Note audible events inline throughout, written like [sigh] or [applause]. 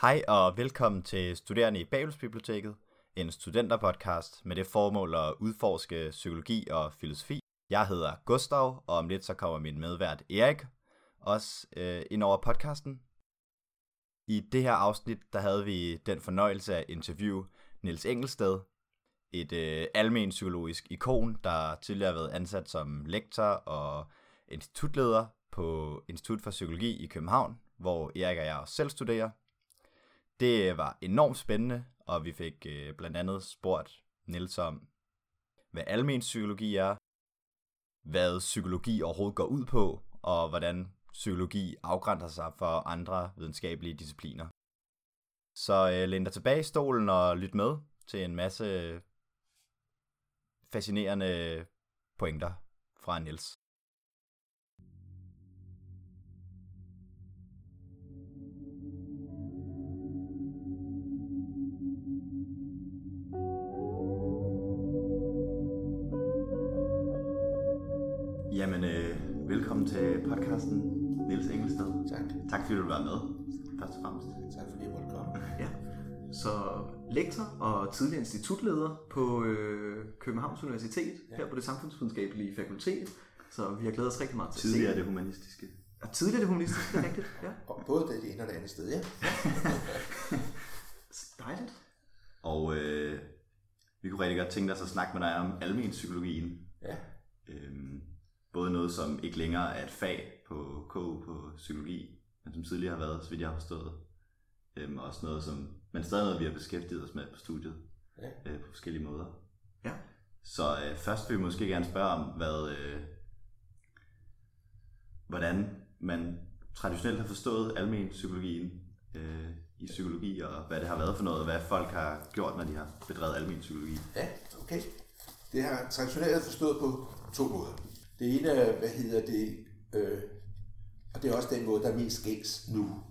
Hej og velkommen til Studerende i Babelsbiblioteket, en studenterpodcast med det formål at udforske psykologi og filosofi. Jeg hedder Gustav, og om lidt så kommer min medvært Erik også øh, ind over podcasten. I det her afsnit, der havde vi den fornøjelse at interviewe Niels Engelsted, et øh, almen psykologisk ikon, der tidligere har været ansat som lektor og institutleder på Institut for Psykologi i København, hvor Erik og jeg også selv studerer. Det var enormt spændende, og vi fik øh, blandt andet spurgt Niels om, hvad almen psykologi er, hvad psykologi overhovedet går ud på, og hvordan psykologi afgrænser sig for andre videnskabelige discipliner. Så øh, læn dig tilbage i stolen og lyt med til en masse fascinerende pointer fra Niels. Podcasten, Niels Engelsted. Tak. Tak fordi du vil være med, først og fremmest. Tak fordi jeg måtte komme. [laughs] Ja. Så lektor og tidligere institutleder på øh, Københavns Universitet, ja. her på det samfundsvidenskabelige fakultet. Så vi har glædet os rigtig meget til Tidligere at se det humanistiske. Og tidligere det humanistiske, det er rigtigt. Ja. [laughs] Og både det ene og det andet sted, ja. [laughs] Dejligt. Og øh, vi kunne rigtig godt tænke os at snakke med dig om almen psykologien. Ja, Øhm, både noget, som ikke længere er et fag på KU på psykologi, men som tidligere har været, så vidt jeg har forstået. Øhm, også noget, som, men stadig noget, vi har beskæftiget os med på studiet ja. øh, på forskellige måder. Ja. Så øh, først vil vi måske gerne spørge om, hvad, øh, hvordan man traditionelt har forstået almen psykologien øh, i psykologi, og hvad det har været for noget, og hvad folk har gjort, når de har bedrevet almen psykologi. Ja, okay. Det har traditionelt forstået på to måder. Det ene er, hvad hedder det, øh, og det er også den måde, der er mest gængs nu.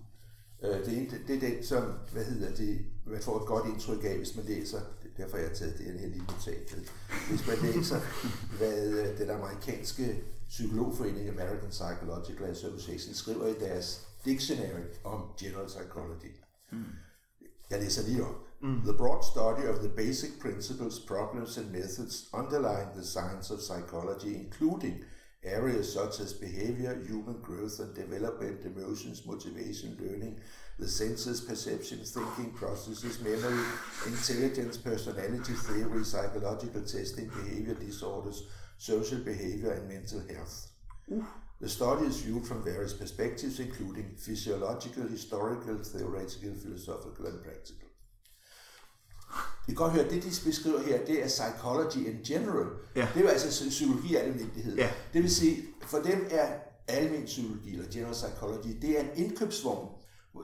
Øh, det, ene, det er den, som, hvad hedder det, man får et godt indtryk af, hvis man læser, det er derfor jeg har taget det her lille notat. Hvis man læser, hvad øh, den amerikanske psykologforening American Psychological Association skriver i deres dictionary om general psychology. Jeg læser lige op. Mm. The broad study of the basic principles, problems and methods underlying the science of psychology, including areas such as behavior, human growth and development, emotions, motivation, learning, the senses, perception, thinking processes, memory, intelligence, personality theory, psychological testing, behavior disorders, social behavior and mental health. The study is viewed from various perspectives, including physiological, historical, theoretical, philosophical, and practical. Vi kan godt høre, at det, de beskriver her, det er psychology in general. Ja. Det er jo altså psykologi i almindelighed. Ja. Det vil sige, for dem er almen psykologi, eller general psychology, det er en indkøbsvogn,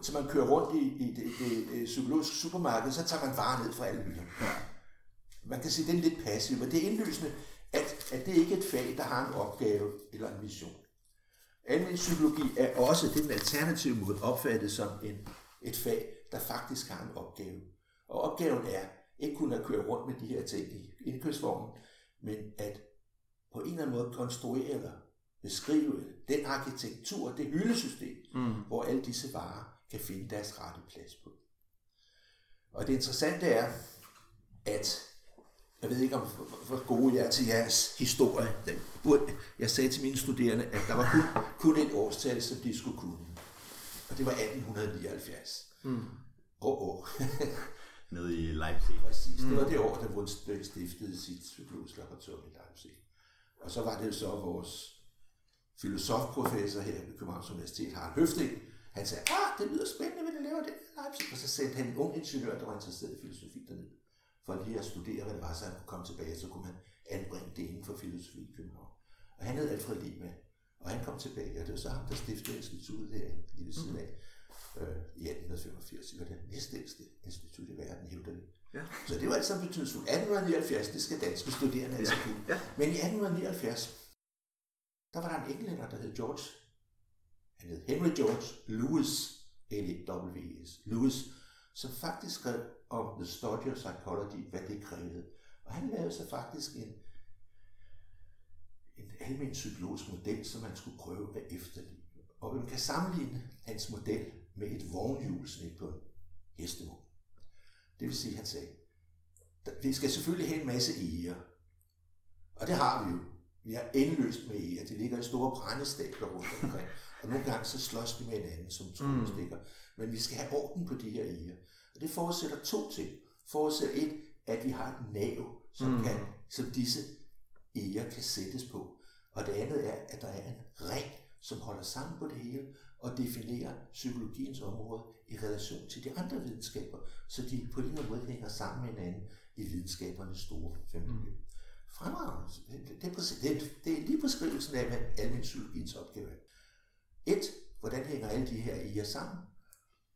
så man kører rundt i, i det, det, det psykologiske supermarked, så tager man varer ned fra alle hylderne. Man kan sige, at det er lidt passiv, men det er indlysende, at, at det ikke er et fag, der har en opgave eller en mission. Almen psykologi er også det den alternative måde opfattet som en, et fag, der faktisk har en opgave. Og opgaven er ikke kun at køre rundt med de her ting i indkøbsvognen, men at på en eller anden måde konstruere eller beskrive den arkitektur, det hyldesystem, mm. hvor alle disse varer kan finde deres rette plads på. Og det interessante er, at jeg ved ikke, om hvor- gode jeg er til jeres historie. Jeg sagde til mine studerende, at der var kun, kun et årstal, som de skulle kunne. Og det var 1879. Åh, mm. oh, oh. Nede i Leipzig. Præcis. Det var det år, da Wundt stiftede sit psykologiske laboratorium i Leipzig. Og så var det jo så vores filosofprofessor her ved Københavns Universitet, Harald Høfting, han sagde, ah, det lyder spændende, hvad det laver det i Leipzig. Og så sendte han en ung ingeniør, der var interesseret i filosofi derned, for lige at studere, hvad det var, så han kunne komme tilbage, så kunne man anbringe det inden for filosofi i København. Og han hed Alfred med, og han kom tilbage, og det var så ham, der stiftede instituttet her lige ved siden af øh, i 1885. Det var det næstældste institut i verden, hævder vi. Ja. Så det var alt sammen betydningsfuldt. 1879, det skal danske studerende altså kunne. Ja. Men i 1879, der var der en englænder, der hed George. Han hed Henry George Lewis, L-E-W-S, Lewis, som faktisk skrev om The Study of Psychology, hvad det krævede. Og han lavede så faktisk en, en almen psykologisk model, som man skulle prøve at efterligne. Og man kan sammenligne hans model med et vognhjul et på en Det vil sige, han sagde, vi skal selvfølgelig have en masse eger. Og det har vi jo. Vi har endeløst med eger. De ligger i store brændestabler rundt omkring. Og nogle gange så slås de med hinanden som trådstikker. Mm. Men vi skal have orden på de her eger. Og det forudsætter to ting. Forudsætter et, at vi har et nav, som, mm. kan, som disse eger kan sættes på. Og det andet er, at der er en ring, som holder sammen på det hele og definerer psykologiens område i relation til de andre videnskaber, så de på en eller anden måde hænger sammen med hinanden i videnskabernes store familie. Mm. Fremragende. Det, er, det, det er lige beskrivelsen af, hvad almindelig psykologiens opgave er. Et, hvordan hænger alle de her eger sammen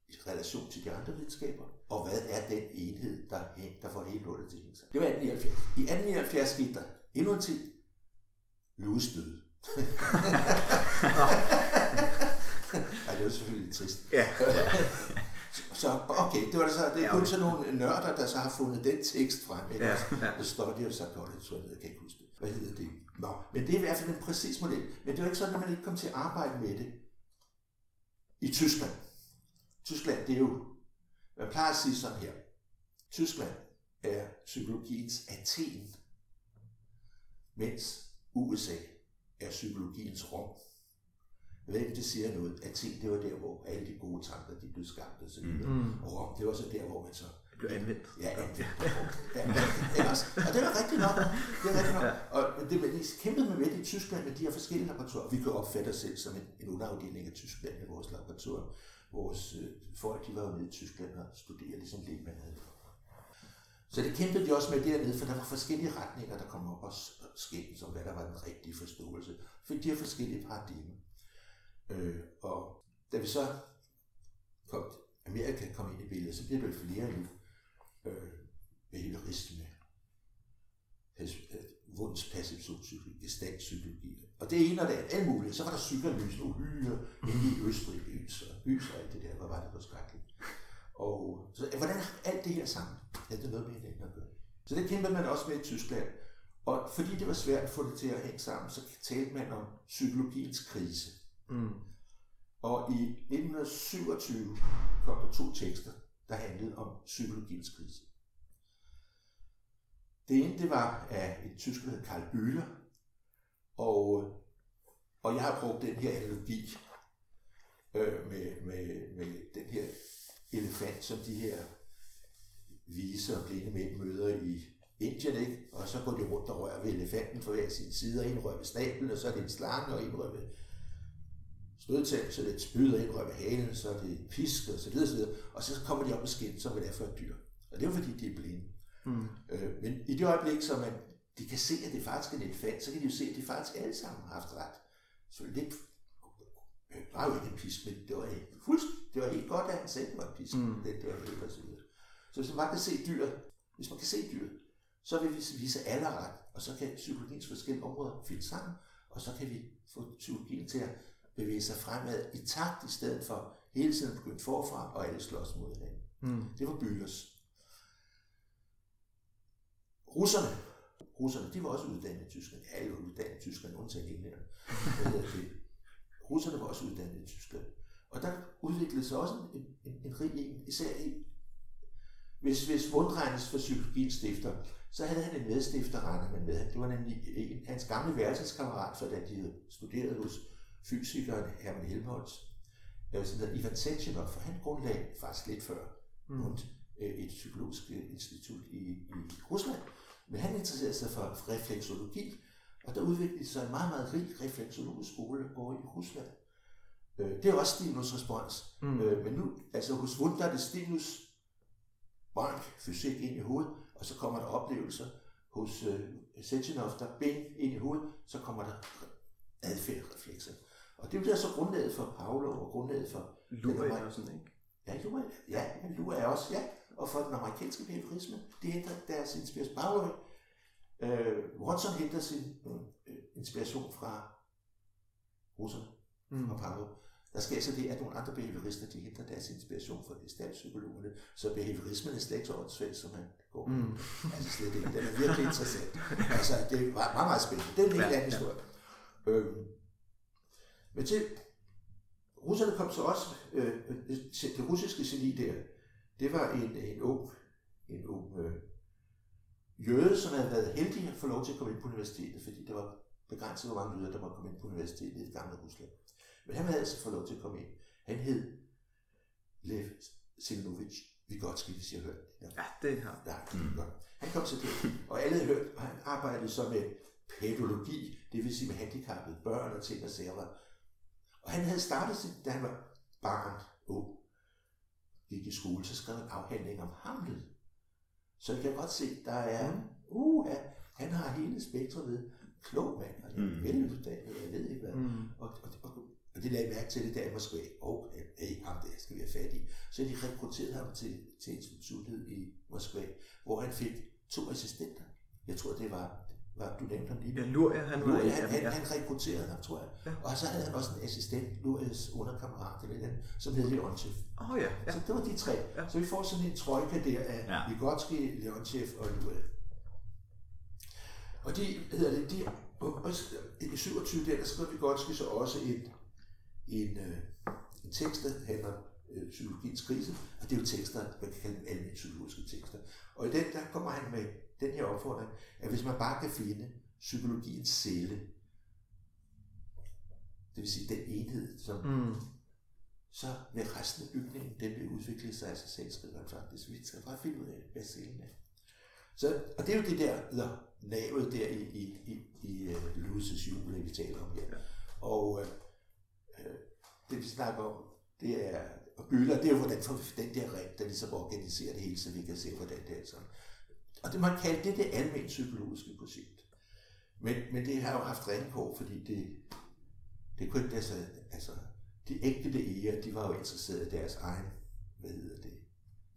i relation til de andre videnskaber, og hvad er den enhed, der, der får hele lortet til at Det var 1879. I 1879 skete der endnu en ting. Louis døde. Det var selvfølgelig trist. Ja. [laughs] Så okay, det var så, det er kun sådan nogle nørder, der så har fundet den tekst frem. Ikke? Ja, ja. Der står det jo så godt, jeg tror, jeg kan ikke huske det. Hvad hedder det? Nå, men det er i hvert fald en præcis model. Men det var ikke sådan, at man ikke kom til at arbejde med det i Tyskland. Tyskland, det er jo, man plejer at sige sådan her. Tyskland er psykologiens Athen, mens USA er psykologiens Rom. Ikke, det siger noget. Athen, det var der, hvor alle de gode tanker, de blev skabt og så videre. Mm. Og Rom, det var så der, hvor man så det blev anvendt. Ja, anvendt. Ja, og det var rigtigt nok. Det er rigtigt nok. Og det, de kæmpede med det i Tyskland med de her forskellige laboratorier. Vi kan opfatte os selv som en, en underafdeling af Tyskland i vores laboratorier. Vores øh, folk, de var jo nede i Tyskland og studerede, ligesom Lehmann havde. Så det kæmpede de også med dernede, for der var forskellige retninger, der kom op og skændes om, hvad der var den rigtige forståelse. For de her forskellige paradigmer. Øh, og da vi så kom, Amerika kom ind i billedet, så blev det flere nu øh, behaviorisme, øh, Wunds perseptionspsykologi, gestaltpsykologi. Og det ene og det andet, alt muligt. Så var der psykoanalyse, uhyre, inde i Østrig, Ys og, Ys og alt det der. Hvad var det for skrækkeligt? Og så, hvordan alt det her sammen? Ja, det er noget med hinanden at gøre. Så det kæmpede man også med i Tyskland. Og fordi det var svært at få det til at hænge sammen, så talte man om psykologiens krise. Mm. Og i 1927 kom der to tekster, der handlede om psykologiens krise. Det ene, det var af en tysker, der hed Karl Bühler, og, og jeg har brugt den her analogi øh, med, med, med den her elefant, som de her vise og blinde mænd møder i Indien, ikke? Og så går de rundt og rører ved elefanten fra hver sin side, og en rører ved snablen, og så er det en slange, og en rører ved stødtand, så det er et spyd, og ved halen, så er det pisk, og så videre, så videre. Og så kommer de op og skin, som det er for et dyr. Og det er jo fordi, de er blinde. Mm. Øh, men i det øjeblik, så man, de kan se, at det faktisk er en elefant, så kan de jo se, at de faktisk alle sammen har haft ret. Så det var jo ikke en pisk, men det var, helt, det var helt godt, at han det var en pisk. Mm. Det, det var helt og så videre. Så hvis man bare kan se dyret, hvis man kan se dyret, så vil vi vise alle ret, og så kan psykologiens forskellige områder finde sammen, og så kan vi få psykologien til at bevæge sig fremad i takt, i stedet for hele tiden at begynde forfra, og alle slås mod hinanden. Mm. Det var Bøhlers. Russerne, russerne, de var også uddannet i Tyskland. Alle var uddannet i Tyskland, undtagen englænderne. Russerne var også uddannet i Tyskland. Og der udviklede sig også en, en, en rig en, især i, hvis, hvis Wundreines for psykologiens stifter, så havde han en medstifter, regner man med. Det var nemlig en, hans gamle værelseskammerat, for da de studeret hos fysikeren Hermann Helmholtz, som hedder Ivan Sechenov, for han grundlagde faktisk lidt før mm. et psykologisk institut i, i Rusland. Men han interesserede sig for refleksologi, og der udviklede sig en meget, meget rig refleksologisk skole over i Rusland. Øh, det er også stimulus-respons. Mm. Øh, men nu, altså hos Wundt, der er det stimulus, bank, fysik ind i hovedet, og så kommer der oplevelser. Hos øh, Sechenov, der ben ind i hovedet, så kommer der adfærdsreflekser. Og det bliver så grundlaget for Pavlov og grundlaget for... Lua er sådan, ikke? Ja, Lua, ja, Lua er også, ja. Og for den amerikanske behaviorisme, de henter deres inspiration. Pavlov, øh, Watson henter sin øh, inspiration fra russerne mm. og Pavlov. Der sker så det, at nogle andre behaviorister, de henter deres inspiration fra gestaltpsykologerne, så behaviorismen er slet ikke så åndssvagt, som man går. Mm. Altså slet ikke. Den er virkelig interessant. altså, det var meget, meget spændende. Det er en helt ja, anden historie. Ja. Øhm, men til russerne kom så også, øh, det russiske geni der, det var en, en ung en ung øh, jøde, som havde været heldig at få lov til at komme ind på universitetet, fordi det var begrænset, hvor mange jøder, der måtte komme ind på universitetet i det gamle Rusland. Men han havde altså fået lov til at komme ind. Han hed Lev Silnovich Vygotsky, hvis jeg har hørt det. Ja, det har. Ja, mm. godt. Han kom til det, og alle havde hørt, og han arbejdede så med pædologi, det vil sige med handicappede børn og ting og sager. Og han havde startet, sin, da han var barn, ung, gik i skole, så skrev en afhandling om Hamlet. Så jeg kan godt se, der er, uh, han har hele spektret ved, klog mand, og Mm. veluddannet, jeg ved ikke hvad. Mm. Og, og, og, og det lagde jeg mærke til det der i Moskva. Åh, oh, hey, ham der skal vi have fat i. Så de rekrutterede ham til, til instituttet i Moskva, hvor han fik to assistenter. Jeg tror, det var, var du nævnte ham lige. Ja, Luria, han var... Luria, han, han, ja. han rekrutterede ham, tror jeg. Ja. Og så havde han også en assistent, Lurias underkammerat, eller den, som hed Leontjev. Åh oh, ja, ja. Så det var de tre. Ja. Så vi får sådan en trojka der af Ja. Vygotsky, Leontjev og Luria. Og de, hedder det, de, og, og, i 27 der, der skrev Vygotsky så også en, en, øh, en tekst, der handler øh, psykologiens krise, og det er jo tekster, man kan kalde dem almindelige psykologiske tekster. Og i den, der kommer han med den her opfordring, at hvis man bare kan finde psykologiens celle, det vil sige den enhed, som Mm. så vil resten af bygningen, den vil udvikle sig af sig selv, skriver han faktisk. Vi skal bare finde ud af, hvad cellen er. Så, og det er jo det der, der navet der i, i, i, i uh, Lewis' jule, vi taler om her. Og uh, uh, det vi snakker om, det er, og bøller, det er jo, hvordan får vi den der ring, der ligesom organiserer det hele, så vi kan se, hvordan det er sådan. Og det man kalder det det almindelige psykologiske projekt. Men, men det har jo haft ringkår, fordi det, det kunne ikke sig, altså, de enkelte æger, de var jo interesserede i deres egen, hvad hedder det,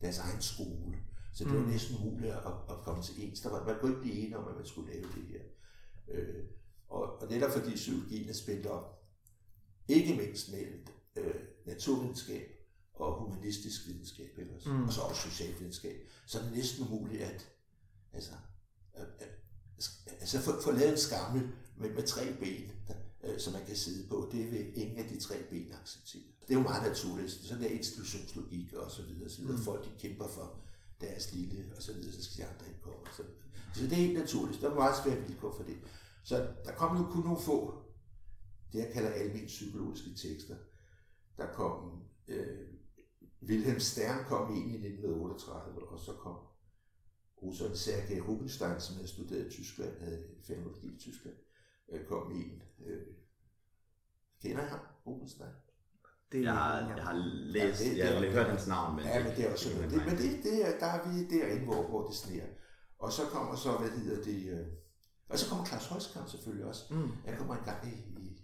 deres egen skole. Så det var Mm. næsten umuligt at, at komme til ens. Der var, man kunne ikke blive enige om, at man skulle lave det her. Øh, og, og netop fordi psykologien er spændt op, ikke mindst mellem øh, naturvidenskab og humanistisk videnskab, ellers, mm. og så også socialvidenskab, så er det næsten umuligt at, altså, at, at, altså få, få lavet en skammel med, med tre ben, der, øh, som man kan sidde på. Det vil ingen af de tre ben acceptere. Det er jo meget naturligt. Sådan der institutionslogik og så videre. Så videre. Mm. Folk de kæmper for deres lille, og så videre, så skal de andre ikke komme. Så, så det er helt naturligt. Der er meget svære vilkår for det. Så der kom nu kun nogle få, det jeg kalder almen psykologiske tekster. Der kom, øh, Wilhelm Stern kom ind i 1938, og så kom russeren Sergej Rubinstein, som havde studeret i Tyskland, havde fænomenologi i Tyskland, øh, kom ind. Øh, kender I ham, Rubinstein? Det, Jeg har, jeg har læst, Ja, det- jeg har det- hørt hans navn, men Ja, men det er også sådan. Det, men det, det er, der er vi derinde, hvor, hvor det sneer. Og så kommer så, hvad hedder det, øh, og så kommer Claus Højskam selvfølgelig også. Mm. Han kommer en gang i, i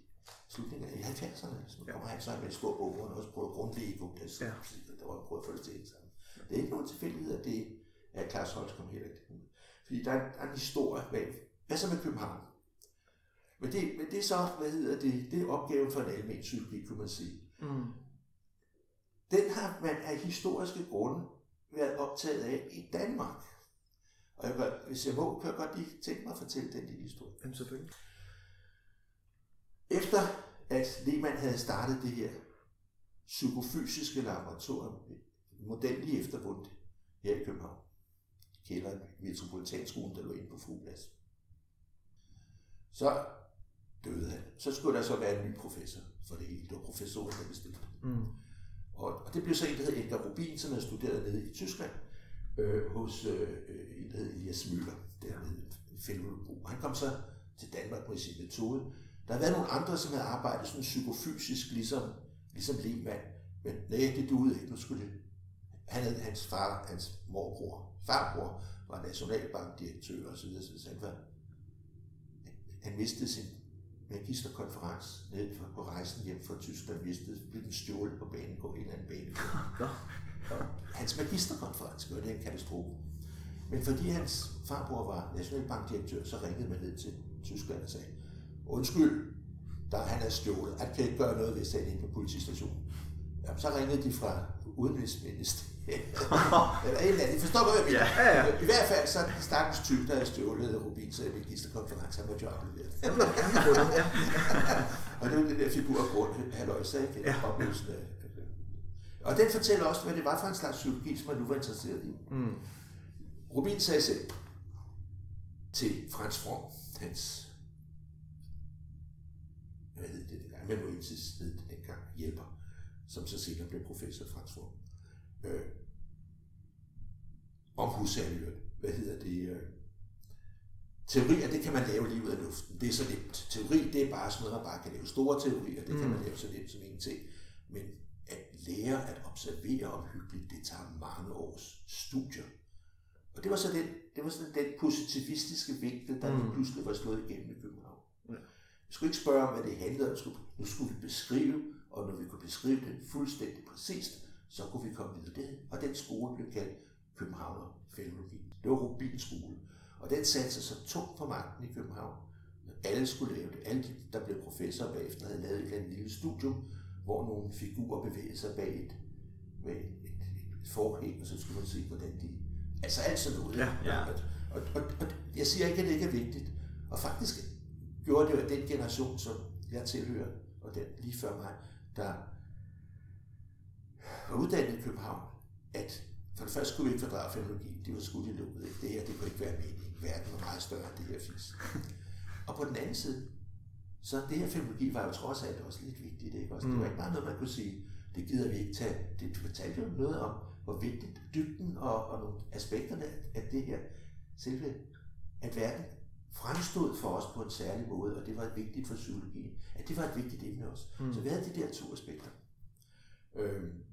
slutningen af 70'erne, så Ja. kommer han så med en stor bog, og også prøver at grundlægge det, Ja. ja. der var prøvet at få det til sammen. Det er ikke nogen tilfældighed, at det er Claus Højskam heller ikke. Fordi der er, der er en historie bag. Hvad så med København? Men det, men det er så, hvad hedder det, det er opgaven for en almen psykologi, kunne man sige. Mm. Den har man af historiske grunde været optaget af i Danmark. Og jeg, hvis jeg må, kan jeg godt lige tænke mig at fortælle den lille historie. Jamen selvfølgelig. Efter at Lehmann havde startet det her psykofysiske laboratorium, model lige eftervundet her i København, kælderen i Metropolitanskolen, der lå inde på Fugleplads. Så døde han. Så skulle der så være en ny professor for det hele. Det var professoren, der bestemte. Mm. Og, og det blev så en, der hed Edgar Rubin, som havde studeret nede i Tyskland, øh, hos øh, øh, en, der hed Elias Møller, dernede i filolog. Han kom så til Danmark med sin metode. Der har været nogle andre, som havde arbejdet sådan psykofysisk, ligesom, ligesom Lehmann. Men nej, det duede ikke. Nu skulle det. Han havde hans far, hans morbror, farbror, var nationalbankdirektør og så videre, så han var, han mistede sin magisterkonference nede på- på rejsen hjem fra Tyskland, mistede, blev den stjålet på banen på en eller anden bane. Og hans magisterkonference var det en katastrofe. Men fordi hans farbror var nationalbankdirektør, så ringede man ned til Tyskland og sagde, undskyld, der han er stjålet. Han kan ikke gøre noget ved sagen inde på politistationen. Ja, så ringede de fra Udenrigsministeriet. [laughs] Eller en eller anden. I forstår, hvad jeg mener? Ja, ja. I hvert fald så er den stakkels tyv, der havde stjålet Rubins magisterkonference, han måtte jo aflevere det. Han blev fundet, ja. [laughs] Og det er jo den der figur af grund, halløjsa, ikke? Ja. Ja. Opløsende. Og den fortæller også, hvad det var for en slags psykologi, som man nu var interesseret i. Mm. Rubin sagde selv til Frans From, hans hvad hed det dengang, Manuensis hed det dengang, hjælper, som så senere blev professor Frans From. Øh, om Husserl, hvad hedder det, øh, Teorier, det kan man lave lige ud af luften. Det er så nemt. Teori, det er bare sådan noget, man bare kan lave. Store teorier, det kan man lave så nemt som ingenting. Men at lære at observere omhyggeligt, det tager mange års studier. Og det var så den, det var sådan den positivistiske vinkel, der mm. pludselig var slået igennem i København. Ja. Vi skulle ikke spørge om, hvad det handlede om. Nu skulle vi beskrive, og når vi kunne beskrive det fuldstændig præcist, så kunne vi komme videre det. Og den skole blev kaldt Københavner Filologi. Det var Rubins skole. Og den satte sig så tungt på magten i København. Alle skulle lave det. Alle de, der blev professorer bagefter, havde lavet et eller andet lille studium, hvor nogle figurer bevægede sig bag et, bag et, et, et forhæng, og så skulle man se, hvordan de... Altså alt sådan noget. Ja, ja. Og, og, og, og, jeg siger ikke, at det ikke er vigtigt. Og faktisk gjorde det jo, at den generation, som jeg tilhører, og den lige før mig, der var uddannet i København, at for det første skulle vi ikke fordrage fenologi. Det var skudt i lukket. Det her, det kunne ikke være meningen. Verden var meget større end det her fis. og på den anden side, så det her fenologi var jo trods alt også lidt vigtigt. Ikke? Også, mm. Det var ikke bare noget, man kunne sige, det gider vi ikke tage. Det fortalte jo noget om, hvor vigtigt dybden og, og nogle aspekterne af det her, selve, at verden fremstod for os på en særlig måde, og det var vigtigt for psykologien. At det var et vigtigt emne også. Mm. Så vi havde de der to aspekter. Øhm,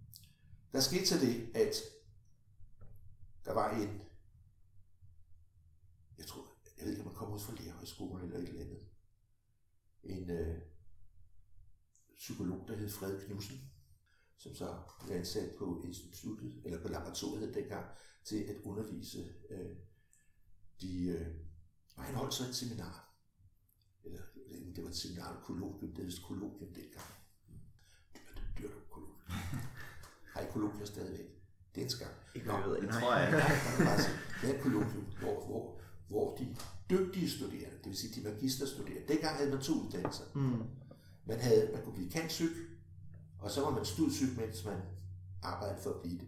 der skete så det, at der var en, jeg tror, jeg ved ikke, om man kommer ud fra lærerhøjskolen eller et eller andet, en øh, psykolog, der hed Fred Knudsen, som så blev ansat på instituttet, eller på laboratoriet dengang, til at undervise øh, de, øh, og han holdt så et seminar, eller det var et seminar, kollogium, det hed kollogium dengang. Dyrt, dyrt kollogium. Har [laughs] kollogium stadigvæk. Det er en skam. Ikke Nå, ved, det tror jeg. det er et kollogium, hvor, hvor, hvor de dygtige studerende, det vil sige de magisterstuderende, dengang havde man to uddannelser. Mm. Man, havde, man kunne blive kantsyg, og så var man studsyg, mens man arbejdede for at blive det.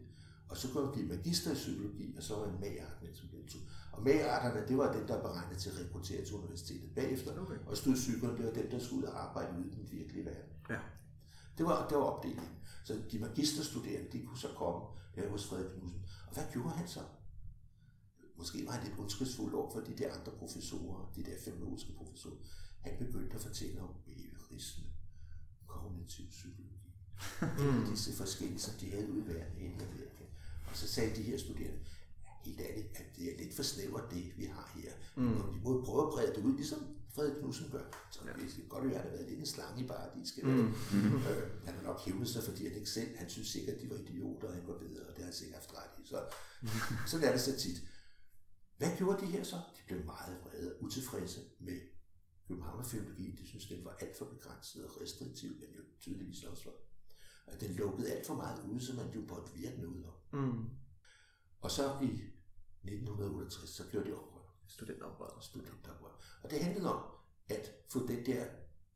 Og så kunne man blive magister i psykologi, og så var man magart, mens man blev to. Og magarterne, det var dem, der beregnet til at rekruttere til universitetet bagefter. Okay. Og studsykerne, det var dem, der skulle ud og arbejde ude i den virkelige verden. Ja. Det var, det var opdelingen. Så de magisterstuderende, de kunne så komme her hos Frederik Knudsen. Og hvad gjorde han så? Måske var han lidt ondskabsfuld over for de der andre professorer, de der fenologiske professorer. Han begyndte at fortælle om behaviorisme, kognitiv psykologi, [laughs] mm. disse forskellige, som de havde ude i verden i Amerika. Og så sagde de her studerende, helt ærligt, at det er lidt for snævert det, vi har her. Mm. Og vi må prøve at brede det ud, ligesom Frederik Knudsen gør. Så ja. det kan godt være, at han har været lidt en slange i paradis. Mm. Mm. Øh, han har nok hævnet sig, fordi han ikke selv, han synes sikkert, at de var idioter, og han var bedre, og det har han sikkert haft ret i. Så, mm. [laughs] sådan er det så tit. Hvad gjorde de her så? De blev meget vrede og utilfredse med Københavnerfilologi. De synes, den var alt for begrænset og restriktiv, men jo tydeligvis også var. Og den lukkede alt for meget ud, så man jo på virke noget om. Mm. Og så i 1968, så gjorde de oprør. Studenteroprør. Studenteroprør. Og det handlede om at få den der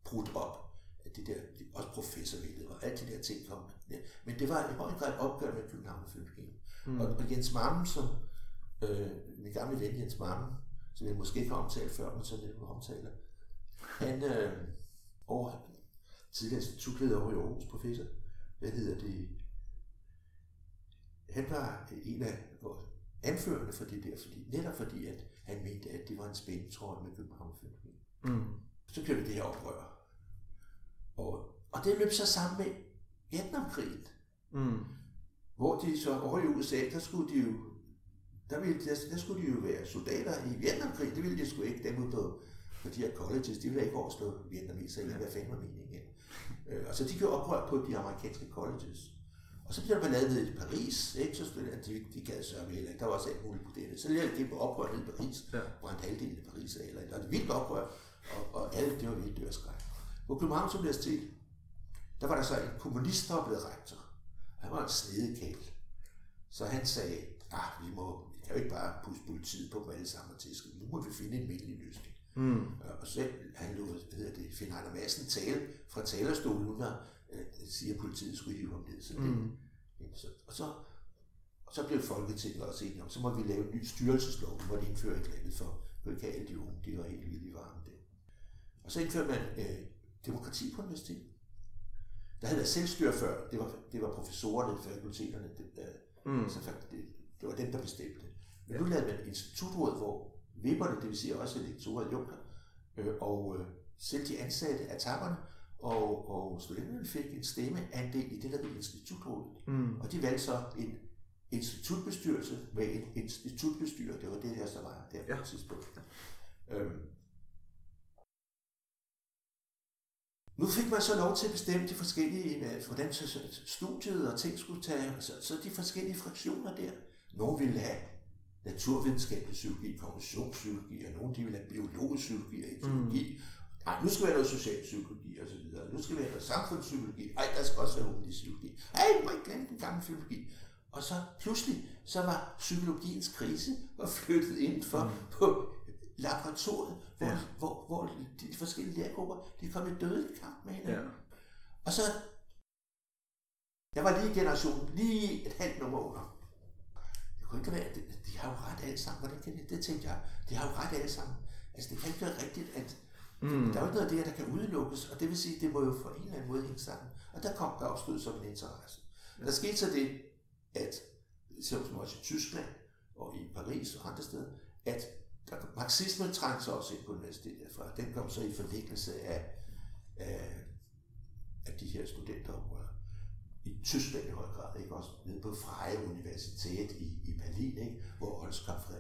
brudt op, at det der, også professorvældet og alt de der ting kom. Ja. Men det var i høj grad opgør med København og Mm. Og, og Jens Marmen, som øh, min gamle ven Jens Marmen, som jeg måske ikke har omtalt før, men så lidt omtaler, han øh, over tidligere institutleder over i Aarhus professor, hvad hedder det, han var en af anførende for det der, fordi, netop fordi, at han mente, at det var en spændetrøje med København mm. Så købte det her oprør. Og, og det løb så sammen med Vietnamkrigen. Mm. Hvor de så over i USA, der skulle de jo der, ville, der, der skulle de jo være soldater i Vietnamkrigen. Det ville de sgu ikke. Dem på, på de her colleges, de ville ikke overstå vietnameser i, hvad fanden var meningen. [laughs] Øh, og så de gjorde oprør på de amerikanske colleges. Og så blev der ballade ned i Paris, ikke? så studerende, de, de gad sørge heller ikke. Der var også alt muligt på det. Så lavede de på oprør i Paris, ja. brændte halvdelen af Paris af. Eller, det vildt oprør, og, og alle, det var vildt dørskræk. På Københavns Universitet, der var der så en kommunist, der var blevet rektor. Han var en snedekæl. Så han sagde, ah, vi må, vi kan jo ikke bare puste politiet på dem alle sammen og tiske. Nu må vi finde en mindelig løsning. Mm. Og så han lå, hvad hedder det, Finn Ejner Madsen tale fra talerstolen, øh, siger, politiet skulle hive ham ned. Så det, mm. så, og så Og så blev Folketinget også enige om, så må vi lave en ny styrelseslov, hvor de indføre et eller andet for, for ikke alle de unge, de var helt vilde i varmen der. Og så indførte man øh, demokrati på universitetet. Der havde været selvstyre før, det var, det var professorerne, fakulteterne, det, øh, mm. så det, det var dem, der bestemte. Men ja. nu lavede man institutråd, hvor vipperne, det vil sige også elektorer, junker, øh, og øh, selv de ansatte af tapperne, og, og studenterne fik en stemmeandel i det, der hed institutrådet. Mm. Og de valgte så en institutbestyrelse med en institutbestyrer. Det var det her, så var der på ja. et tidspunkt. Øhm. Nu fik man så lov til at bestemme de forskellige, hvordan studiet og ting skulle tage, så, så de forskellige fraktioner der. Nogle ville have naturvidenskabelig psykologi, kognitionspsykologi, og nogle de ville have biologisk psykologi og etologi, mm. Nej, nu skal vi have noget socialpsykologi og så videre. Nu skal vi have noget samfundspsykologi. Ej, der skal også være humanistisk psykologi. Ej, må ikke glemme den gamle psykologi. Og så pludselig, så var psykologiens krise var flyttet ind for mm. på laboratoriet, hvor, ja. hvor, hvor de forskellige lærergrupper, de kom i døde kamp med hinanden. Ja. Og så, jeg var lige i generationen, lige et halvt nummer under. Det kunne ikke være, de, de har jo ret alle sammen. Hvordan kan det? Det tænkte jeg. De har jo ret alle sammen. Altså, det kan ikke være rigtigt, at Mm. Der er jo ikke noget af det her, der kan udelukkes, og det vil sige, at det må jo på en eller anden måde hænge sammen. Og der kom der opstod som en interesse. Ja. Der skete så det, at som også i Tyskland og i Paris og andre steder, at der, marxismen trængte sig også ind på universitetet fra. Den kom så i forlængelse af, af, af de her studenter i Tyskland i høj grad, ikke? også nede på Freie Universitet i, i Berlin, ikke? hvor Holzkopf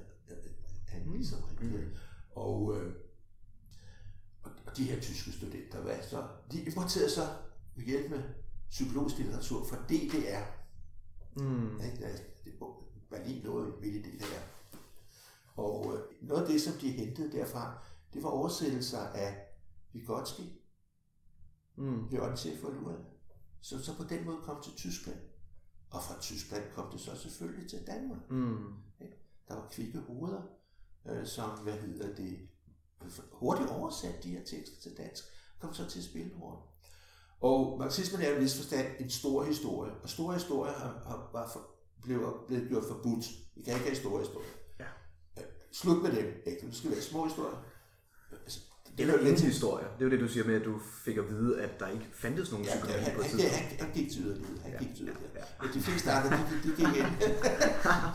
han mm. ligesom mm. Og, øh, og de her tyske studenter, hvad så? De importerede så hjælp med psykologisk litteratur fra DDR. Mm. Ikke? Berlin noget midt i det her. Og øh, noget af det, som de hentede derfra, det var oversættelser af Vygotsky, mm. Jørgen for Luan, som så på den måde kom til Tyskland. Og fra Tyskland kom det så selvfølgelig til Danmark. Mm. Der var kvikke hoveder, øh, som, hvad hedder det, hurtigt oversat de her tekster til dansk, kom så til at spille rolle. Og marxismen er i en vis forstand en stor historie, og store historier har, har, var for, blev, blevet gjort forbudt. Vi kan ikke have store historier. Ja. Øh, slut med dem. Ikke? Det skal være små historier. Altså, det Eller ingen historie. Det er jo det, du siger med, at du fik at vide, at der ikke fandtes nogen ja, psykologi han, på et tidspunkt. Han, han, gik til yderlighed. Han ja, gik til yderlighed. Ja, ja. De fleste andre, de, de, de, gik ind,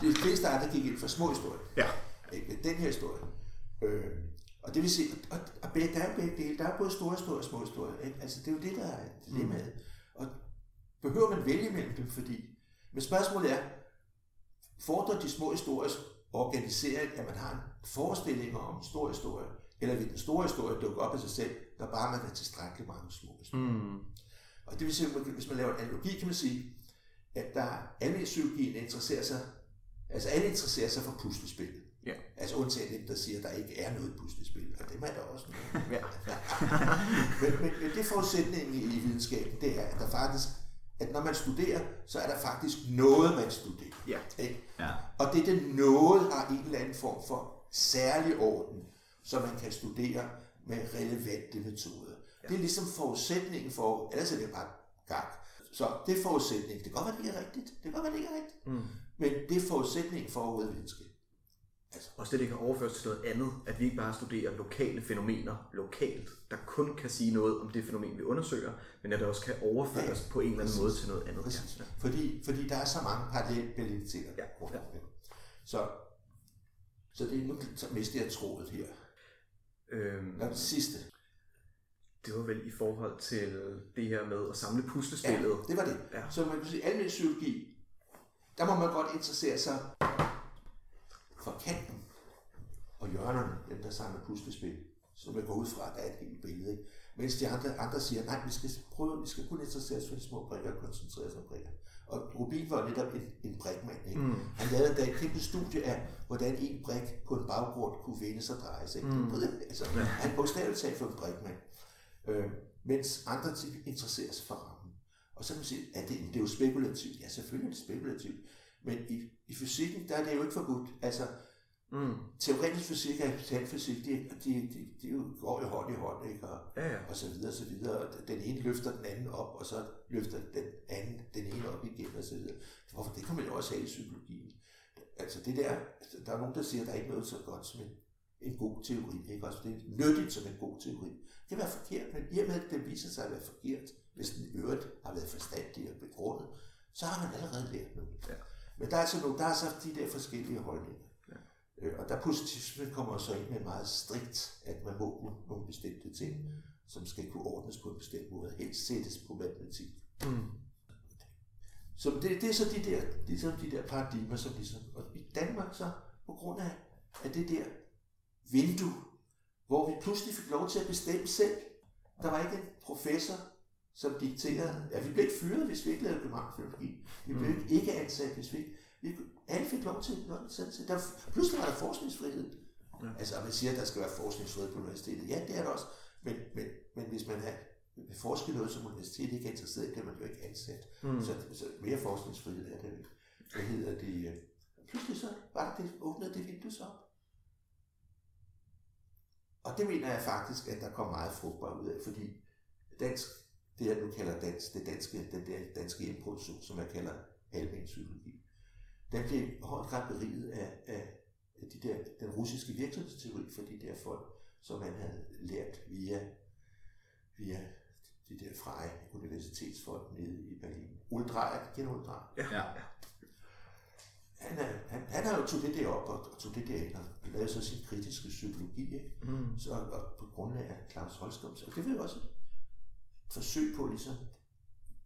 [laughs] de fleste andre gik ind for små historier. Ja. Ikke? Den her historie. Øh, og det vil sige, og, og der er jo begge dele. Der er både store historier og små historier. Ikke? Altså, det er jo det, der er dilemmaet. Mm. Og behøver man vælge mellem dem, fordi... Men spørgsmålet er, fordrer de små historier organisering, at man har en forestilling om stor historie, eller vil den store historie dukke op af sig selv, når bare man har tilstrækkeligt mange små historier. Mm. Og det vil sige, hvis man laver en analogi, kan man sige, at der alle psykologien interesserer sig, altså alle interesserer sig for puslespillet. Ja. Altså undtagen dem, der siger, at der ikke er noget puslespil, og det er der også noget. [laughs] ja. [laughs] men, men, men det forudsætningen i videnskaben, det er, at der faktisk at når man studerer, så er der faktisk noget, man studerer. Ja. Ikke? Ja. Og det, det noget har en eller anden form for særlig orden, så man kan studere med relevante metoder. Ja. Det er ligesom forudsætningen for, ellers er det bare gang. Så det er forudsætningen. Det kan godt være, det ikke er rigtigt. Det kan godt være, det ikke er rigtigt. Mm. Men det er forudsætningen for overhovedet videnskab. Altså. Også det, det kan overføres til noget andet, at vi ikke bare studerer lokale fænomener lokalt, der kun kan sige noget om det fænomen, vi undersøger, men at det også kan overføres ja, på en eller anden måde til noget andet. Præcis. Ja. Fordi, fordi der er så mange parallelbilleder. Ja. ja. Så, så det er nu så mister jeg trådet her. Øhm, Nå, det sidste. Det var vel i forhold til det her med at samle puslespillet. Ja, det var det. Ja. Så man kan sige, almindelig psykologi, der må man godt interessere sig for kanten og hjørnerne, dem der samler puslespil, som jeg går ud fra, at der er et helt billede. Ikke? Mens de andre, andre siger, nej, vi skal prøve, vi skal kun interessere os for de små brikker og koncentrere os om brikker. Og Rubin var netop en, en brikmand. Ikke? Mm. Han lavede da et kæmpe studie af, hvordan en brik på en baggrund kunne vende sig og dreje sig. Mm. Altså. Han bogstaveligt talt for en brikmand. Øh, mens andre interesserer sig for rammen. Og så kan man sige, at det, det er jo spekulativt. Ja, selvfølgelig er det spekulativt. Men i, i fysikken, der er det jo ikke forbudt. Altså, Mm. Teoretisk fysik og eksperimentalfysik, de, de, de, de jo går jo hånd i hånd, ikke? Og, Ja, ja. og så videre, og så videre. Og den ene løfter den anden op, og så løfter den anden den ene op igen, og så videre. Hvorfor? Det kan man jo også have i psykologien. Altså det der, altså, der er nogen, der siger, at der er ikke noget så godt som en, en god teori, ikke? Også det er nyttigt som en god teori. Det kan være forkert, men i og med, at det viser sig at være forkert, hvis den i øvrigt har været forstandig og begrundet, så har man allerede lært noget. Ja. Men der er, altså nogle, der er så de der forskellige holdninger. Øh, Og der positivismen kommer så ind med meget strikt, at man må nogle bestemte ting, som skal kunne ordnes på en bestemt måde, helst sættes på matematik. Mm. Så det, det er så de der, ligesom de der paradigmer, som ligesom, og i Danmark så, på grund af, af det der vindue, hvor vi pludselig fik lov til at bestemme selv. Der var ikke en professor, som dikterede, ja, vi blev ikke fyret, hvis vi ikke lavede københavnsfilologi. Vi blev ikke, ikke ansat, hvis vi ikke, vi, alle fik lov til set. Der, pludselig var der forskningsfrihed. Ja. Altså, man siger, at der skal være forskningsfrihed på universitetet. Ja, det er der også. Men, men, men hvis man er, vil forske i noget, som universitetet ikke er interesseret i, bliver man jo ikke ansat. Mm. Så, så mere forskningsfrihed er det ikke. Hvad hedder det? øh, Pludselig så var det, det åbnede det vindue så op. Og det mener jeg faktisk, at der kom meget frugtbar ud af, fordi dansk, det jeg nu kalder dansk, det danske, den der danske hjemproduktion, som jeg kalder almen psykologi, den blev i høj grad beriget af, af de der, den russiske virksomhedsteori for de der folk, som man havde lært via, via de der freje universitetsfolk nede i Berlin. Uldrejer, kender Uldrejer? Ja. ja. Han, er, han, han har jo tog det der op og, og tog det der ind og lavede så sin kritiske psykologi, ikke? Mm. Så, og på grundlag af Claus Holstom. Så det var jo også forsøg på ligesom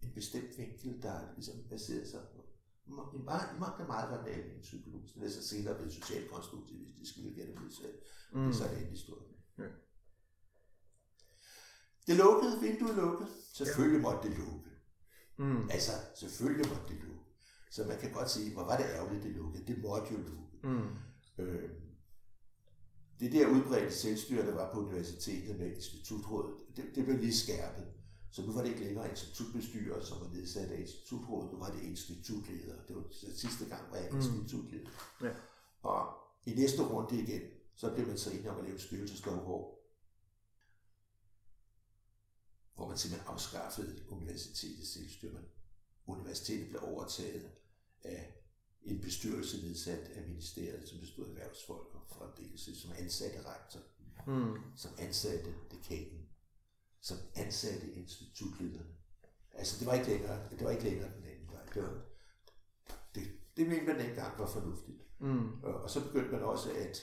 en bestemt vinkel, der ligesom baserede sig på i meget, i meget, meget var den almindelige psykolog. Det er så senere blevet socialkonstruktivistisk, hvilket er det modsatte. Mm. Det er så en historie. Ja. Det lukkede, vinduet lukkede. Selvfølgelig måtte det lukke. Mm. Altså, selvfølgelig måtte det lukke. Så man kan godt sige, hvor var det ærgerligt, det lukkede. Det måtte jo lukke. Mm. Øh, det der udbredte selvstyre, der var på universitetet med institutrådet, det, det blev lige skærpet. Så nu var det ikke længere institutbestyrer, som var nedsat af institutrådet, nu var det institutleder. Det var så sidste gang, var jeg institutleder. Ja. Og i næste runde igen, så blev man så enige om at lave en styrelseslov, hvor, hvor man simpelthen afskaffede universitetets selvstyre. Universitetet blev overtaget af en bestyrelse nedsat af ministeriet, som bestod af erhvervsfolk og fremdeles, som ansatte rektor, Mm. som ansatte dekanen, som ansatte institutlederne. Altså det var ikke længere, det var ikke længere den anden vej. Det, var, det, det mente man dengang var fornuftigt. Mm. Og, og så begyndte man også, at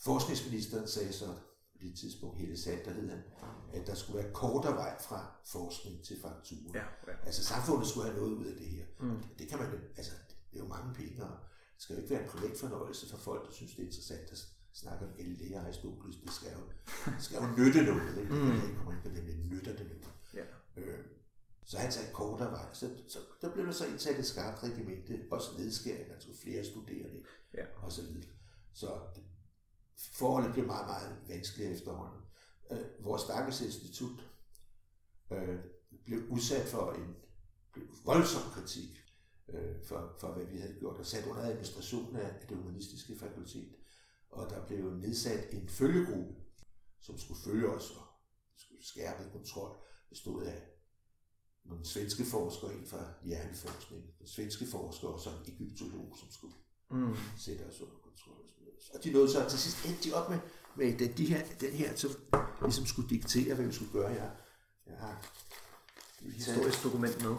forskningsministeren sagde så på det tidspunkt, Helle Sander hed han, at der skulle være kortere vej fra forskning til fakturer. Ja, ja. Altså samfundet skulle have noget ud af det her. Mm. Det, kan man altså det er jo mange penge, og det skal jo ikke være en privat fornøjelse for folk, der synes, det er interessant at snakke om Galilei og Aristoteles. Det skal jo, det skal jo nytte noget. Ikke? Mm. Jeg kommer ind på det, men nytter det noget. Ja. Øh, så han sagde kortere vej. Så, så der blev der så indsat et skarpt regimente, også nedskæring, altså flere studerende Ja. og så videre. Så det, forholdet blev meget, meget vanskeligere efterhånden. Øh, vores stakkels institut øh, blev udsat for en blev voldsom kritik øh, for, for, hvad vi havde gjort, og sat under administration af det humanistiske fakultet. Og der blev nedsat en følgegruppe, som skulle følge os og skulle skærpe kontrol, bestod af nogle svenske forskere, en fra hjerneforskning, nogle svenske forskere og så en egyptolog, som skulle Mm. sætte os under kontrol. Og, sådan noget. og de nåede så til sidst endte de op med, med den, de her, den her, som ligesom skulle diktere, hvad vi skulle gøre. Jeg, jeg har Historisk dokument med.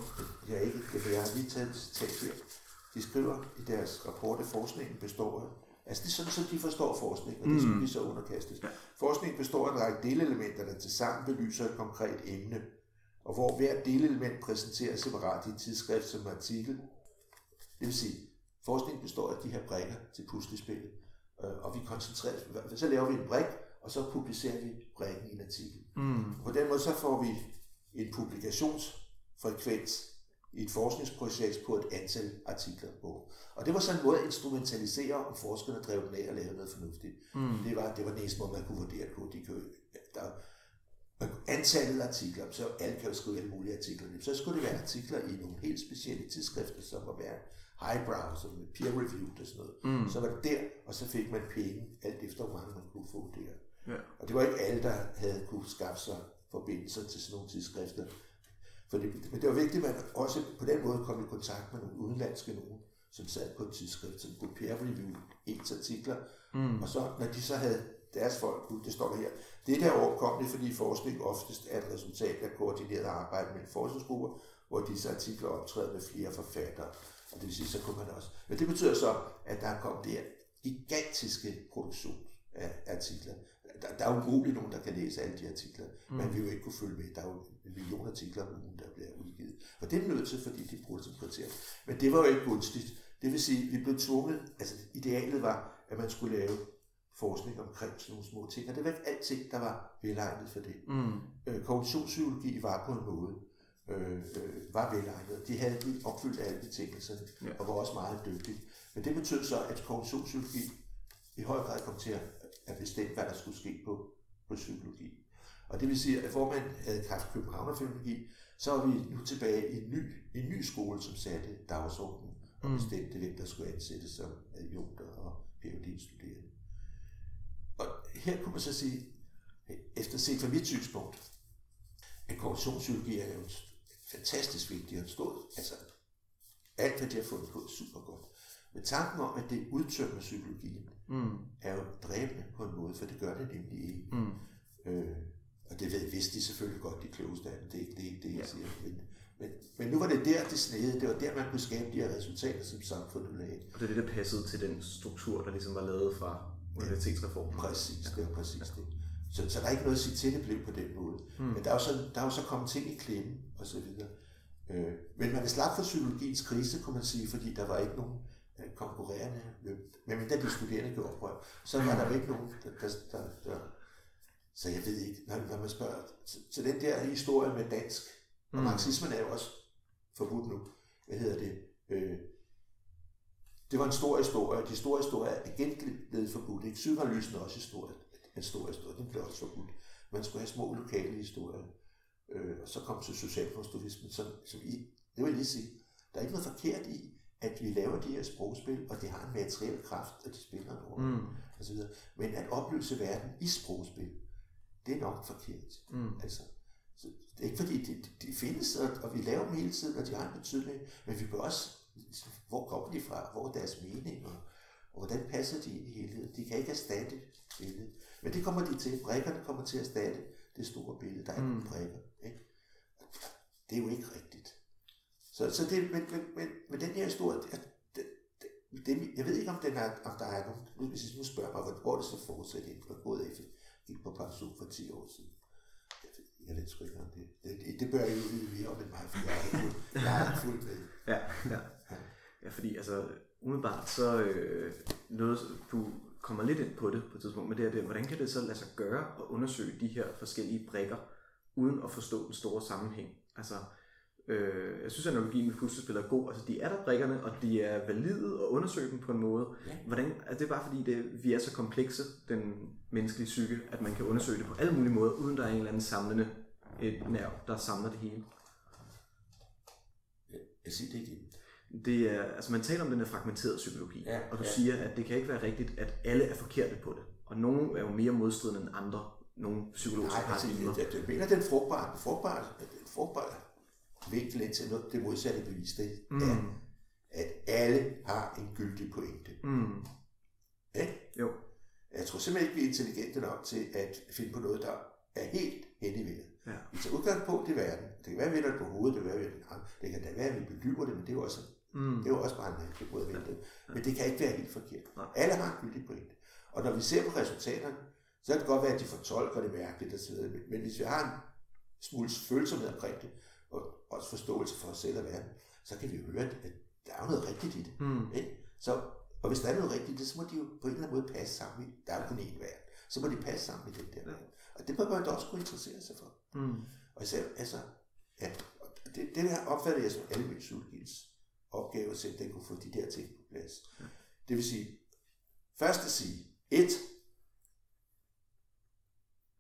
jeg, ikke, jeg har lige taget et citat her. De skriver i deres rapport, at forskningen består af Altså det er sådan, som de forstår forskning, og det skal vi så underkastes. Ja. Forskning består af en række delelementer, der tilsammen belyser et konkret emne, og hvor hvert delelement præsenteres separat i et tidsskrift som en artikel. Det vil sige, forskning består af de her brikker til puslespillet, øh, og vi koncentrerer os. Så laver vi en brik, og så publicerer vi brikken i en artikel. Mm. På den måde så får vi en publikationsfrekvens i et forskningsprojekt på et antal artikler på. Og det var sådan en måde at instrumentalisere, om forskerne drev den af og lavede noget fornuftigt. Mm. Det, var, det var den eneste måde, man kunne vurdere på. De kunne, der, antallet af artikler, så alle kan jo skrive alle mulige artikler. Så skulle det være artikler i nogle helt specielle tidsskrifter, som var værd highbrow, som med peer reviewed og sådan noget. Mm. Så var det der, og så fik man penge, alt efter hvor mange man kunne få der. Ja. Og det var ikke alle, der havde kunne skaffe sig forbindelser til sådan nogle tidsskrifter. For det, men det var vigtigt, at man også på den måde kom i kontakt med nogle udenlandske nogen, som sad på et tidsskrift, som kunne peer review ens artikler. Mm. Og så, når de så havde deres folk ud, det står der her, det der kom det, fordi forskning oftest er et resultat af koordineret arbejde med forskningsgrupper, hvor disse artikler optræder med flere forfattere. Og det vil sige, så kunne man også. Men det betyder så, at der er kommet det her gigantiske produktion af artikler. Der, der er jo umuligt nogen, der kan læse alle de artikler. Mm. Man vil jo ikke kunne følge med. Der er jo en million artikler om ugen, der bliver udgivet. Og det er nødt til, fordi de bruger det som kriterie. Men det var jo ikke gunstigt. Det vil sige, at vi blev tvunget, altså idealet var, at man skulle lave forskning omkring sådan nogle små ting. Og det var ikke alting, der var velegnet for det. Mm. Øh, kognitionspsykologi var på en måde øh, øh, var velegnet. De havde de opfyldt alle betingelserne Ja. og var også meget dygtige. Men det betød så, at kognitionspsykologi i høj grad kom til at, at bestemme, hvad der skulle ske på, på psykologi. Og det vil sige, at hvor man havde haft Københavnerfilologi, så var vi nu tilbage i en ny, en ny skole, som satte dagsordenen og Mm. bestemte, hvem der skulle ansættes som adjunkter og Ph.D.-studerende. Og her kunne man så sige, efter set fra mit synspunkt, at kognitionspsykologi er jo fantastisk vigtig og stor, altså alt hvad de har fundet på er super godt. Men tanken om, at det er udtømmende psykologien, Mm. er jo dræbende på en måde, for det gør det nemlig ikke. Mm. Øh, og det ved, vidste de selvfølgelig godt, de klogeste af dem. Det er ikke det, er ikke det jeg Ja. siger. Men, men, men nu var det der, det snede. Det var der, man kunne skabe de her resultater, som samfundet lagde. Og det er det, der passede til den struktur, der ligesom var lavet fra universitetsreformen. Præcis, det var præcis det. Så, så der er ikke noget at sige til, det blev på den måde. Mm. Men der er, jo så, der er jo så kommet ting i klemme, og så videre. Øh, men man er slap for psykologiens krise, kunne man sige, fordi der var ikke nogen øh, konkurrerende løb. Men mindre de studerende gjorde oprør, så var der jo ikke nogen, der, der, der, der så jeg ved ikke, når, når man spørger til, til den der historie med dansk, og Mm. marxismen er jo også forbudt nu, hvad hedder det, øh, det var en stor historie, de store historier er igen blevet forbudt, ikke? Psykoanalysen er også historie, en stor historie, den blev også forbudt. Man skulle have små lokale historier, øh, og så kom til socialkonstruktivismen, som, som I, det vil jeg lige sige, der er ikke noget forkert i, at vi laver de her sprogspil, og det har en materiel kraft, og de spiller en rolle, Mm. så videre. Men at opløse verden i sprogspil, det er nok forkert. Mm. Altså, så det er ikke fordi, de, de, de findes, og, og vi laver dem hele tiden, og de har en betydning, men vi bør også, hvor kommer de fra, hvor er deres mening, og, og hvordan passer de ind i helheden. De kan ikke erstatte billedet. Men det kommer de til. Brækkerne kommer til at erstatte det store billede. Der er mm. brækker. Ikke? Det er jo ikke rigtigt. Så, så det, men, men, men, men den her historie, det, det, det, jeg ved ikke, om, den er, om der er nogen, hvis I nu spørger mig, hvor, hvor det så fortsætter ind, hvor gået efter, gik på pension for 10 år siden. Jeg jeg ved sgu ikke om det. Det, det, det bør jeg jo vide mere om end mig, for jeg har ikke fulgt, jeg har ikke med. Ja, ja. Ja, fordi altså, umiddelbart så øh, noget, du kommer lidt ind på det på et tidspunkt, men det er det, hvordan kan det så lade sig gøre at undersøge de her forskellige brikker, uden at forstå den store sammenhæng? Altså, øh, jeg synes, at analogien med puslespil er god. Altså, de er der brikkerne, og de er valide og undersøge dem på en måde. Ja. Hvordan, er det bare fordi, det, vi er så komplekse, den menneskelige psyke, at man kan undersøge det på alle mulige måder, uden der er en eller anden samlende et nerv, der samler det hele? Jeg, siger det igen. Det er, altså man taler om den her fragmenterede psykologi, Ja, og du ja. siger, at det kan ikke være rigtigt, at alle er forkerte på det. Og nogle er jo mere modstridende end andre, nogle psykologiske altså, paradigmer. jeg, jeg, jeg mener, den frugtbare, frugtbare, frugtbare vinkel ind til noget, det modsatte bevis, det Mm. er, at alle har en gyldig pointe. Mm. Ikke? Jo. Jeg tror simpelthen ikke, vi er intelligente nok til at finde på noget, der er helt hen i vejret. Ja. Vi tager udgangspunkt i verden. Det kan være, at vi vender det på hovedet, det kan være, at vi det kan da være, at vi belyver det, men det er jo også, Mm. det er jo også bare en anden måde at vende det. Men det kan ikke være helt forkert. Nej. Alle har en gyldig pointe. Og når vi ser på resultaterne, så kan det godt være, at de fortolker det mærkeligt videre. Men, hvis vi har en smule følsomhed omkring det, også forståelse for os selv og verden, så kan vi høre, at der er noget rigtigt i det. Mm. Ikke? Så, og hvis der er noget rigtigt i det, så må de jo på en eller anden måde passe sammen i. Der er kun én verden. Så må de passe sammen i den der verden. Og det bør man da også kunne interessere sig for. Mm. Og især, altså, ja, det, det her opfatter jeg som almindelig psykologis opgave at den kunne få de der ting på plads. Det vil sige, først at sige, et,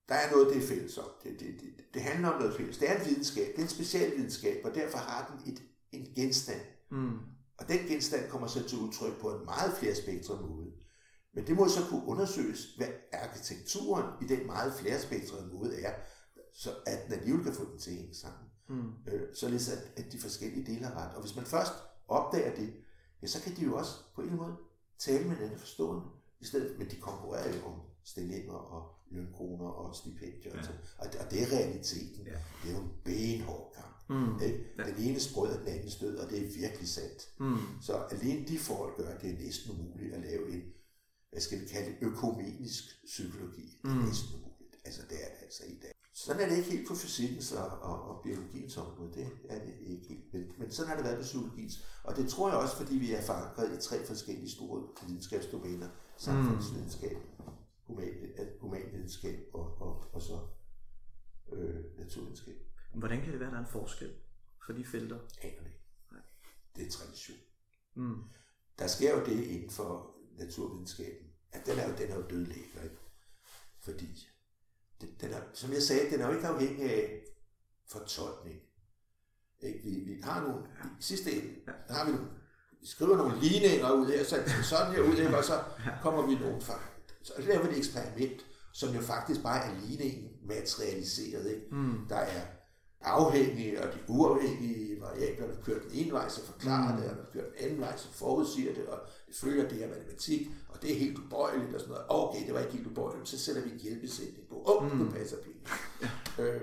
der er noget, det er fælles om. Det, det, det, det handler om noget fælles. Det er en videnskab, det er en speciel videnskab, og derfor har den et, en genstand. Mm. Og den genstand kommer så til udtryk på en meget flerspektret måde. Men det må så kunne undersøges, hvad arkitekturen i den meget flerspektrede måde er, så at den alligevel kan få den til at hænge sammen. Mm. Øh, således at, at de forskellige dele har ret. Og hvis man først opdager det, ja, så kan de jo også på en måde tale med hinanden forstående. I stedet, men de konkurrerer jo om stillinger og lønkroner og stipendier. Ja. Og, og det er realiteten. Ja. Det er jo en benhård kamp. Mm. Ikke? Ja. Den ene sprød og den anden stød, og det er virkelig sandt. Mm. Så alene de forhold gør, at det er næsten umuligt at lave en, hvad skal vi kalde det, økumenisk psykologi. Det er mm. næsten umuligt. Altså det er det altså i dag. Sådan er det ikke helt på fysikkens og, og, og biologiens område. Det er det ikke helt. Men, men sådan har det været på psykologiens. Og det tror jeg også, fordi vi er forankret i tre forskellige store videnskabsdomæner. Samfundsvidenskab, humanvidenskab og, og, og så øh, naturvidenskab. Hvordan kan det være, at der er en forskel for de felter? Aner det ikke. Det er tradition. Mm. Der sker jo det inden for naturvidenskaben, at den er jo, den er jo dødlægger, ikke? Fordi, den, den er, som jeg sagde, den er jo ikke afhængig af fortolkning. Ikke? Vi, vi har nogle, i sidste ende, der har vi nogle, vi skriver nogle ligninger ud her, så sådan her ud her, og så [laughs] kommer vi nogle fra, så laver vi et eksperiment, som jo faktisk bare er ligningen materialiseret. Ikke? Mm. Der er afhængige og de uafhængige variabler, der kører den ene vej, så forklarer mm. det, og der kører den anden vej, så forudsiger det, og det følger det her matematik, og det er helt ubøjeligt og sådan noget. Okay, det var ikke helt ubøjeligt, så sætter vi en hjælpesætning på. Åh, oh, mm. det passer. Ja. Øh,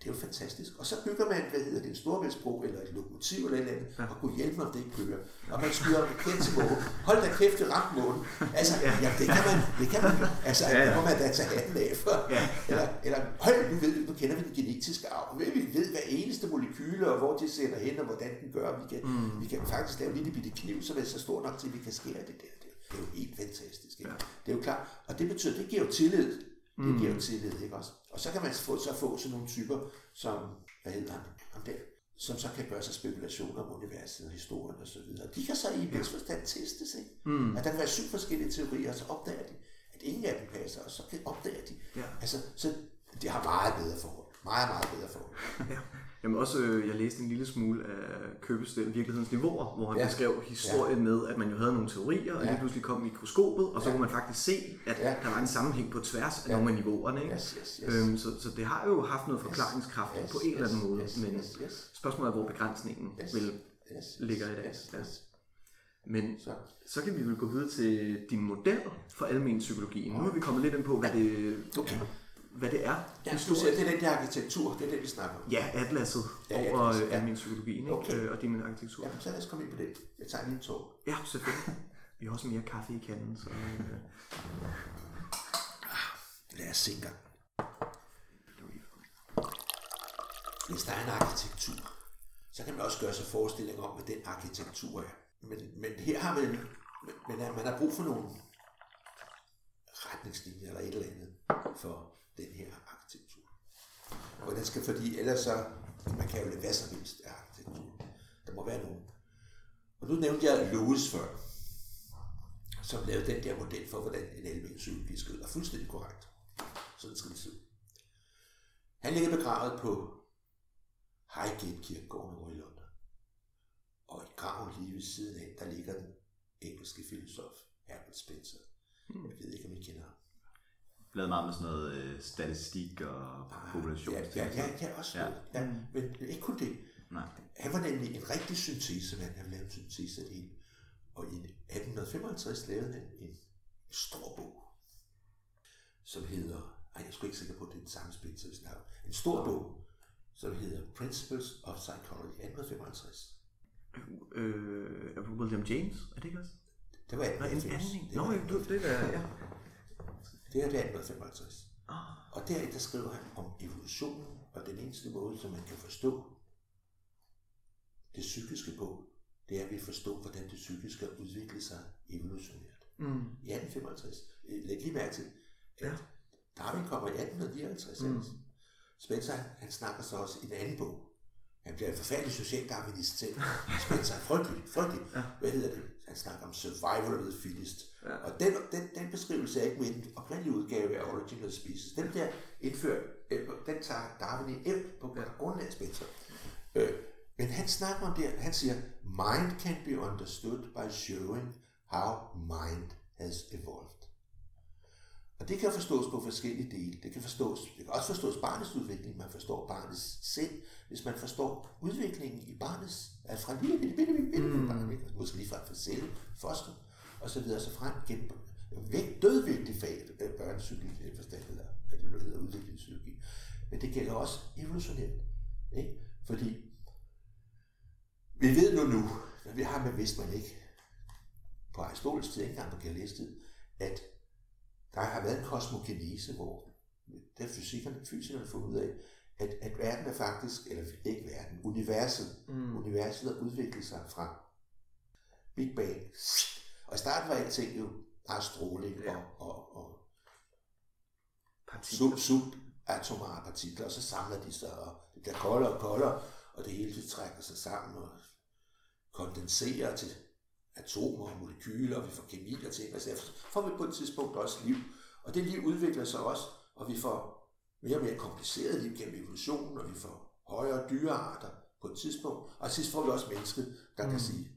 det er jo fantastisk. Og så bygger man, hvad hedder det, en storvældsbro eller et lokomotiv eller et eller andet, ja. og kunne hjælpe mig, om det ikke kører. Og man skyder kendt til månen. Hold da kæft, det ramt månen. Altså, ja. jamen, det kan man, det kan man. Altså, ja, ja. det må man da tage hatten af for. Ja. Ja. Eller, eller hold, nu, ved, nu kender vi den genetiske arv. Vi ved hver eneste molekyle, og hvor de sender hen, og hvordan den gør. Vi kan, mm. vi kan faktisk lave en lille bitte kniv, så er så stor nok til, at vi kan skære det der. Det er jo helt fantastisk. Ikke? Ja. Det er jo klart. Og det betyder, det giver jo tillid. Det mm. giver jo tillid, ikke også? Og så kan man få, så få sådan nogle typer, som, hvad hedder han, ham der, som så kan gøre sig spekulationer om universet og historien og så videre. De kan så i en vis forstand testes, ikke? Mm. At der kan være syv forskellige teorier, og så opdager de, at ingen af dem passer, og så opdager de. Ja. Altså, så de har meget bedre forhold. Meget, meget bedre forhold. [laughs] ja. Jamen også, øh, jeg læste en lille smule af Købestel, virkelighedens niveauer, hvor han ja. beskrev historien ja. med, at man jo havde nogle teorier, og ja. lige pludselig kom mikroskopet, og så ja. kunne man faktisk se, at ja. der var en sammenhæng på tværs af ja. nogle af niveauerne. Ikke? Yes, yes, yes. Øhm, så, så det har jo haft noget forklaringskraft yes, på en yes, eller anden måde, yes, men yes, yes. spørgsmålet er, hvor begrænsningen yes, vil yes, ligger i dag. Yes, yes. Men så. så kan vi vel gå videre til din model for almen psykologi. Nu er vi kommet lidt ind på, hvad det, okay hvad det er. Ja, du siger, det er den der arkitektur, det er det, vi snakker om. Ja, atlaset ja, over atlas, ja. almen psykologien ikke? Okay. Øh, og din arkitektur. Ja, så lad os komme ind på det. Jeg tager lige en tog. Ja, selvfølgelig. [laughs] Vi har også mere kaffe i kanden, så... Øh... Lad os se en gang. Hvis der er en arkitektur, så kan man også gøre sig forestilling om, hvad den arkitektur er. Men, men her har man, men, man har brug for nogle retningslinjer eller et eller andet for den her arkitektur. Og den skal, fordi ellers så, man kan jo lade hvad som helst af arkitektur. Der må være nogen. Og nu nævnte jeg Lewis før, som lavede den der model for, hvordan en almen cykel bliver skrevet. Og fuldstændig korrekt. Sådan skal det se ud. Han ligger begravet på Highgate Kirkegården over i London. Og i graven lige ved siden af, der ligger den engelske filosof Herbert Spencer. Jeg ved ikke, om I kender ham lavet meget med sådan noget øh, statistik og population. Ja, ja, ja, ja, også ja. ja. Men ikke kun det. Nej. Han var nemlig en rigtig syntesemand. Han lavede en syntese af det hele. Og i 1855 lavede han en stor bog, som hedder, ej, jeg er sgu ikke sikker på, at det er den samme Spencers navn, en stor bog, som hedder Principles of Psychology, 1855. Øh, William James, er det ikke også? Det var 1855. Nå, det, det er, ja. Det er det 1855. Ah. Og der, der skriver han om evolutionen, og den eneste måde, som man kan forstå det psykiske på, det er, at vi forstår, hvordan det psykiske har udviklet sig evolutionært. Mm. I 1855. Læg lige mærke til, at ja. Darwin kommer i 1859. Mm. Spencer, han snakker så også i en anden bog. Han bliver en forfærdelig social darwinist selv. [laughs] Spencer er frygtelig, frygtelig. Ja. Hvad hedder det? Han snakker om survival of the fittest. Ja. Og den, den, den beskrivelse er ikke med den oprindelige udgave af Origin of Species. Den bliver indført, øh, den tager Darwin ind på ja. grund af Spencer. Øh, Men han snakker om det, han siger, mind can be understood by showing how mind has evolved. Og det kan forstås på forskellige dele. Det kan, forstås, det kan også forstås barnets udvikling. Man forstår barnets sind, hvis man forstår udviklingen i barnets, altså fra lille, lille, lille, lille, lille mm. barn, måske lige fra celle, foster, og så videre, så frem gennem væk, dødvigtig fag, børnepsykologi i den forstand, eller hvad det nu hedder, udviklingspsykologi. Men det gælder også evolutionært. Ikke? Fordi vi ved nu nu, men vi har med vidst man ikke, på Aristoteles tid, ikke engang på Galileis tid, at der har været en kosmogenese, hvor der fysikerne, fysikerne får ud af, at, at verden er faktisk, eller ikke verden, universet, mm. universet har udviklet sig fra Big Bang. Og i starten var alting jo bare stråling ja. og, og, og sub, subatomare partikler, og så samler de sig, og det bliver koldere og koldere, og det hele trækker sig sammen og kondenserer til atomer og molekyler, og vi får kemi og ting, og så får vi på et tidspunkt også liv. Og det liv udvikler sig også, og vi får mere og mere kompliceret liv gennem evolutionen, og vi får højere dyrearter på et tidspunkt, og sidst får vi også mennesket, der mm. kan sige,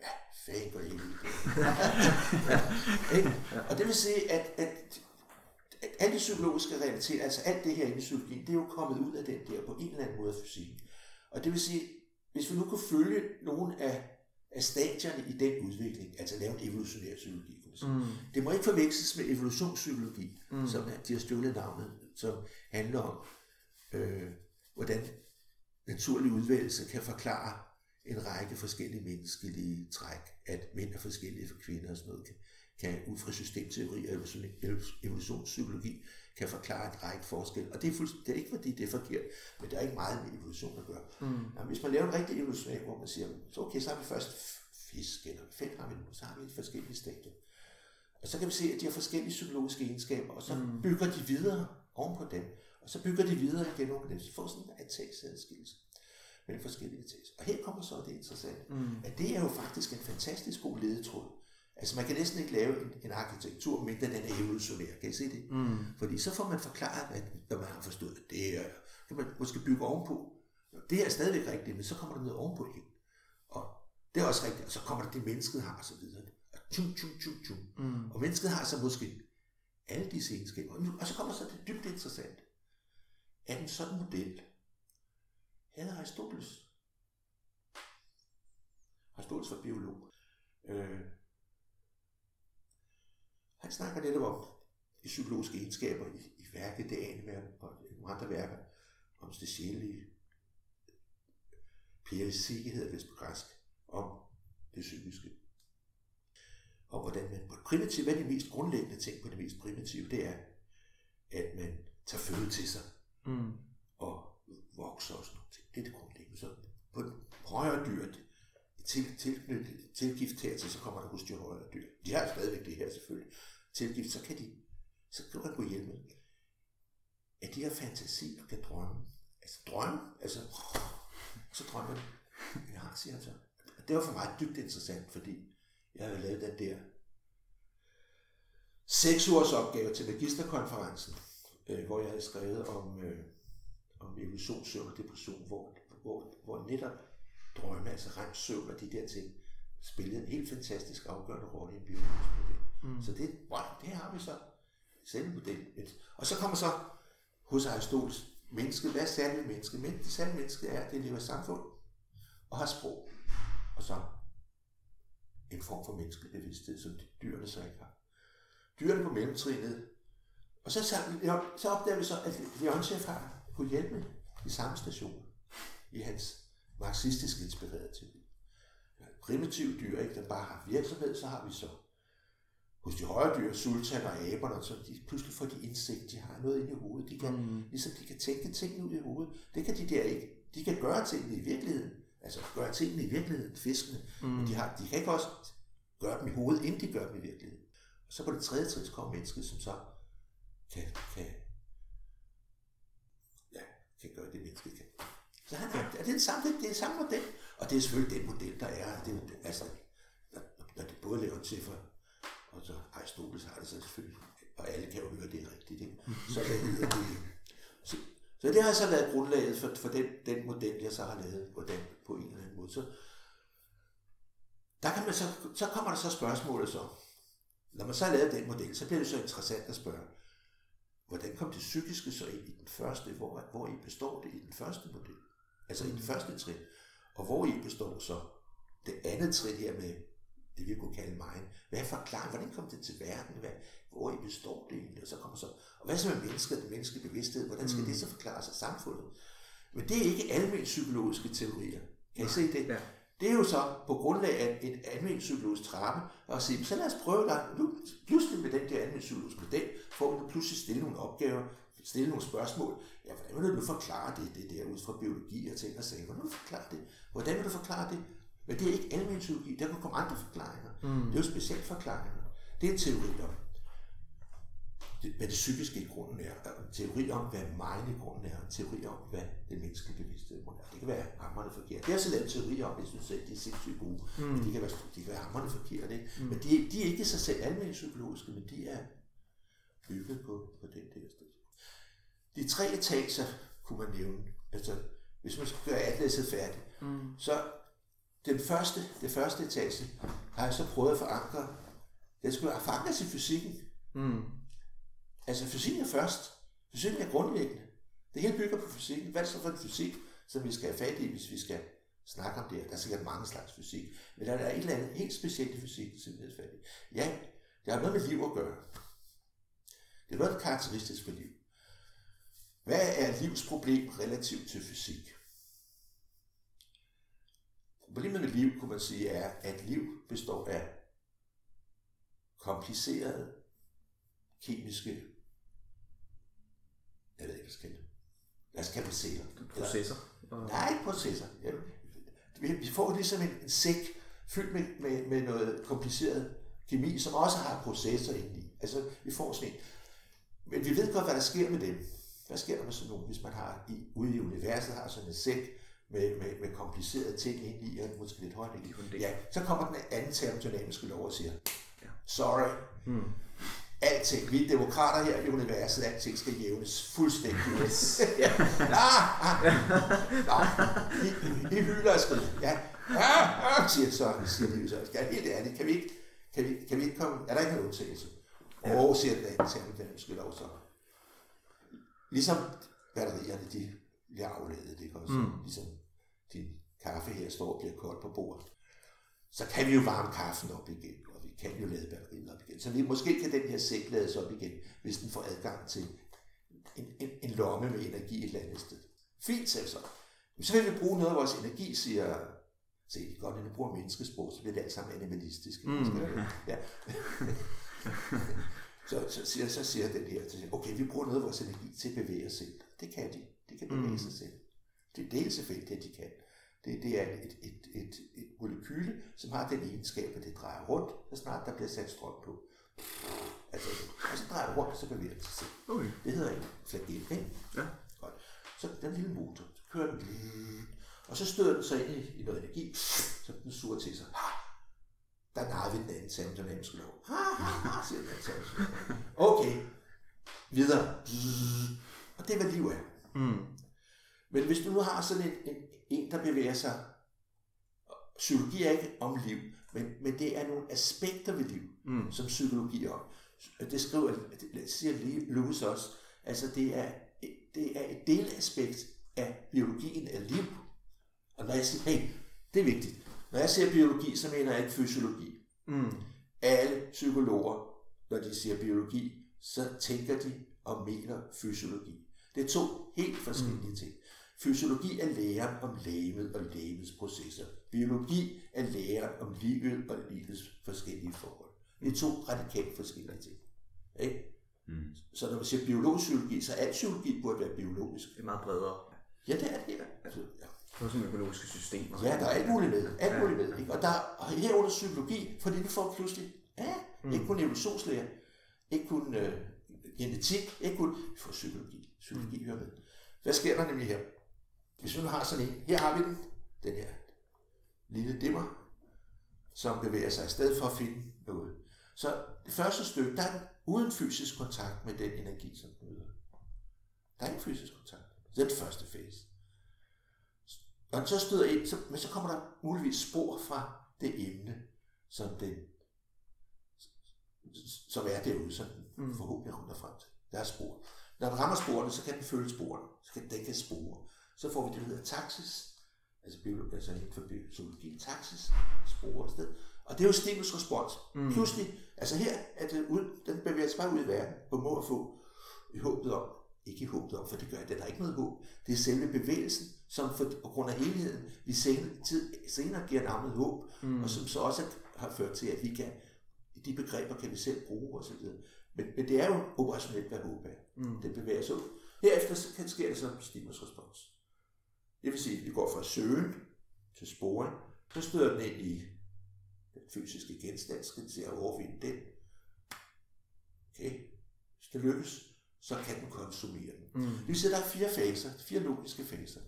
ja, og evigt. ja, og det vil sige, at, at, at alle de psykologiske realiteter, altså alt det her inde i psykologien, det er jo kommet ud af den der på en eller anden måde af fysikken. Og det vil sige, hvis vi nu kunne følge nogle af af stadierne i den udvikling, altså lave en evolutionær psykologi. Mm. Det må ikke forveksles med evolutionspsykologi, mm. som de har stjålet navnet, som handler om, øh, hvordan naturlig udvælgelse kan forklare en række forskellige menneskelige træk, at mænd er forskellige for kvinder og sådan noget, kan, kan ud fra systemteori og evolutionspsykologi, kan forklare en række forskel. Og det er, det er ikke fordi, det er forkert, men der er ikke meget med evolution at gøre. Mm. Jamen, hvis man laver en rigtig evolution, hvor man siger, så okay, så har vi først fisk, eller fedt har vi nu, så har vi et forskellige stadier. Og så kan vi se, at de har forskellige psykologiske egenskaber, og så mm. bygger de videre oven på dem, og så bygger de videre igen oven på dem, så får sådan en etageadskillelse mellem forskellige etager. Og her kommer så det interessante, mm. at det er jo faktisk en fantastisk god ledetråd Altså man kan næsten ikke lave en, en arkitektur, men den er evolutionær. Kan I se det? Mm. Fordi så får man forklaret, at når man har forstået det, er, kan man måske bygge ovenpå. Det er stadigvæk rigtigt, men så kommer der noget ovenpå ind. Og det er også rigtigt, og så kommer der det, mennesket har, og så videre. Og, tjum, tjum, tjum, tjum. Mm. og mennesket har så måske alle disse egenskaber. Og så kommer så det dybt interessant, at en sådan model havde Aristoteles. Aristoteles var biolog. Øh, han snakker netop om de psykologiske egenskaber i, i værket Det ane og nogle andre værker om det sjælelige, Pierre hedder det på græsk, om det psykiske. Og hvordan man på primitivt, hvad er de mest grundlæggende ting på det mest primitive, det er, at man tager føde til sig mm. og vokser og sådan noget. Det er det grundlæggende. Så på højere dyr, til, tilknyttet, tilgift til, så kommer der hos de højere dyr. De har stadigvæk det her selvfølgelig tilgift, så kan de, så kan man gå hjælpe. At de har fantasi og kan drømme. Altså drømme, altså, så drømmer de. Ja, siger han så. Og det var for mig dybt interessant, fordi jeg havde lavet den der seks ugers opgave til magisterkonferencen, øh, hvor jeg havde skrevet om, øh, om evolutionssøvn og depression, hvor, hvor, hvor netop drømme, altså remsøvn og de der ting, spillede en helt fantastisk afgørende rolle i en biologisk model. Mm. Så det, wow, det har vi så selv model. Og så kommer så hos Aristoteles, mennesket, hvad er særligt menneske? Men det særlige menneske er, at det lever i samfund og har sprog. Og så en form for menneskelig bevidsthed, som dyrene så ikke har. Dyrene på mellemtrinet. Og så, så, så opdager vi så, at Leontjev har kunne hjælpe i samme station i hans marxistisk inspirerede teori. Primitive dyr, ikke, der bare har virksomhed, så har vi så hos de højere dyr, sultaner og aberne, så de, pludselig får de indsigt, de har noget inde i hovedet. De kan, mm. ligesom de kan tænke tingene ud i hovedet. Det kan de der ikke. De kan gøre tingene i virkeligheden. Altså gøre tingene i virkeligheden, fiskene. Mm. Men de, har, de kan ikke også gøre dem i hovedet, inden de gør dem i virkeligheden. Og så på det tredje trin kommer mennesket, som så kan, kan, ja, kan gøre det, mennesket kan. Så han er, det er den samme, det er den samme model. Og det er selvfølgelig den model, der er. Det, altså, når det både laver til for og så Aristoteles har det så selvfølgelig, og alle kan jo høre, det er rigtigt. Ikke? Så, hvad hedder det, så, så det har så været grundlaget for, for den, den model, jeg så har lavet på, den, på en eller anden måde. Så, der kan man så, så kommer der så spørgsmålet så. Når man så har lavet den model, så bliver det så interessant at spørge, hvordan kom det psykiske så ind i den første, hvor, hvor I består det i den første model? Altså i den første trin. Og hvor I består så det andet trin her med det, vi kunne kalde mig. Hvad er forklaringen? Hvordan kom det til verden? Hvad, hvor I består det egentlig? Og så kommer så, og hvad så med mennesket, den menneskelige bevidsthed? Hvordan skal mm. det så forklares af samfundet? Men det er ikke almindelige psykologiske teorier. Kan I se det? Ja. Det er jo så på grundlag af en almindelig psykologisk trappe, og sige, så lad os prøve dig. Nu, pludselig med den der almindelige psykologiske model, får du pludselig stille nogle opgaver, stille nogle spørgsmål. Ja, hvordan vil du forklare det, det der ud fra biologi og ting og sager? Hvordan vil du forklare det? Hvordan vil du forklare det? Men det er ikke almindelig psykologi, der kan komme andre forklaringer. Mm. Det er jo specielt forklaringer. Det er en teori om, det, hvad det psykiske i grunden er, en teori om, hvad mind i grunden er, en teori om, hvad den menneskelige bevidsthed er. Det kan være hammerende forkert. Det er så lavet teori om, jeg synes selv, de er sindssygt gode. Mm. Men de kan være, de kan være hammerende forkert, ikke? Mm. Men de, de er ikke så selv almindelige psykologiske, men de er bygget på, på den der sted. De tre etager kunne man nævne. Altså, hvis man skal gøre atlaset færdigt, mm. så den første, det første etage har jeg så prøvet at forankre. Den skulle have forankret i fysikken. Mm. Altså fysikken er først. Fysikken er grundlæggende. Det hele bygger på fysikken. Hvad er det så for en fysik, som vi skal have fat i, hvis vi skal snakke om det Der er sikkert mange slags fysik. Men der er et eller andet helt specielt i fysik, som vi fat i. Ja, det har noget med liv at gøre. Det er noget karakteristisk for liv. Hvad er livsproblem relativt til fysik? Problemet med liv, kunne man sige, er, at liv består af komplicerede kemiske jeg ved ikke, hvad skal det. Lad os kalde det. Processer? Eller, nej, ikke processer. Ja, vi, får ligesom en, en sæk fyldt med, med, med noget kompliceret kemi, som også har processer indeni. Altså, vi får sådan en. Men vi ved godt, hvad der sker med dem. Hvad sker der med sådan nogle, hvis man har i, ude i universet har sådan en sæk med, med, med komplicerede ting ind i, og måske lidt højt i. Ja, så kommer den anden termodynamiske lov og siger, sorry, hmm alting. Vi er demokrater her i universet, alting skal jævnes fuldstændig. Yes. ja. Ah, ah. Nå, vi, vi hylder og skrider. Ja. Ah, ah, siger så, siger de så. Skal helt ærligt, kan vi ikke, kan vi, kan vi ikke komme, er der ikke nogen undtagelse? Ja. Og siger den anden til den skal lov så. Ligesom batterierne, de bliver afledet, ikke også? Mm. Ligesom din kaffe her står og bliver koldt på bordet. Så kan vi jo varme kaffen op igen kan jo lade batteriet op igen. Så vi, måske kan den her sæk lades op igen, hvis den får adgang til en, en, en lomme med energi et eller andet sted. Fint, selv så. Så vil vi bruge noget af vores energi, siger Se, det er godt, når vi bruger menneskesprog, så bliver det alt sammen animalistisk. Mm. Ja. [laughs] så, så, siger, så siger den her, så siger, okay, vi bruger noget af vores energi til at bevæge os selv. Det kan de. De kan bevæge mm. sig selv. Det, det er helt selvfølgelig, at de kan. Det, det er et, et, et, et molekyle, som har den egenskab, at det drejer rundt, så snart der bliver sat strøm på. Altså, og så drejer det rundt, så bevæger det sig selv. Okay. Det hedder en flagel, ikke? Ja. Godt. Så den lille motor, så kører den, og så støder den sig ind i, i noget energi, så den suger til sig. Der narrer vi den anden termodynamiske lov. siger den anden Okay, videre. Og det er, hvad liv er. Mm. Men hvis du nu har sådan en, en, en der bevæger sig, psykologi er ikke om liv, men, men det er nogle aspekter ved liv, mm. som psykologi er om. Det skriver, det siger Lewis også, altså det er, det er et delaspekt af biologien af liv. Og når jeg siger, hey, det er vigtigt. Når jeg siger biologi, så mener jeg ikke fysiologi. Mm. Alle psykologer, når de siger biologi, så tænker de og mener fysiologi. Det er to helt forskellige mm. ting. Fysiologi er læren om lægemet og lægemets processer. Biologi er læren om livet og livets forskellige forhold. Det er to radikalt forskellige ting. Ikke? Mm. Så når man siger biologisk psykologi, så al psykologi burde være biologisk. Det er meget bredere. Ja, det er det. Ja. Altså, ja. Det er som økologiske systemer. Ja, der er alt muligt med. Alt muligt med. Ikke? Og der er herunder psykologi, fordi vi får pludselig, ja, mm. ikke kun evolutionslære, ikke kun øh, genetik, ikke kun, vi får psykologi. Psykologi hører med. Hvad sker der nemlig her? Hvis vi nu har sådan en, her har vi den, den her lille dimmer, som bevæger sig afsted for at finde noget. Så det første stykke, der er den uden fysisk kontakt med den energi, som den møder. Der er ikke fysisk kontakt. Det er den første fase. Når den så støder ind, så, men så kommer der muligvis spor fra det emne, som den som er derude, som den mm. forhåbentlig runder frem til. Der er spor. Når den rammer sporene, så kan den følge sporene. Så kan den kan spore. Så får vi det, der hedder taxis. Altså, biologi, altså inden for biologi, taxis, spore sted. Og det er jo stimulus respons. Mm. Pludselig, altså her er det ud, den bevæger sig bare ud i verden, på må at få i håbet om, ikke i håbet om, for det gør den har ikke noget håb. Det er selve bevægelsen, som for, på grund af helheden, vi senere, tid, senere giver navnet håb, mm. og som så også har ført til, at vi kan, de begreber kan vi selv bruge osv. Men, men det er jo operationelt, hvad håb er. Mm. Det bevæger sig ud. Herefter så kan ske det så stimulus respons. Det vil sige, at vi går fra søgen til sporing, så støder den ind i den fysiske genstand, skal til at overvinde den. Okay. Hvis det lykkes, så kan den konsumere den. Mm. Det vil sige, at der er fire faser, fire logiske faser.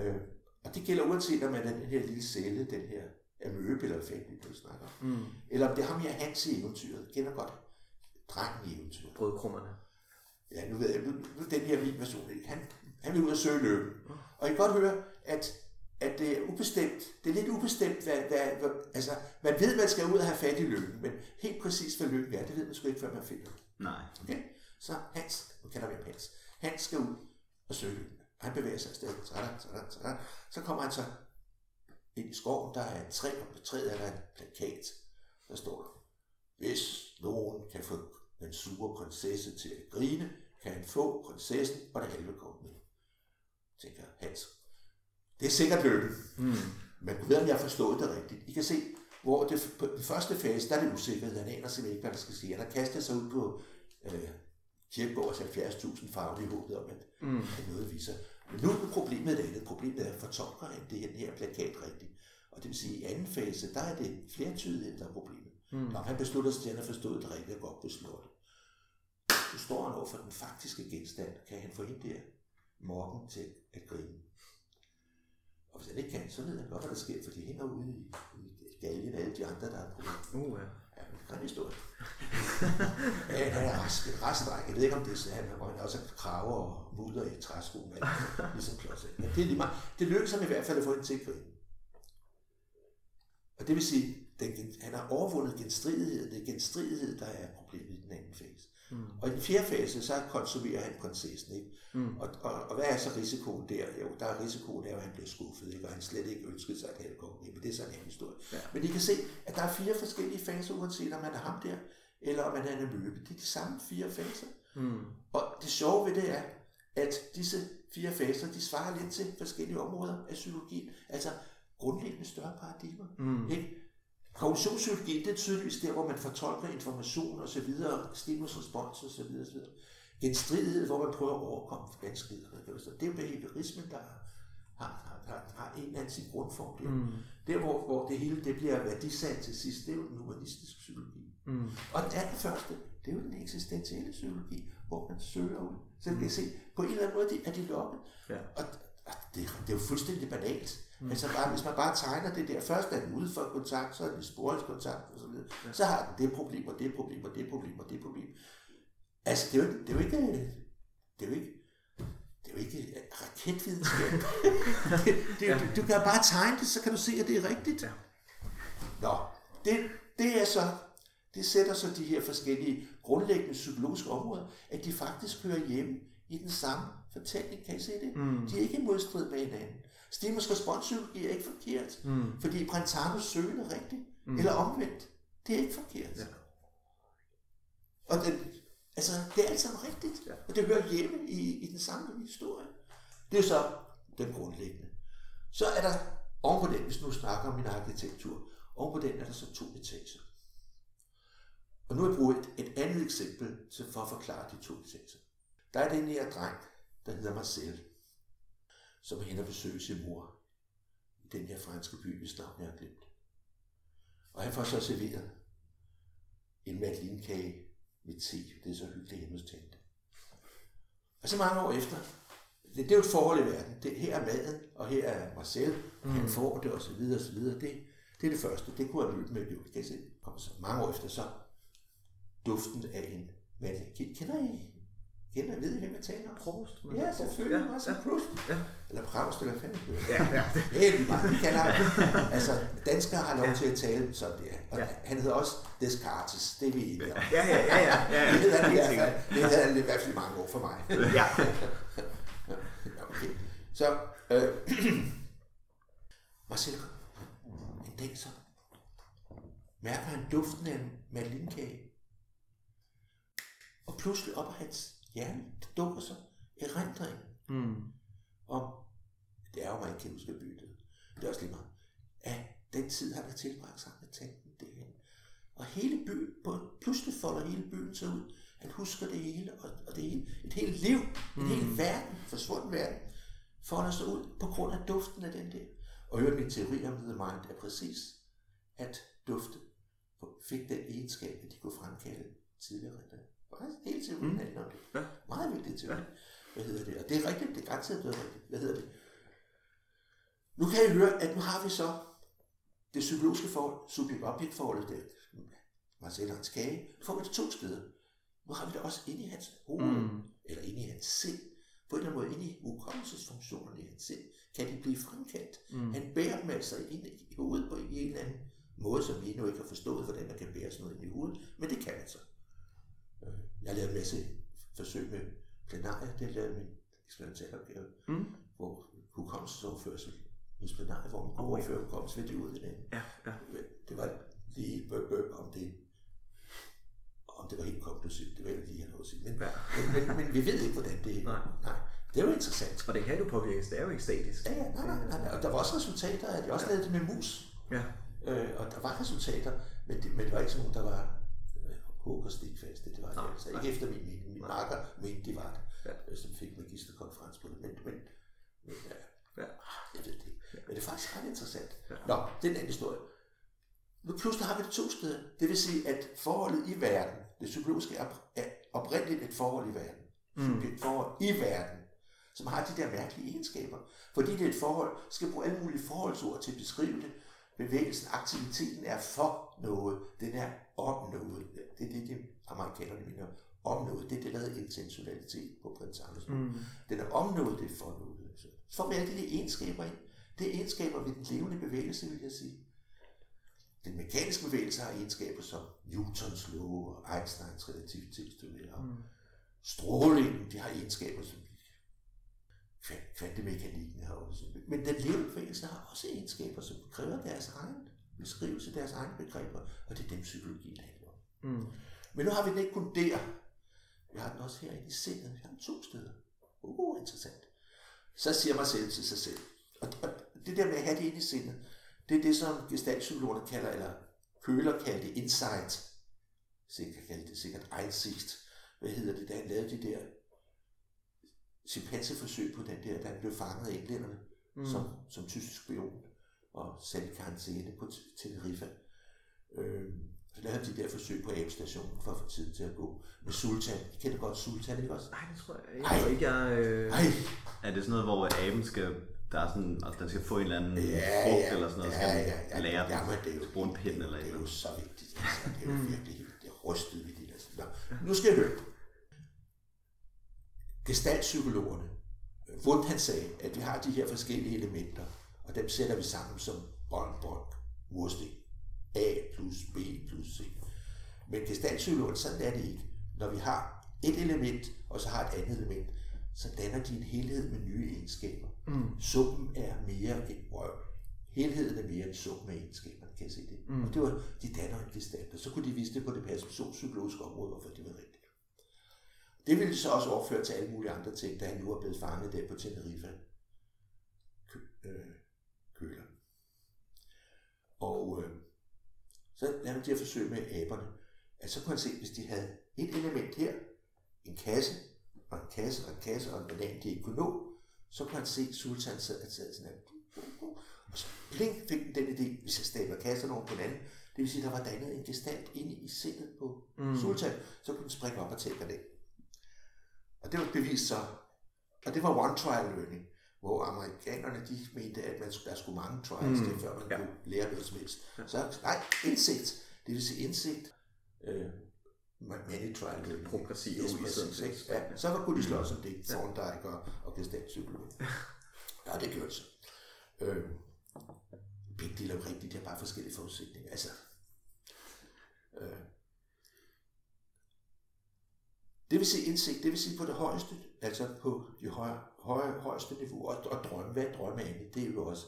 Øh, og det gælder uanset om man er den her lille celle, den her amøbe eller fabel, du snakker om. Mm. Eller om det er ham her Hans i eventyret. Kender godt drengen i eventyret. Brødkrummerne. Ja, nu ved jeg, nu, nu den her min version? Han, han vil ud og søge lykken. Mm. Og I kan godt høre, at, at det er ubestemt. Det er lidt ubestemt, hvad, hvad, hvad, altså, man ved, man skal ud og have fat i lykken, men helt præcis, hvad lykken er, det ved man sgu ikke, før man finder. Nej. Okay? Så Hans, nu kalder vi ham Hans, Hans skal ud og søge lykken. Han bevæger sig afsted, sådan, sådan, sådan. Så kommer han så ind i skoven, der er et træ, og på træet er der en plakat. Der står der, hvis nogen kan få den sure prinsesse til at grine, kan han få prinsessen og det halve kort Tænker Hans. Det er sikkert lykken. Mm. Men ved, om jeg har forstået det rigtigt. I kan se, hvor det, på den første fase, der er det usikkerhed. Han aner simpelthen ikke, hvad der skal ske. Han har kastet sig ud på øh, Kirkeborgs 70.000 farve i håbet om, at, mm. at noget viser. Men nu er problemet det andet. Problemet er, at fortolker han det her plakat rigtigt. Og det vil sige, at i anden fase, der er det flertydighed, der er problemet. Mm. Når han beslutter sig til, at han har forstået det rigtigt og godt beslået det. Så står han over for den faktiske genstand. Kan han få hende morgen til at grine? Og hvis han ikke kan, så ved han godt, hvad der sker, for de hænger ude i, i galgen af alle de andre, der er problem. Uh, ja. Ja, men det er en historie. [laughs] ja, han er rask, rask dreng. Jeg ved ikke, om det er sådan, han har også kraver og mudder i træskoen, ligesom klods. Men det er lige meget. Det lykkedes ham i hvert fald at få en til at grine. Og det vil sige, den, han har overvundet genstridighed. Det er genstridighed, der er problemet i den anden fase. Mm. Og i den fjerde fase, så konsumerer han prinsessen. Ikke? Mm. Og, og, og, hvad er så risikoen der? Jo, der er risikoen der, at han bliver skuffet, ikke? og han slet ikke ønsker sig at have det men det er sådan en historie. Ja. Men I kan se, at der er fire forskellige faser, uanset om man er ham der, eller om man er en amøbe. Det er de samme fire faser. Mm. Og det sjove ved det er, at disse fire faser, de svarer lidt til forskellige områder af psykologien. Altså grundlæggende større paradigmer. Mm. Ikke? Kognitionspsykologi, det er tydeligvis der, hvor man fortolker information og så videre, stimulus, respons og så videre, så videre. Genstridighed, hvor man prøver at overkomme vanskelighederne. Det er jo behaviorismen, der har, har, har, har en af sin grundform. Der, mm. der hvor, hvor det hele det bliver værdisat til sidst, det er jo den humanistiske psykologi. Mm. Og den første, det er jo den eksistentielle psykologi, hvor man søger ud. Så man kan se, på en eller anden måde er de lukket. Ja. Og, og det, det er jo fuldstændig banalt. Mm. Altså bare, hvis man bare tegner det der, først er den ude for kontakt, så er den sporingskontakt og så videre, ja. så har den det problem, og det problem, og det problem, og det problem. Altså, det er jo, det er jo ikke, det er jo ikke, det er jo ikke raketvidenskab. [laughs] det, det, ja. du, du kan bare tegne det, så kan du se, at det er rigtigt. Ja. Nå, det, det er så, det sætter så de her forskellige grundlæggende psykologiske områder, at de faktisk hører hjemme i den samme fortælling. Kan I se det? Mm. De er ikke i modstrid med hinanden. Stimulus responspsykologi er ikke forkert, mm. fordi Brentanos søgen er rigtigt, mm. eller omvendt. Det er ikke forkert. Ja. Og den, altså, det er alt sammen rigtigt, ja. og det hører hjemme i, i den samme historie. Det er så den grundlæggende. Så er der oven på den, hvis nu snakker om min arkitektur, oven på den er der så to etager. Og nu har jeg brugt et, et andet eksempel til for at forklare de to etager. Der er den her dreng, der hedder Marcel som er hen og besøge sin mor i den her franske by, hvis navn jeg har glemt. Og han får så serveret en madelinekage med te. Det er så hyggeligt hjemme hos tante. Og så mange år efter, det, det er jo et forhold i verden. Det, her er maden, og her er Marcel, mm. han får det, og så videre, og så videre. Det, det er det første. Det kunne have løbet med, jo. Kan se? Kommer så mange år efter, så duften af en madeleine. Kender I Kender, ved I, hvem jeg taler om? Proust. men- Ja, selvfølgelig. Ja, Ja, også ja. Proust. Ja. Eller Proust, eller fanden det Ja, ja. Helt meget. Ham. Altså, danskere har lov Ja. til at tale som det er. Og Ja. han hedder også Descartes. Det er vi enige om. Ja, ja, ja, ja, ja, Det hedder han i hvert fald. Det havde han i hvert fald mange år for mig. Ja. [laughs] Ja, okay. Så, øh, [clears throat] Marcel, en dag så mærker han duften af en madelinekage. Og pludselig op af hans hjerne, der dukker sig erindring Mm. om, det er jo mig, ikke kan huske bytte, det er også lige meget, af den tid, han har tilbragt sammen med tanten derhen. Og hele byen, på, pludselig folder hele byen sig ud. Han husker det hele, og, og det hele, et helt liv, en mm. hel verden, forsvunden verden, folder sig ud på grund af duften af den der. Og hørte min teori om The Mind er præcis, at dufte fik den egenskab, at de kunne fremkalde tidligere hele teorien Mm. handler om det. Ja. Meget vigtig teori. Hvad hedder det? Og det er rigtigt, det er garanteret er rigtigt. Hvad hedder det? Nu kan I høre, at nu har vi så det psykologiske forhold, subjekt-objekt-forholdet der. Marcel hans kage, får vi det to steder. Nu har vi det også inde i hans hoved, mm. eller inde i hans sind. På en eller anden måde inde i hukommelsesfunktionerne i hans sind, kan de blive fremkaldt. Mm. Han bærer dem altså ind i hovedet på en eller anden måde, som vi endnu ikke har forstået, hvordan man kan bære sådan noget ind i hovedet, men det kan man så. Øh, Jeg lavet en masse forsøg med plenarie, det lavede min eksperimentalopgave, Mm. hvor hukommelsesoverførsel hos plenarie, hvor man kunne Oh, ja. overføre hukommelse ved det ud hinanden. Ja, ja. Det var lige bøb, bøb om det om det var helt konklusivt, det var jeg lige noget at sige. Men, Ja. men, men, men, vi ved ikke, hvordan det Nej. nej. Det er jo interessant. Og det kan jo påvirkes, det er jo ikke statisk. Ja, ja, nej, nej, nej, nej. Og der var også resultater, at jeg også lavede det med mus. Ja. Øh, og der var resultater, men det, men det var ikke sådan der var øh, hug og stikfaste. Det var det Nej, altså nej. ikke efter min mening. Min Nej. marker mente, de var det. Ja. Ja. Som fik magisterkonference på det. Men, men, men ja, Ja. jeg ved det ikke. Men det er faktisk ret interessant. Ja. Nå, det er en anden historie. Nu pludselig har vi det to steder. Det vil sige, at forholdet i verden, det psykologiske er, er oprindeligt et forhold i verden. Mm. Et forhold i verden, som har de der mærkelige egenskaber. Fordi det er et forhold, skal bruge alle mulige forholdsord til at beskrive det. Bevægelsen, aktiviteten er for noget. Den er om noget. Det er det, de amerikanerne mener. Om noget. Det er det, der hedder intentionalitet på prins Andersen. Mm. Den er om noget, det er for noget. Så får vi alle de egenskaber ind. Det er egenskaber ved den levende bevægelse, vil jeg sige. Den mekaniske bevægelse har egenskaber som Newtons lov og Einsteins relativitetsteori og Mm. strålingen, de har egenskaber som kva- kvantemekanikken har også. Men den levende bevægelse har også egenskaber, som kræver deres egen beskrivelse, deres egne begreber, og det er dem psykologien handler om. Mm. Men nu har vi den ikke kun der. Vi har den også herinde i sindet. Vi har den to steder. Uh, interessant. Så siger mig selv til sig selv. Og, og det der med at have det inde i sindet, det er det, som gestaltpsykologerne kalder, eller Køler kaldte insight. Sikkert kaldte det sikkert Einsicht. Hvad hedder det, da han lavede de der chimpanseforsøg på den der, da han blev fanget af englænderne mm. som, som tysk spion og sat i karantæne på Tenerife. Øh, så lavede han de der forsøg på abestationen for at få tid til at gå med Sultan. I kender godt Sultan, ikke også? Nej, det tror jeg ikke. Ej. Jeg tror ikke, jeg... Øh... Nej, Er det sådan noget, hvor aben skal, der er sådan, altså, den skal få en eller anden ja, frugt ja, eller sådan noget, ja, skal ja, ja, lære ja, men det er jo, bruge en pind det, er eller det er jo så vigtigt. Altså, det er jo [laughs] virkelig, det er rystet ved det der. Nå, nu skal jeg høre. Gestaltpsykologerne, Wundt han sagde, at vi har de her forskellige elementer, og dem sætter vi sammen som bånd, bånd, mursten. A plus B plus C. Men gestaltpsykologen, sådan er det ikke. Når vi har et element, og så har et andet element, så danner de en helhed med nye egenskaber. Mm. Summen er mere end røv. Helheden er mere end summen af egenskaber, kan jeg se det. Mm. Og det var, de danner en gestalt, og så kunne de vise det på det perceptionspsykologiske område, hvorfor det var rigtigt. Det ville de så også overføre til alle mulige andre ting, da han nu er blevet fanget der på Tenerife. Kø, øh, køler. Og øh, så lavede han de her forsøg med aberne. At så kunne han se, hvis de havde et element her, en kasse, og en kasse, og en kasse, og en banan, de ikke kunne nå, så kunne han se, at Sultan sad, sad sådan her. Og så bling fik den idé, hvis jeg stabler kasserne over på hinanden, det vil sige, at der var dannet en gestalt inde i sindet på mm. Sultan, så kunne den springe op og tage den. Og det var bevist så, og det var one trial learning, hvor amerikanerne de mente, at man, der skulle mange trials Mm. mm. til, før man Ja. ja. kunne lære noget som helst. Ja. Så nej, indsigt, det vil sige indsigt, øh, Money Trial. Lidt progressiv set. Ja, så var kunne de slås om det, Thorndike og, og gestaltpsykolog. [laughs] Ja, det gjorde det så. Øh, begge dele er rigtigt, de har bare forskellige forudsætninger. Altså, øh, det vil sige indsigt, det vil sige på det højeste, altså på det høje, høje, højeste niveau, og, og drømme, hvad drømme er det er jo også,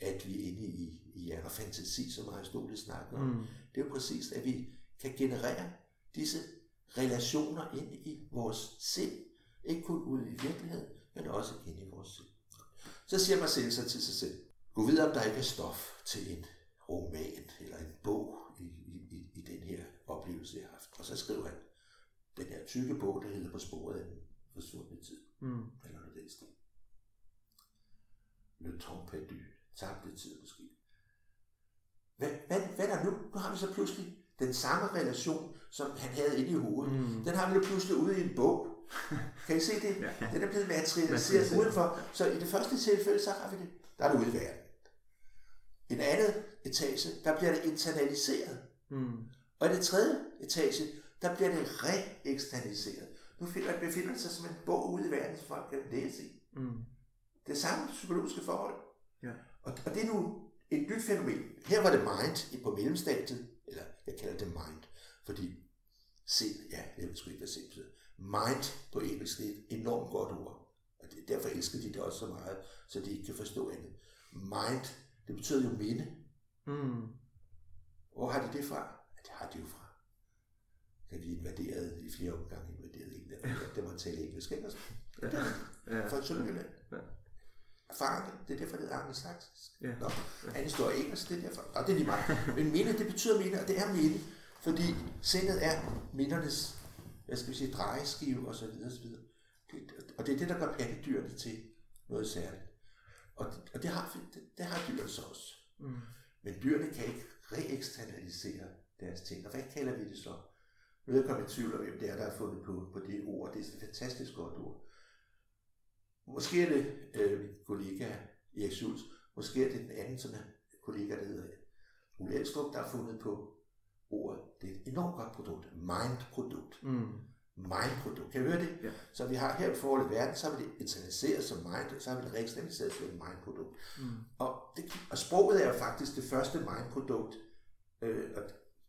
at vi er inde i, i hjerne og fantasi, som Aristoteles snakker om. Mm. Det er jo præcis, at vi kan generere disse relationer ind i vores sind, ikke kun ud i virkeligheden, men også ind i vores sind. Så siger Marcel så til sig selv, gå videre, om der ikke er stof til en roman eller en bog i, i, i, i den her oplevelse, jeg har haft. Og så skriver han den her tykke bog, der hedder På sporet af den forsvundne tid. Mm. Eller noget den stil. Le perdu. Tabte tid måske. Hvad, hvad, hvad er der nu? Nu har vi så pludselig den samme relation, som han havde inde i hovedet. Mm. Den har vi nu pludselig ude i en bog. [laughs] Kan I se det? Ja. Den er blevet materialiseret Materialiseret. udenfor. Så i det første tilfælde, så har vi det. Der er det ude i verden. En anden etage, der bliver det internaliseret. Mm. Og i det tredje etage, der bliver det reeksternaliseret. Nu finder, befinder sig som en bog ude i verden, som folk kan læse i. Mm. Det samme psykologiske forhold. Ja. Og, og det er nu et nyt fænomen. Her var det mind i- på mellemstadiet, eller jeg kalder det mind, fordi sind, ja, jeg ved sgu ikke, hvad sind betyder. Mind på engelsk, er et enormt godt ord. Og det, derfor elsker de det også så meget, så de ikke kan forstå andet. Mind, det betyder jo minde. Mm. Hvor har de det fra? Ja, det har de jo fra. Da vi invaderede i flere omgange, invaderede England. Ja. Det må tale engelsk, ikke? Ja. Ja. Fra Sønderjylland. Ja. Erfaring, det er derfor, det hedder angelsaksisk. Ja. Nå, anden står engelsk, det er derfor. Nå, det er lige meget. Men minde, det betyder minde, og det er minde, fordi sindet er mindernes, hvad skal vi sige, drejeskive og så videre, og så videre. Det, og det er det, der gør pattedyrene til noget særligt. Og, det- og det, har, det, det har dyrene så også. Mm. Men dyrene kan ikke reeksternalisere deres ting. Og hvad kalder vi det så? Kommet i tvivl om, hvem det er, der har fundet på, på det ord. Det er et fantastisk godt ord. Måske er det øh, min kollega Erik Schulz. Måske er det den anden, som er kollega, der hedder Ulle Elstrup, der har fundet på ordet. Det er et enormt godt produkt. Mind-produkt. Mm. Mind-produkt. Kan I høre det? Ja. Så vi har her i forhold til verden, så har vi det internaliseret som mind, så har vi det reeksternaliseret som et mind-produkt. Mm. Og, det, og sproget er jo faktisk det første mindprodukt, øh, og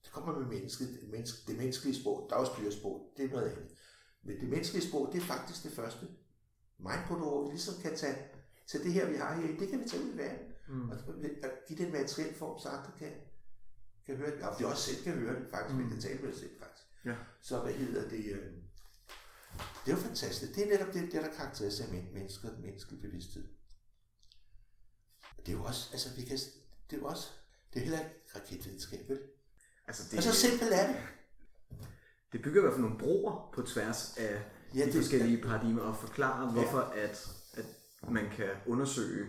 det kommer med mennesket, det, menneske, det menneskelige sprog, er dyresprog, det er noget andet. Men det menneskelige sprog, det er faktisk det første mindprodukt, hvor vi ligesom kan tage, tage det her, vi har her, det kan vi tage ud i verden, Mm. og, og give det en materiel form, så andre kan, kan høre det. Og vi også selv kan høre det, faktisk, mm. vi kan tale med det selv, faktisk. Ja. Så hvad hedder det? Øh, det er jo fantastisk. Det er netop det, det der karakteriserer men- mennesket, den menneskelige bevidsthed. Det er jo også, altså vi kan, det er jo også, det er heller ikke raketvidenskab, vel? Altså, Det, og så simpelt er det. det bygger i hvert fald nogle broer på tværs af Ja, ja, de det- forskellige paradigmer og forklare, hvorfor at, at man kan undersøge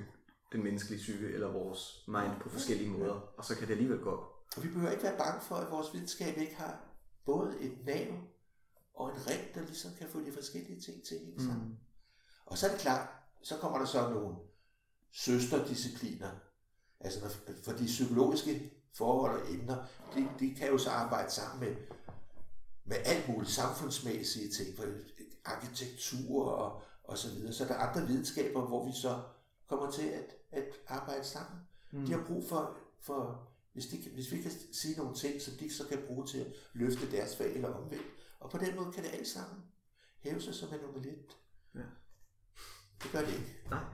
den menneskelige psyke eller vores mind på forskellige måder, og så kan det alligevel gå op. Og vi behøver ikke være bange for, at vores videnskab ikke har både et nav og en ring, der ligesom kan få de forskellige ting til at hænge sammen. Mm. Og så er det klart, så kommer der så nogle søsterdiscipliner. Altså når, for de psykologiske forhold og emner, de, de kan jo så arbejde sammen med, med alt muligt samfundsmæssige ting, for arkitektur og, og så videre. Så er der andre videnskaber, hvor vi så kommer til at, at arbejde sammen. Mm. De har brug for, for hvis, de, hvis vi kan sige nogle ting, som de så kan bruge til at løfte deres fag eller omvendt. Og på den måde kan det alle sammen hæve sig som en lidt. Ja. Det gør det ikke. Nej.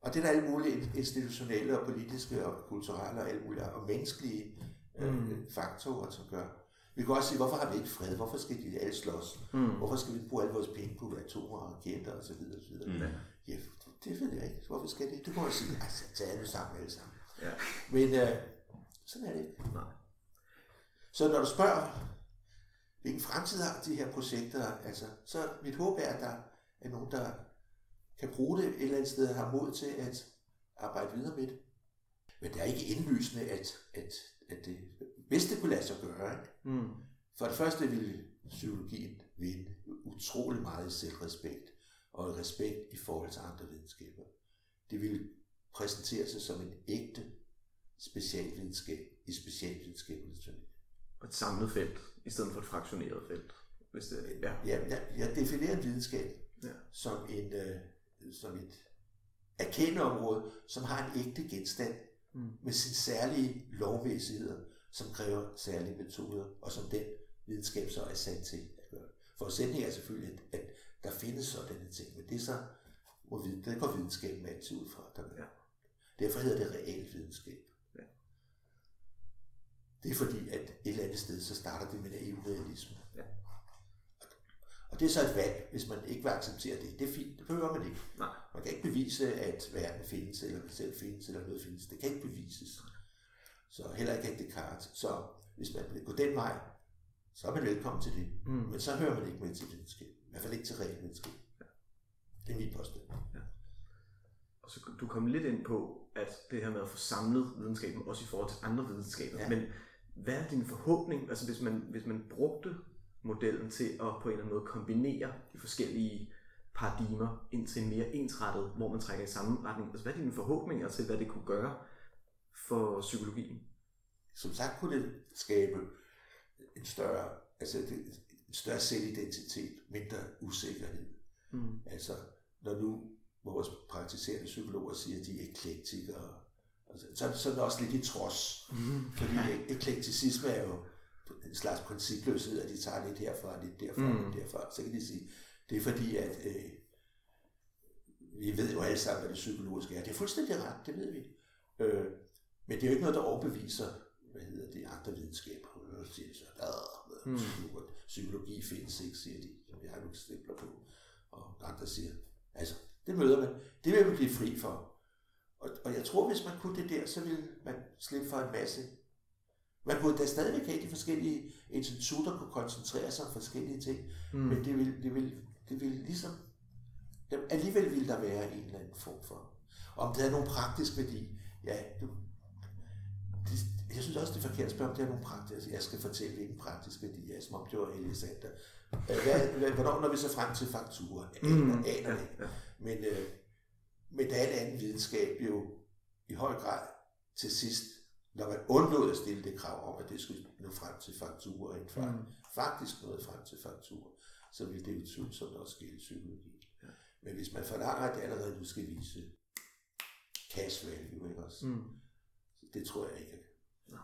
Og det er der alle mulige institutionelle og politiske og kulturelle og alle mulige og menneskelige øh, Mm. faktorer, som gør. Vi kan også sige, hvorfor har vi ikke fred? Hvorfor skal de alle slås? Mm. Hvorfor skal vi bruge alle vores penge på atomer og raketter og så videre og så videre? Mm. Ja, det ved jeg ikke. Hvorfor skal det? Det må jeg sige. Altså, tag nu sammen alle sammen. Ja. Men øh, sådan er det ikke. Nej. Så når du spørger, hvilken fremtid har de her projekter, altså, så mit håb er, at der er nogen, der kan bruge det et eller andet sted og har mod til at arbejde videre med det. Men det er ikke indlysende, at, at, at det, hvis det kunne lade sig gøre, ikke? Mm. For det første ville psykologien vinde utrolig meget selvrespekt og respekt i forhold til andre videnskaber. Det ville præsentere sig som en ægte specialvidenskab i specialvidenskabernes teori. et samlet felt, i stedet for et fraktioneret felt. Hvis det, ja. Ja, jeg, jeg definerer en videnskab Ja. som, en, øh, som et erkendeområde, som har en ægte genstand Mm. med sine særlige lovmæssigheder, som kræver særlige metoder, og som den videnskab så er sat til at gøre. Forudsætningen er selvfølgelig, at, at der findes sådanne ting, men det, er så, må vide, det går videnskaben altid ud fra. Der, Ja. Derfor hedder det real videnskab. Ja. Det er fordi, at et eller andet sted, så starter det med naiv realisme. Ja. Og det er så et valg, hvis man ikke vil acceptere det. Det er fint, det behøver man ikke. Nej. Man kan ikke bevise, at verden findes, eller vi selv findes, eller noget findes. Det kan ikke bevises. Så heller ikke at Descartes. Så hvis man vil gå den vej, så er man velkommen til det. Mm. Men så hører man ikke med til videnskab. I hvert fald ikke til reel videnskab. Det er min påstand. Og så du kom lidt ind på, at det her med at få samlet videnskaben, også i forhold til andre videnskaber. Ja. Men hvad er din forhåbning, altså hvis man, hvis man brugte modellen til at på en eller anden måde kombinere de forskellige paradigmer ind til mere ensrettet, hvor man trækker i samme retning. Altså hvad er dine forhåbninger til, hvad det kunne gøre for psykologien? Som sagt kunne det skabe en større, altså en større selvidentitet, mindre usikkerhed. Mm. Altså, når nu vores praktiserende psykologer siger, at de er eklektikere, altså, så, så er det også lidt i trods. Mm. Fordi [laughs] ek- eklekticisme er jo en slags principløshed, at de tager lidt herfra, lidt derfra, Mm. lidt derfra. Så kan de sige, det er fordi, at øh, vi ved jo alle sammen, hvad det psykologiske er. Det er fuldstændig ret, det ved vi. Øh, men det er jo ikke noget, der overbeviser, hvad hedder det, andre videnskaber. Så siger de så, Mm. psykologi, findes ikke, siger de. som Jeg har nogle eksempler på. Og andre siger, altså, det møder man. Det vil man blive fri for. Og, og jeg tror, hvis man kunne det der, så ville man slippe for en masse. Man kunne da stadigvæk have de forskellige institutter kunne koncentrere sig om forskellige ting, Mm. mm. men det vil, det vil, det vil ligesom, det, alligevel ville der være en eller anden form for. Om det havde nogen praktisk værdi, ja, du, det, jeg synes også, det er forkert at spørge, om det har nogen praktisk altså, Jeg skal fortælle, hvilken praktisk værdi er, som om det var Elisander. Hvad, hvornår når vi så frem til fakturer? Aner, Mm. aner det. Men, øh, men der er en anden videnskab jo i høj grad til sidst, når man undlod at stille det krav om, at det skulle nå frem til fakturer, rent Mm. mm. faktisk nåede frem til fakturer, så ville det jo tvivlsomt også ske i psykologi. Ja. Men hvis man forlanger, at det allerede nu skal vise cash value, ikke også? Mm. Det tror jeg ikke. Nej.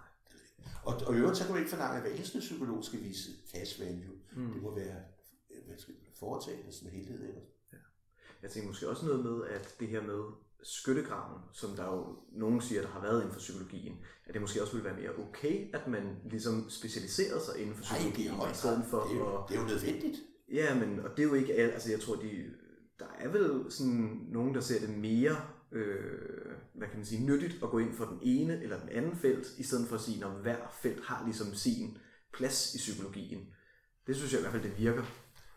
Og, og i øvrigt, så kan man ikke forlange, at hver eneste psykolog skal vise cash value. Mm. Det må være hvad skal, foretagende som helhed. Ikke? Jeg tænker måske også noget med, at det her med skyttegraven, som der jo nogen siger, der har været inden for psykologien, at det måske også ville være mere okay, at man ligesom specialiserede sig inden for Nej, det er psykologien, i stedet for det, er jo, at... det er jo nødvendigt. Ja, men og det er jo ikke alt. Altså jeg tror, de, der er vel sådan nogen, der ser det mere, øh, hvad kan man sige, nyttigt at gå ind for den ene eller den anden felt, i stedet for at sige, at hver felt har ligesom sin plads i psykologien. Det synes jeg i hvert fald, det virker.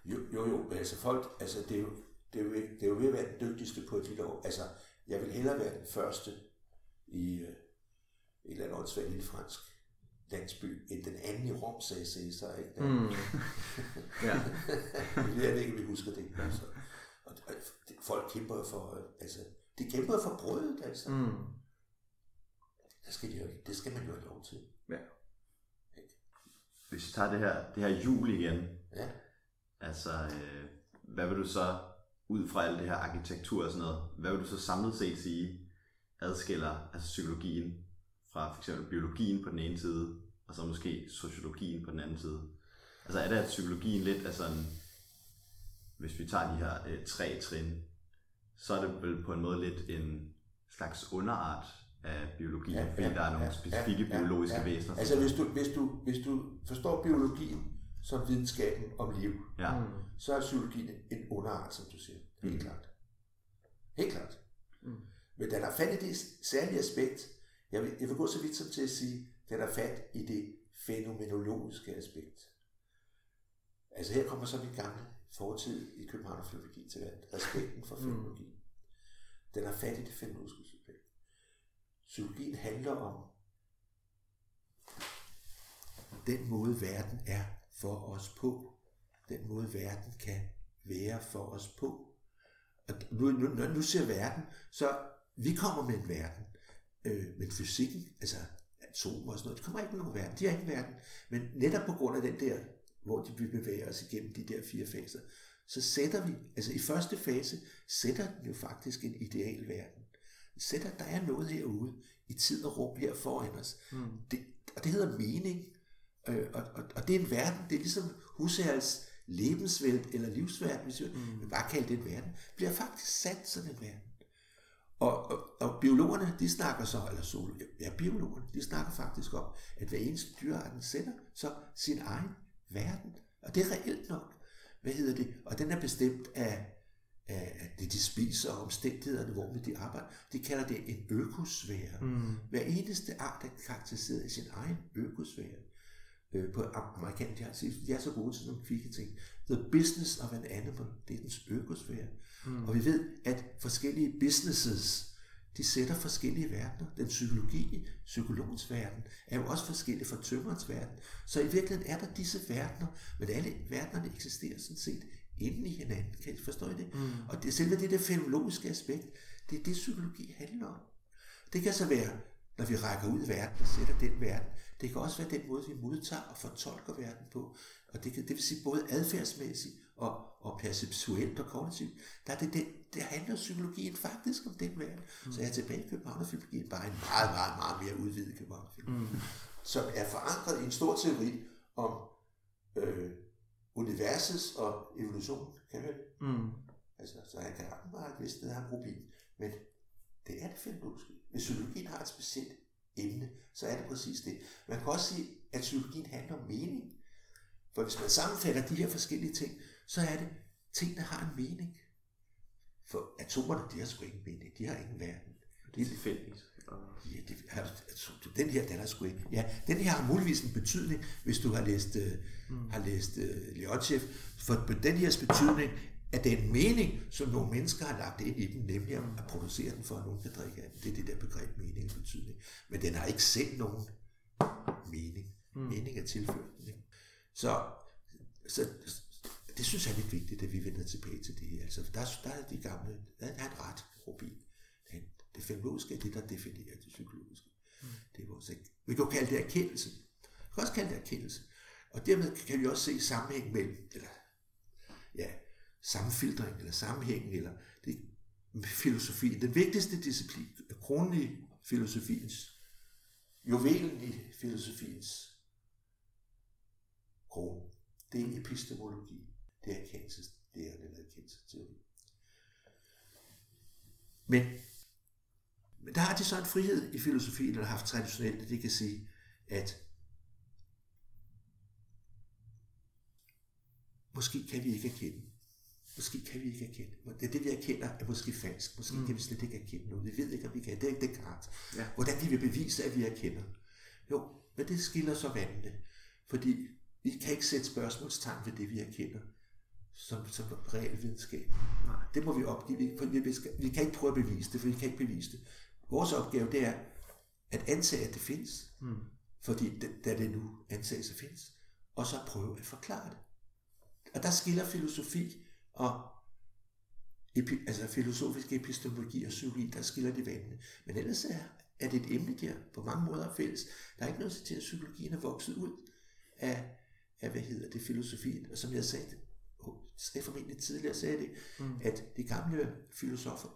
Jo, jo, jo, altså folk, altså det er jo, det er jo, det er jo ved at være den dygtigste på et lille år. Altså, jeg vil hellere være den første i øh, et eller andet åndssvagt lille fransk landsby, end den anden i Rom, sagde Cæsar, ikke? Der, Mm. [laughs] ja. Jeg ved ikke, om vi husker det. Altså. Og, og folk kæmper for, altså, de kæmper for brødet, altså. Mm. Det skal, de jo, det skal man jo have lov til. Ja. Hvis vi tager det her, det her jul igen, Ja. altså, øh, hvad vil du så, ud fra alt det her arkitektur og sådan noget, hvad vil du så samlet set sige, adskiller altså psykologien fra for eksempel biologien på den ene side, og så måske sociologien på den anden side? Altså er det, at psykologien lidt er sådan, hvis vi tager de her øh, tre trin, så er det vel på en måde lidt en slags underart af biologien, ja, fordi der er nogle specifikke ja, biologiske ja, væsener. Altså, hvis du, hvis, du, hvis du forstår biologien som videnskaben om liv, ja. Mm. Så er psykologien en underart, som du siger. Helt Mm. klart. Helt klart. Mm. Men den har fat i det særlige aspekt. Jeg vil, jeg vil gå så vidt som til at sige, den har fat i det fænomenologiske aspekt. Altså her kommer så min gamle fortid i København og filologi til verden. Respekten for Mm. fænomenologi. Den har fat i det fænomenologiske aspekt. Psykologien handler om den måde verden er for os på. Den måde verden kan være for os på. Og nu, nu, når nu ser verden, så vi kommer med en verden. Øh, men fysikken, altså atomer og sådan noget. De kommer ikke med nogen verden. De har ingen verden. Men netop på grund af den der, hvor de vil bevæge os igennem de der fire faser, så sætter vi, altså i første fase, sætter den jo faktisk en ideal verden. Sætter, der er noget herude i tid og rum her foran os. Mm. Det, og det hedder mening. Øh, og, og, og det er en verden, det er ligesom Husserls lebensvælt eller livsverden, hvis vi mm. vil bare kalde det en verden, bliver faktisk sat sådan en verden. Og, og, og biologerne, de snakker så, eller sol, ja, biologerne, de snakker faktisk om, at hver eneste dyrearten sætter så sin egen verden. Og det er reelt nok. Hvad hedder det? Og den er bestemt af, af det, de spiser og omstændighederne, hvor de arbejder. De kalder det en økosfære. Mm. Hver eneste art er karakteriseret i sin egen økosfære. Øh, på amerikansk, de, har, de er så gode til nogle kvikke ting. The business of an animal, det er dens økosfære. Mm. Og vi ved, at forskellige businesses, de sætter forskellige verdener. Den psykologi, psykologens verden, er jo også forskellig fra tømmerens verden. Så i virkeligheden er der disse verdener, men alle verdenerne eksisterer sådan set inden i hinanden. Kan I forstå det? Mm. Og det, selve det der fenomenologiske aspekt, det er det, psykologi handler om. Det kan så være, når vi rækker ud i verden og sætter den verden. Det kan også være den måde, vi modtager og fortolker verden på. Og det, kan, det vil sige både adfærdsmæssigt og, og perceptuelt og kognitivt. Der er det, det, det handler psykologien faktisk om den verden. Mm. Så jeg er tilbage i Københavnerfilologien, bare en meget, meget, meget mere udvidet Københavnerfilologi, mm. som er forankret i en stor teori om øh, universets og evolution, kan vi mm. Altså, så han kan ret meget et vist har Rubin, men det er det fenomenologiske. Hvis psykologien har et specielt emne, så er det præcis det. Man kan også sige, at psykologien handler om mening. For hvis man sammenfatter de her forskellige ting, så er det, tingene har en mening. For atomerne, de har sgu ingen mening. De har ingen verden. Det er tilfældigt. Ja, det, har, altså, den her, den er sgu ikke. Ja, den her har muligvis en betydning, hvis du har læst, uh, mm. har læst uh, Leontjev. For den her betydning er den mening, som nogle mennesker har lagt ind i den, nemlig at producere den for, at nogen kan drikke af den. Det er det der begreb mening og betydning. Men den har ikke selv nogen mening. Mm. Mening er tilført den. Ikke? Så, så det synes jeg er lidt vigtigt, at vi vender tilbage til det. Altså, der, der er de gamle, der er en ret, Robin. Det fenomenologiske er det, der definerer det psykologiske. Mm. Det er vores, vi kan jo kalde det erkendelse. Vi kan også kalde det erkendelse. Og dermed kan vi også se sammenhæng mellem, eller ja, sammenfiltring, eller sammenhæng, eller det, filosofi. Den vigtigste disciplin, kronen i filosofiens, juvelen i filosofiens krone, det er epistemologi. Det er erkendelses, det er eller erkendelsesteori. Men men der har de så en frihed i filosofien, eller har haft traditionelt, at de kan sige, at måske kan vi ikke erkende. Måske kan vi ikke erkende. Det, det vi erkender, er måske falsk. Måske mm. kan vi slet ikke erkende noget. Vi ved ikke, om vi kan. Det er ikke Descartes. Ja. Hvordan vi bevise, at vi erkender? Jo, men det skiller så vandene. Fordi vi kan ikke sætte spørgsmålstegn ved det, vi erkender som, som reel videnskab. Nej. Det må vi opgive, for vi, vi kan ikke prøve at bevise det, for vi kan ikke bevise det. Vores opgave det er at antage, at det findes, mm. fordi det, da det nu antages at findes, og så prøve at forklare det. Og der skiller filosofi og epi, altså filosofisk epistemologi og psykologi, der skiller de vandene. Men ellers er, er det et emne, der på mange måder er fælles. Der er ikke noget til, at psykologien er vokset ud af, af hvad hedder det, filosofien. Og som jeg sagde, sagde formentlig tidligere, sagde det, mm. at de gamle filosofer,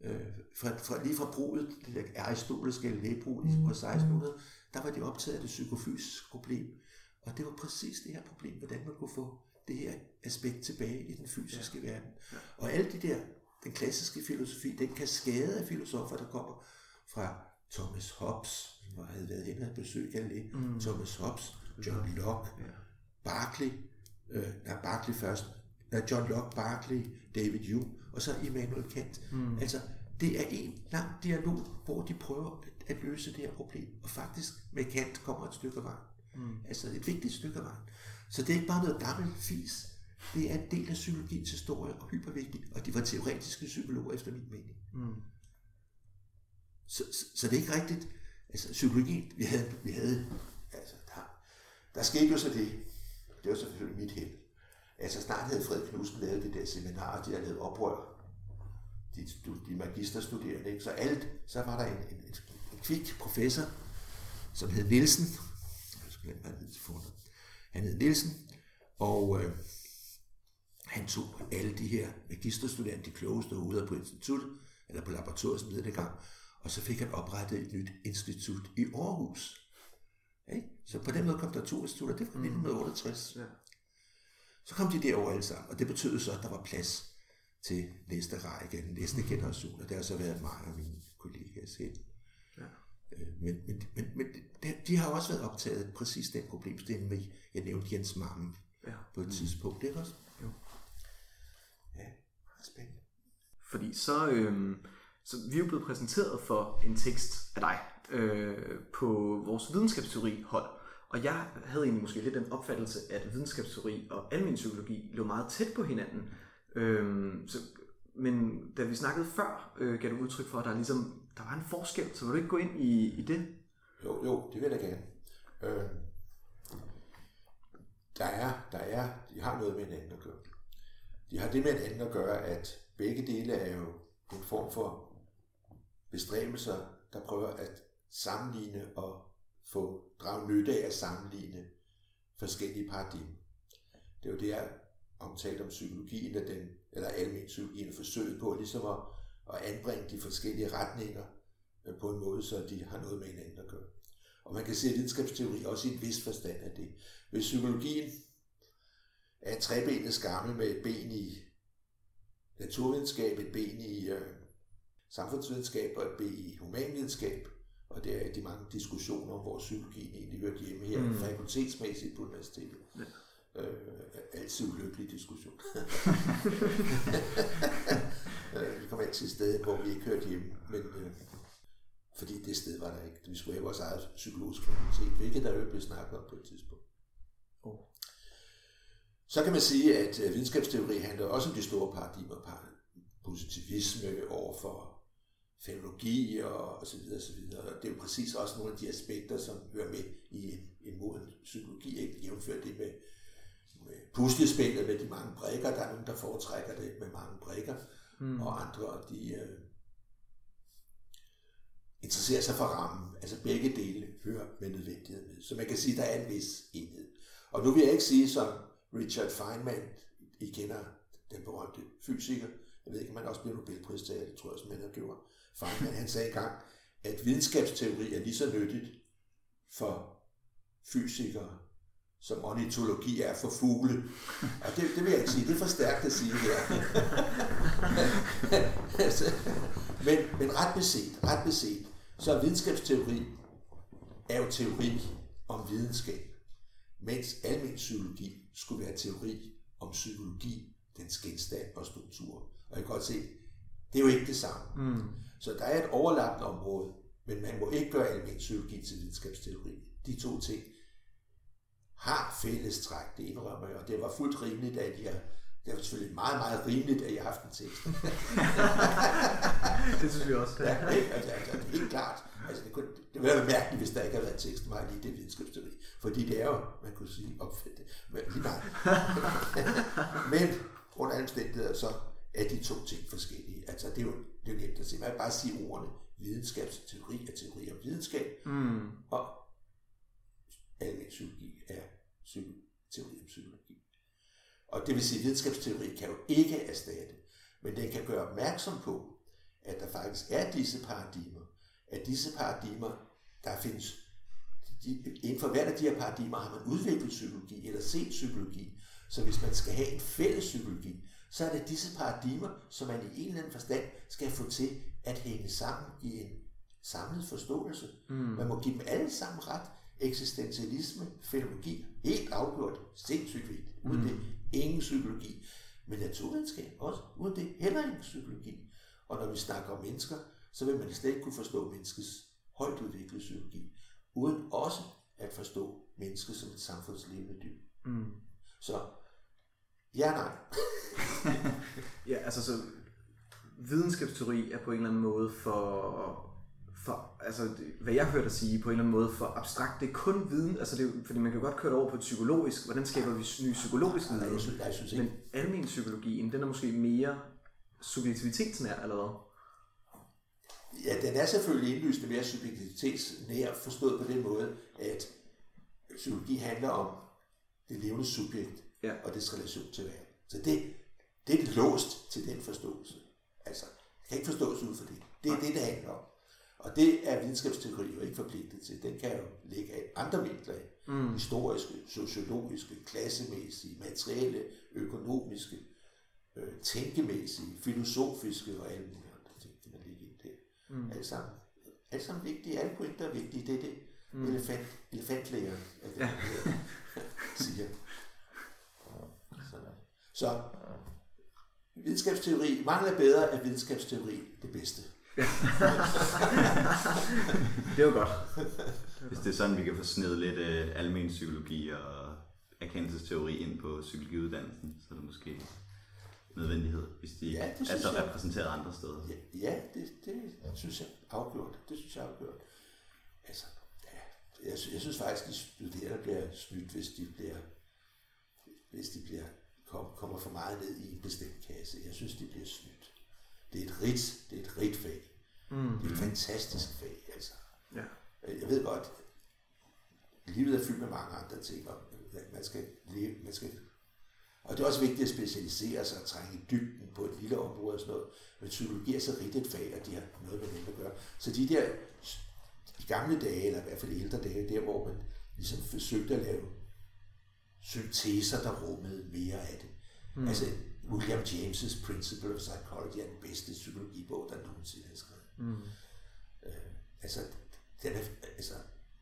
øh, fra, fra, lige fra bruget, det der aristoteliske lægebrug mm. på 1600, der var de optaget af det psykofysiske problem. Og det var præcis det her problem, hvordan man kunne få det her aspekt tilbage i den fysiske ja. verden. Og alle de der, den klassiske filosofi, den kaskade af filosofer, der kommer fra Thomas Hobbes, som havde været hen og besøgt Galilei, mm. Thomas Hobbes, John Locke, ja. Berkeley, øh, nej, Berkeley først, John Locke, Berkeley, David Hume, og så Immanuel Kant. Mm. Altså, det er en lang dialog, hvor de prøver at løse det her problem. Og faktisk med Kant kommer et stykke af vejen. Mm. Altså et vigtigt stykke af vejen. Så det er ikke bare noget gammelt fis. Det er en del af psykologiens historie og hypervigtigt. Og de var teoretiske psykologer efter min mening. Mm. Så, så, så, det er ikke rigtigt. Altså psykologien, vi havde, vi havde altså der, der skete jo så det, det var selvfølgelig mit held, Altså snart havde Fred Knudsen lavet det der seminar, de havde lavet oprør, de, de magisterstuderende, ikke? så alt, så var der en, en, en, en kvik professor, som hed Nielsen. Jeg skal glemme, hvad han hed til fornavn. Han hed Nielsen, og øh, han tog alle de her magisterstuderende, de klogeste ude på instituttet, eller på laboratoriet, som det gang, og så fik han oprettet et nyt institut i Aarhus. Okay? Så på den måde kom der to institutter, det var 1968. Ja. Så kom de derover alle sammen, og det betød så, at der var plads til næste række, næste generation, og det har så været mig og mine kollegaer selv. Øh, men, men, men, men de, har også været optaget præcis den problemstilling med, jeg nævnte Jens Mammen ja. på et mm. tidspunkt, det er også? Jo. Ja, spændende. Fordi så, øh, så vi er jo blevet præsenteret for en tekst af dig øh, på vores videnskabsteori hold, og jeg havde egentlig måske lidt den opfattelse, at videnskabsteori og almen psykologi lå meget tæt på hinanden. Øhm, så, men da vi snakkede før, øh, gav du udtryk for, at der, ligesom, der var en forskel. Så vil du ikke gå ind i, i det? Jo, jo, det vil jeg gerne. Øh, der er, der er, de har noget med hinanden at gøre. De har det med hinanden at gøre, at begge dele er jo en form for bestræbelser, der prøver at sammenligne og få drage nytte af at sammenligne forskellige paradigmer. Det er jo det, jeg omtalte om psykologien, at den, eller almen psykologien, forsøget på ligesom at, at anbringe de forskellige retninger øh, på en måde, så de har noget med hinanden at gøre. Og man kan se, at videnskabsteori også i en vis forstand af det. Hvis psykologien er en trebenet skammel med et ben i naturvidenskab, et ben i øh, samfundsvidenskab og et ben i humanvidenskab, og det er de mange diskussioner, hvor psykologien egentlig hører hjemme her, mm. fakultetsmæssigt på universitetet. Ja. Øh, altid ulykkelig diskussion. [laughs] [laughs] vi kom altid et sted, hvor vi ikke hørte hjemme, men øh, fordi det sted var der ikke. Vi skulle have vores eget psykologisk fakultet, hvilket der jo blev snakket om på et tidspunkt. Oh. Så kan man sige, at øh, videnskabsteori handler også om de store paradigmer, positivisme overfor fænologi og, og så videre, og så videre. Og det er jo præcis også nogle af de aspekter, som hører med i en, en moden psykologi, ikke jævnført det med, med puslespillet med de mange brækker. Der er nogen, der foretrækker det med mange brækker, mm. og andre, de øh, interesserer sig for rammen. Altså begge dele hører med nødvendighed med. Så man kan sige, at der er en vis enhed. Og nu vil jeg ikke sige, som Richard Feynman, I kender den berømte fysiker, jeg ved ikke, om man også bliver Nobelpristager, det tror jeg også, man har gjort, Feynman, han sagde engang, at videnskabsteori er lige så nyttigt for fysikere, som ornitologi er for fugle. Og det, det vil jeg ikke sige, det er for stærkt at sige her. [laughs] men, men ret beset, ret beset, så er videnskabsteori er jo teori om videnskab, mens almen psykologi skulle være teori om psykologi, dens genstand og struktur. Og jeg kan godt se, det er jo ikke det samme. Mm. Så der er et overlappende område, men man må ikke gøre almen psykologi til videnskabsteori. De to ting har fælles træk, det indrømmer jeg, og det var fuldt rimeligt, at jeg det var selvfølgelig meget, meget rimeligt, at jeg har haft en tekst. [laughs] det synes vi også. Ja, ikke? Altså, altså, det er helt klart. Altså, det, kunne, det ville være mærkeligt, hvis der ikke havde været tekst mig lige det videnskabsteori. Fordi det er jo, man kunne sige, opfattet. Men, lige [laughs] Men under alle omstændigheder, så er de to ting forskellige. Altså, det er jo, det er jo nemt at sige. Man kan bare sige ordene videnskabsteori er teori om videnskab, mm. og almen psykologi er teori om psykologi. Og det vil sige, at videnskabsteori kan jo ikke erstatte, men den kan gøre opmærksom på, at der faktisk er disse paradigmer, at disse paradigmer, der findes, de, inden for hver af de her paradigmer har man udviklet psykologi eller set psykologi, så hvis man skal have en fælles psykologi, så er det disse paradigmer, som man i en eller anden forstand skal få til at hænge sammen i en samlet forståelse. Mm. Man må give dem alle sammen ret. Eksistentialisme, fænomenologi, helt afgjort, sindssygt vigtigt. Uden mm. det, ingen psykologi. Men naturvidenskab også, uden det, heller ingen psykologi. Og når vi snakker om mennesker, så vil man slet ikke kunne forstå menneskets højt udviklede psykologi, uden også at forstå mennesket som et samfundslevende dyr. Mm. Så Ja, nej. [laughs] ja, altså så videnskabsteori er på en eller anden måde for, for altså hvad jeg hørte dig sige, på en eller anden måde for abstrakt. Det er kun viden, altså det fordi man kan godt køre det over på et psykologisk, hvordan skaber vi ny psykologisk viden? Nej, jeg synes, jeg synes ikke. Men almen psykologien, den er måske mere subjektivitetsnær, eller hvad? Ja, den er selvfølgelig indlysende mere subjektivitetsnær forstået på den måde, at psykologi handler om det levende subjekt Ja. og dets relation til verden. Så det, det er låst til den forståelse. Altså, det kan ikke forstås ud fra det. Det er det, det handler om. Og det er videnskabsteori jo ikke forpligtet til. Den kan jo ligge af andre vinkler. Mm. Historiske, sociologiske, klassemæssige, materielle, økonomiske, øh, tænkemæssige, filosofiske og alle mulige andre ting, kan man ligge i det. Mm. Alle sammen, alle sammen vigtige, alle pointer er vigtige. Det er det, mm. elefant, elefantlæger ja. [laughs] siger. Så, så videnskabsteori, mangel er bedre, er videnskabsteori det bedste. [laughs] Det var godt. Hvis det er sådan, vi kan få snedet lidt øh, almen psykologi og erkendelsesteori ind på psykologiuddannelsen, så er det måske nødvendighed, hvis de Ja, det synes er så jeg. repræsenteret andre steder. Ja, ja det, det synes jeg afgjort. Det synes jeg afgjort. Altså, ja, jeg, jeg synes faktisk, de studerende bliver snydt, hvis de bliver, hvis de bliver, kom, kommer for meget ned i en bestemt kasse. Jeg synes, de bliver snydt. Det er et rigt, det er et rigt fag. Mm. Det er et fantastisk fag, altså. Ja. Jeg ved godt, livet er fyldt med mange andre ting, og man skal leve, man skal og det er også vigtigt at specialisere sig og trænge i dybden på et lille område og sådan noget. Men psykologi er så rigt et fag, og de har noget med det at gøre. Så de der i gamle dage, eller i hvert fald ældre dage, der hvor man ligesom forsøgte at lave synteser, der rummede mere af det. Mm. Altså William James' Principle of Psychology er den bedste psykologibog, der nogensinde er skrevet. Mm. Øh, altså, den er, altså,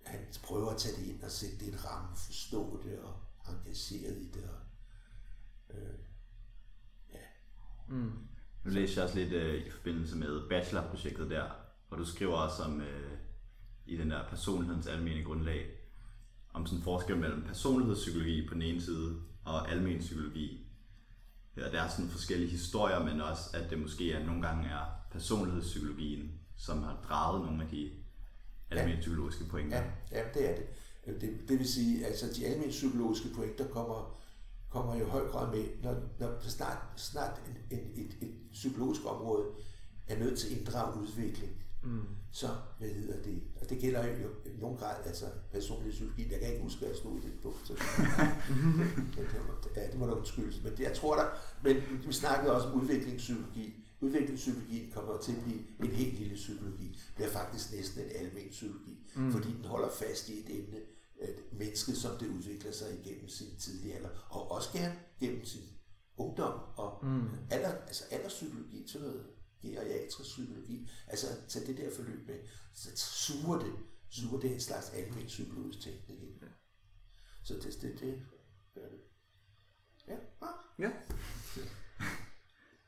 han prøver at tage det ind og sætte det i en ramme, forstå det og engageret i det. Og, øh, Nu læste jeg også lidt øh, i forbindelse med bachelorprojektet der, hvor du skriver også om øh, i den der personlighedens almene grundlag, om sådan en forskel mellem personlighedspsykologi på den ene side og almen psykologi. Ja, der er sådan forskellige historier, men også at det måske er, nogle gange er personlighedspsykologien, som har draget nogle af de almene psykologiske pointer. Ja, ja, det er det. det. Det vil sige, altså de almindelige psykologiske pointer kommer, kommer i høj grad med, når, når snart, snart en, en, et, et psykologisk område er nødt til at inddrage udvikling. Mm. Så, hvad hedder det? Og det gælder jo i nogen grad, altså personlig psykologi. Jeg kan ikke huske, hvad jeg stod i det bog. Så, [laughs] ja, det må du undskyldes. Men det, jeg tror der, men vi snakkede også om udviklingspsykologi. Udviklingspsykologien kommer til at blive en helt lille psykologi. Det bliver faktisk næsten en almen psykologi, mm. fordi den holder fast i et emne, at mennesket, som det udvikler sig igennem sin tidlige alder, og også gerne gennem sin ungdom og mm. alder, altså alderspsykologi til noget geriatrisk psykologi, altså tage det der forløb med, så suger det, suger det en slags almen psykologisk tænkning ind. Så det, det, det gør det. Ja, ah. Ja.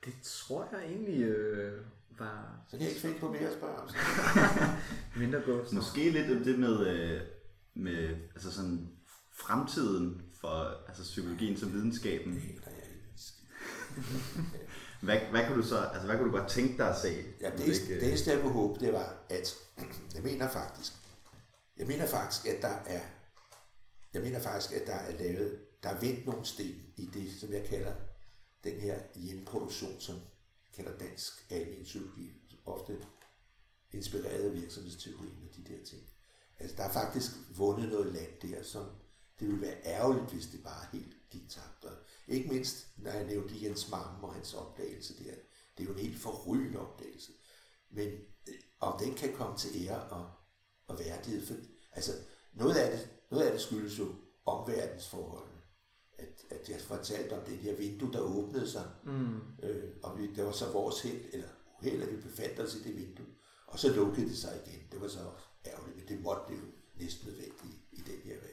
Det tror jeg egentlig øh, var så kan jeg ikke finde på mere at spørge om. [laughs] mindre godt. Måske lidt om det med, øh, med altså sådan fremtiden for altså psykologien som videnskaben. Det er jeg ikke. [laughs] Hvad, hvad kan du så, altså hvad kunne du godt tænke dig at se? Ja, det, ikke, øh, det eneste, jeg kunne håbe, det var, at jeg mener faktisk, jeg mener faktisk, at der er, jeg mener faktisk, at der er lavet, der er vendt nogle sten i det, som jeg kalder den her hjemmeproduktion, som kalder dansk almen psykologi, ofte inspireret af virksomhedsteorien og de der ting. Altså, der er faktisk vundet noget land der, som det ville være ærgerligt, hvis det bare helt gik tabt. Og ikke mindst, når jeg nævnte Jens Mamme og hans opdagelse der. Det er jo en helt forrygende opdagelse. Men øh, om den kan komme til ære og, og værdighed, for, altså noget af, det, noget af det skyldes jo omverdensforholdene. At, at jeg fortalte om det her vindue, der åbnede sig, mm. øh, og vi, det var så vores held, eller uheld, at vi befandt os i det vindue. Og så lukkede det sig igen. Det var så ærgerligt, men det måtte det jo næsten nødvendigt i, i den her verden.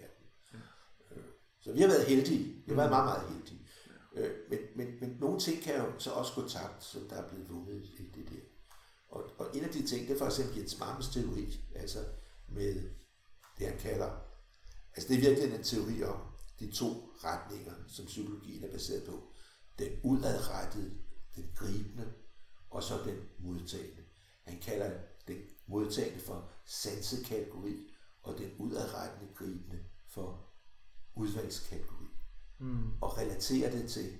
Så vi har været heldige. Vi har været meget, meget heldige. Øh, Men, men, men nogle ting kan jo så også gå tabt, som der er blevet vundet i det der. Og, og en af de ting, det er for eksempel Jens Mammes teori, altså med det, han kalder, altså det er virkelig en teori om de to retninger, som psykologien er baseret på. Den udadrettede, den gribende, og så den modtagende. Han kalder den modtagende for sansekategori, og den udadrettende gribende for udvalgskategori. Mm. Og relaterer det til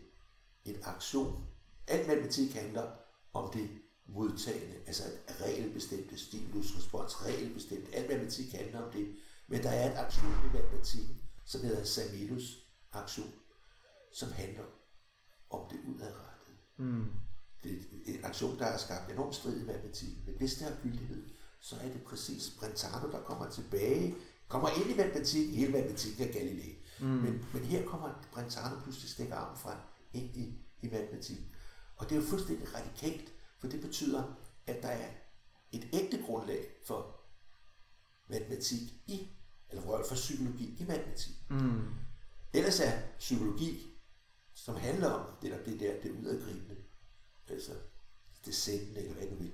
en aktion. Al matematik handler om det modtagende, altså regelbestemte stimulus, respons, regelbestemt. Al matematik handler om det. Men der er et aktion i matematikken, som hedder Samilus aktion, som handler om det udadrettede. Mm. Det er en aktion, der har skabt enorm strid i matematikken, men hvis det har gyldighed, så er det præcis Brentano, der kommer tilbage, kommer ind i matematikken, hele matematikken er Galilei. Mm. Men, men her kommer Brentano pludselig stikker arm fra ind i, i matematikken. Og det er jo fuldstændig radikalt, for det betyder, at der er et ægte grundlag for matematik i, eller for psykologi i matematik. Mm. Ellers er psykologi, som handler om det der, det der, det udadgribende, altså det sættende, eller hvad du vil,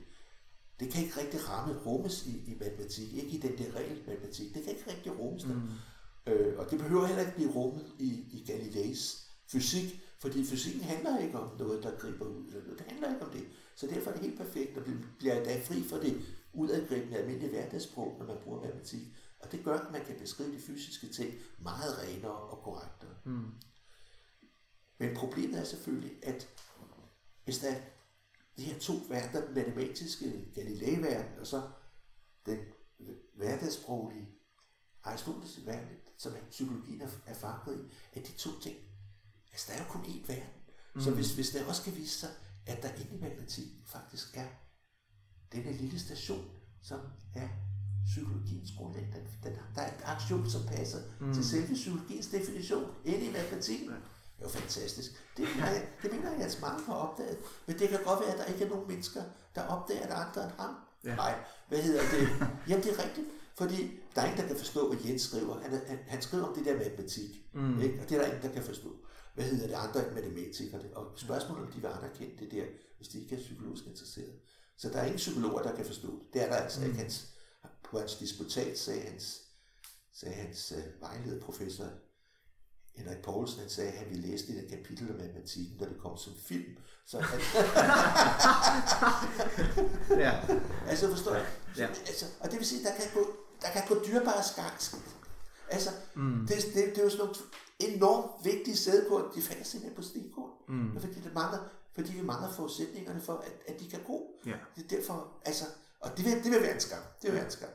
det kan ikke rigtig ramme rummes i, i matematik, ikke i den der regel matematik. Det kan ikke rigtig rummes der. Mm. Øh, og det behøver heller ikke blive rummet i, i Galileis fysik, fordi fysikken handler ikke om noget, der griber ud. Det handler ikke om det. Så derfor er det helt perfekt, og vi bliver da fri for det udadgribende almindelige hverdagssprog, når man bruger matematik. Og det gør, at man kan beskrive de fysiske ting meget renere og korrektere. Mm. Men problemet er selvfølgelig, at hvis der er de her to verdener, den matematiske Galilei-verden, og så den hverdagssproglige Aristoteles verden, som psykologien er, er forankret i, at de to ting, altså der er jo kun én verden. Mm. Så hvis, hvis der også kan vise sig, at der inde i matematikken faktisk er denne lille station, som er psykologiens grundlag. Den, den, der er en aktion, som passer mm. til selve psykologiens definition inde i matematikken. Det er jo fantastisk. Det mener, jeg, det mener jeg, at mange har opdaget. Men det kan godt være, at der ikke er nogen mennesker, der opdager det andre end ham. Ja. Nej, hvad hedder det? Jamen, det er rigtigt. Fordi der er ingen, der kan forstå, hvad Jens skriver. Han, han, han skriver om det der matematik. Mm. Ikke? Og det er der ingen, der kan forstå. Hvad hedder det andre end matematikerne? Og spørgsmålet om de vil anerkende det der, hvis de ikke er psykologisk interesseret. Så der er ingen psykologer, der kan forstå det. Det er der altså mm. ikke. Hans, på hans disputat sagde hans, sagde hans uh, vejleder professor Henrik Poulsen, han sagde, at han ville læse det der kapitel om matematikken, når det kom som film. Så han... [laughs] ja. Altså forstår du? Ja. Altså, og det vil sige, der kan gå, der kan gå dyrbare skak. Altså, mm. det, det, det, er jo sådan nogle enormt vigtige sæde på, at de falder simpelthen på stenkort. Mm. Fordi, det mangler, fordi vi mangler forudsætningerne for, at, at de kan gå. Ja. Det er derfor, altså, og det vil, det vil være en skam. Det vil være en skam.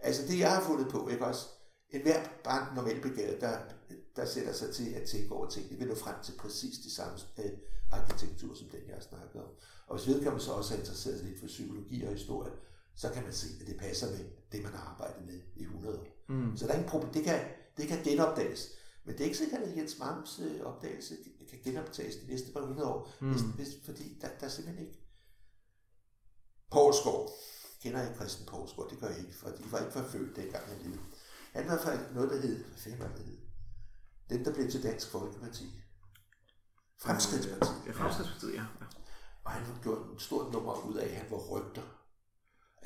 Altså det, jeg har fundet på, ikke også? En hver bare normalt begavet, der, der sætter sig til at tænke over ting, det vil nå frem til præcis de samme øh, arkitektur, som den, jeg har snakket om. Og hvis vedkommende så også er interesseret lidt for psykologi og historie, så kan man se, at det passer med det, man har arbejdet med i 100 år. Mm. Så der er ingen problem. Det kan, det kan genopdages. Men det er ikke sikkert, at Jens Mams øh, opdagelse kan genoptages de næste par hundrede år, mm. hvis, hvis, fordi der, der er simpelthen ikke. Poul Skov. Kender I Christian Poulsgaard? Det gør jeg ikke, for de var ikke forfølgt dengang han levede. Han var fra noget, der hed, hvad fanden var det hed? Den, der blev til Dansk Folkeparti. Fremskridspartiet. Ja, Fremskridspartiet, ja. ja. Og han har gjort en stort nummer ud af, at han var rygter.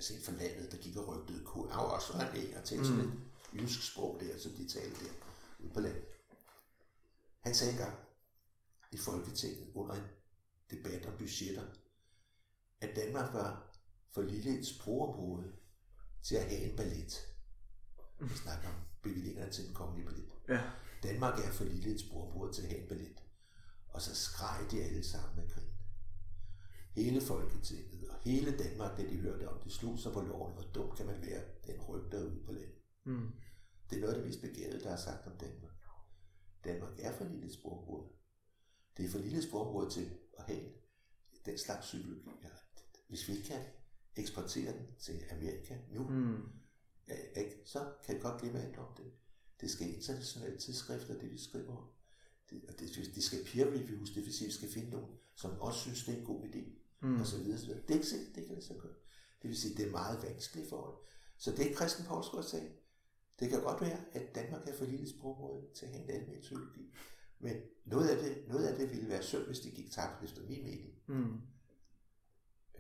Altså en for landet, der gik og rygtede kul. Han var også en og talte sådan mm. et jysk sprog der, som de talte der ude på landet. Han sagde engang i Folketinget under en debat om budgetter, at Danmark var for lille et sprogområde til at have en ballet. Vi snakker om bevillingerne til den kongelige ballet. Ja. Danmark er for lille et sprogområde til at have en ballet. Og så skreg de alle sammen med grin. Hele Folketinget og hele Danmark, det de hørte om, det slog sig på loven. Hvor dum kan man være, den ryg derude på landet. Mm. Det er noget af det mest begavede, der er sagt om Danmark. Danmark er for lille et sprogområde. Det er for lille et sprogområde til at have den slags psykologi. Hvis vi ikke kan eksportere den til Amerika nu, mm. ikke? så kan det godt glemme alt om det. Det skal internationale tidsskrifter, det vi skriver om. Det, og det, det skal peer reviews, det vil sige, at vi skal finde nogen, som også synes, det er en god idé. Mm. Og så videre, så videre. Det er ikke sikkert, det kan det så gøre. Det vil sige, det er meget vanskeligt forhold. Så det er Christian Poulsgaard sagde. Det kan godt være, at Danmark er for lille sprogområde til at have en almindelig psykologi. Men noget af det, noget af det ville være synd, hvis det gik tabt efter min mening. Mm.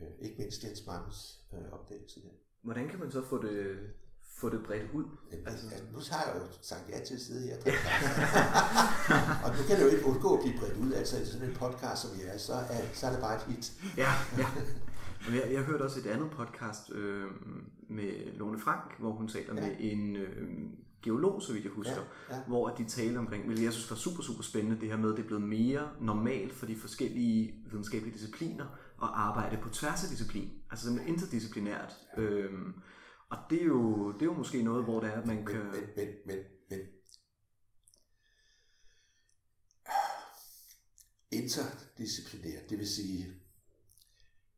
Øh, ikke mindst Jens Mangens øh, opdagelse der. Hvordan kan man så få det, få det bredt ud? Jamen, altså, altså, nu har jeg jo sagt ja til at sidde her. [laughs] og nu kan det jo ikke undgå at blive bredt ud. Altså i sådan en podcast som jeg er, så er, så er det bare et hit. ja, ja. Jeg, jeg hørte også et andet podcast øh, med Lone Frank, hvor hun taler ja. med en øh, geolog, så vidt jeg husker, ja, ja. hvor de taler omkring, men jeg synes var super, super spændende, det her med, at det er blevet mere normalt for de forskellige videnskabelige discipliner at arbejde på tværs af disciplin, altså simpelthen interdisciplinært. Øhm, og det er, jo, det er jo måske noget, hvor det er, at man kan... Men, men, men, men interdisciplinært, det vil sige,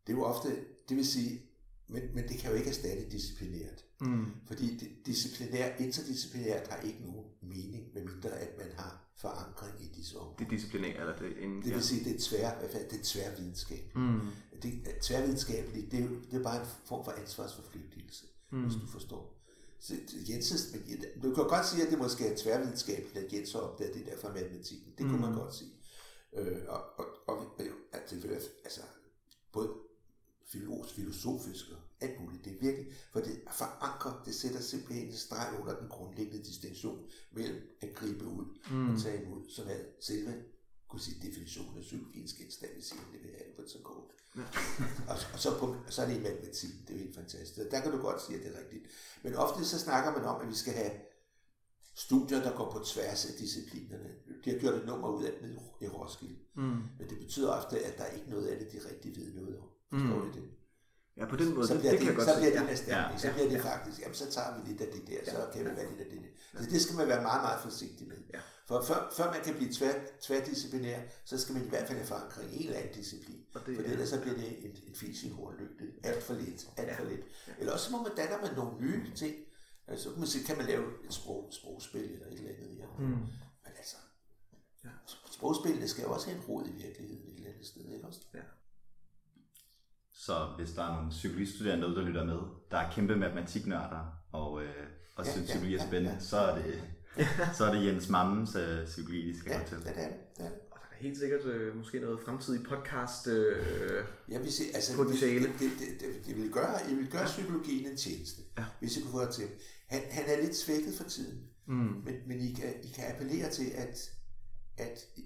det er jo ofte, det vil sige, men, men det kan jo ikke erstatte disciplinært. Mm. Fordi det, disciplinært, interdisciplinært har ikke nogen mening, medmindre at man har forankring i disse områder. Det er disciplinært, eller det er en, Det vil sige, det er tvær, hvad fanden, det er tværvidenskab. Mm. Det, tværvidenskabeligt, det er, jo, det er bare en form for ansvarsforflygtigelse, mm. hvis du forstår. Så Jens, men du kan godt sige, at det måske er tværvidenskabeligt, at Jens har opdaget det der fra matematikken. Det kunne man godt sige. Øh, og, og, og altså, altså, både filosofisk og alt muligt. Det er virkelig, for det forankrer, det sætter simpelthen en streg under den grundlæggende distinktion mellem at gribe ud mm. og tage imod, som er selve kunne sige, definitionen af psykologiens genstand, hvis jeg det vil have så kort. Ja. [laughs] og, og, så, på, så er det i matematik, det er jo helt fantastisk. Der kan du godt sige, at det er rigtigt. Men ofte så snakker man om, at vi skal have studier, der går på tværs af disciplinerne. De har gjort et nummer ud af det i Roskilde. Mm. Men det betyder ofte, at der er ikke noget af det, de rigtig ved noget om. Forstår mm. det? Ja, på den måde, så bliver det, det, kan jeg godt så bliver det Ja. erstatning, så Ja, bliver det ja. faktisk, jamen så tager vi lidt af det der, så kan vi være lidt af det der. Så det skal man være meget, meget forsigtig med. Ja. For før, før man kan blive tvær, tværdisciplinær, så skal man i hvert fald have forankring i en eller anden disciplin. Og det- For ellers så bliver det en, en fis i er alt for lidt, alt Ja. for lidt. Eller også så må man danne med nogle nye ting. Altså, man, sige, kan man lave et sprog, sprogspil eller et eller andet. Ja. Mm. Men altså, Ja. sprogspillene skal jo også have en rod i virkeligheden et eller andet sted, ikke også? Ja. Så hvis der er nogle psykologistuderende derude, der lytter med, der er kæmpe matematiknørder, og, øh, og Ja, synes ja, psykologi er ja, spændende, ja. så er det, [laughs] så er det Jens Mammes øh, psykologi, de skal Ja, gå til. ja, det er det. det, er det. Og der er helt sikkert øh, måske noget fremtidig podcast. Øh, Jeg vil sige, altså, Potentiale. det, det, det, det, det, vil gøre, jeg vil gøre psykologien en tjeneste, Ja. hvis jeg kunne få det til. Han, han er lidt svækket for tiden, mm. men, men I, kan, I kan appellere til, at, at I,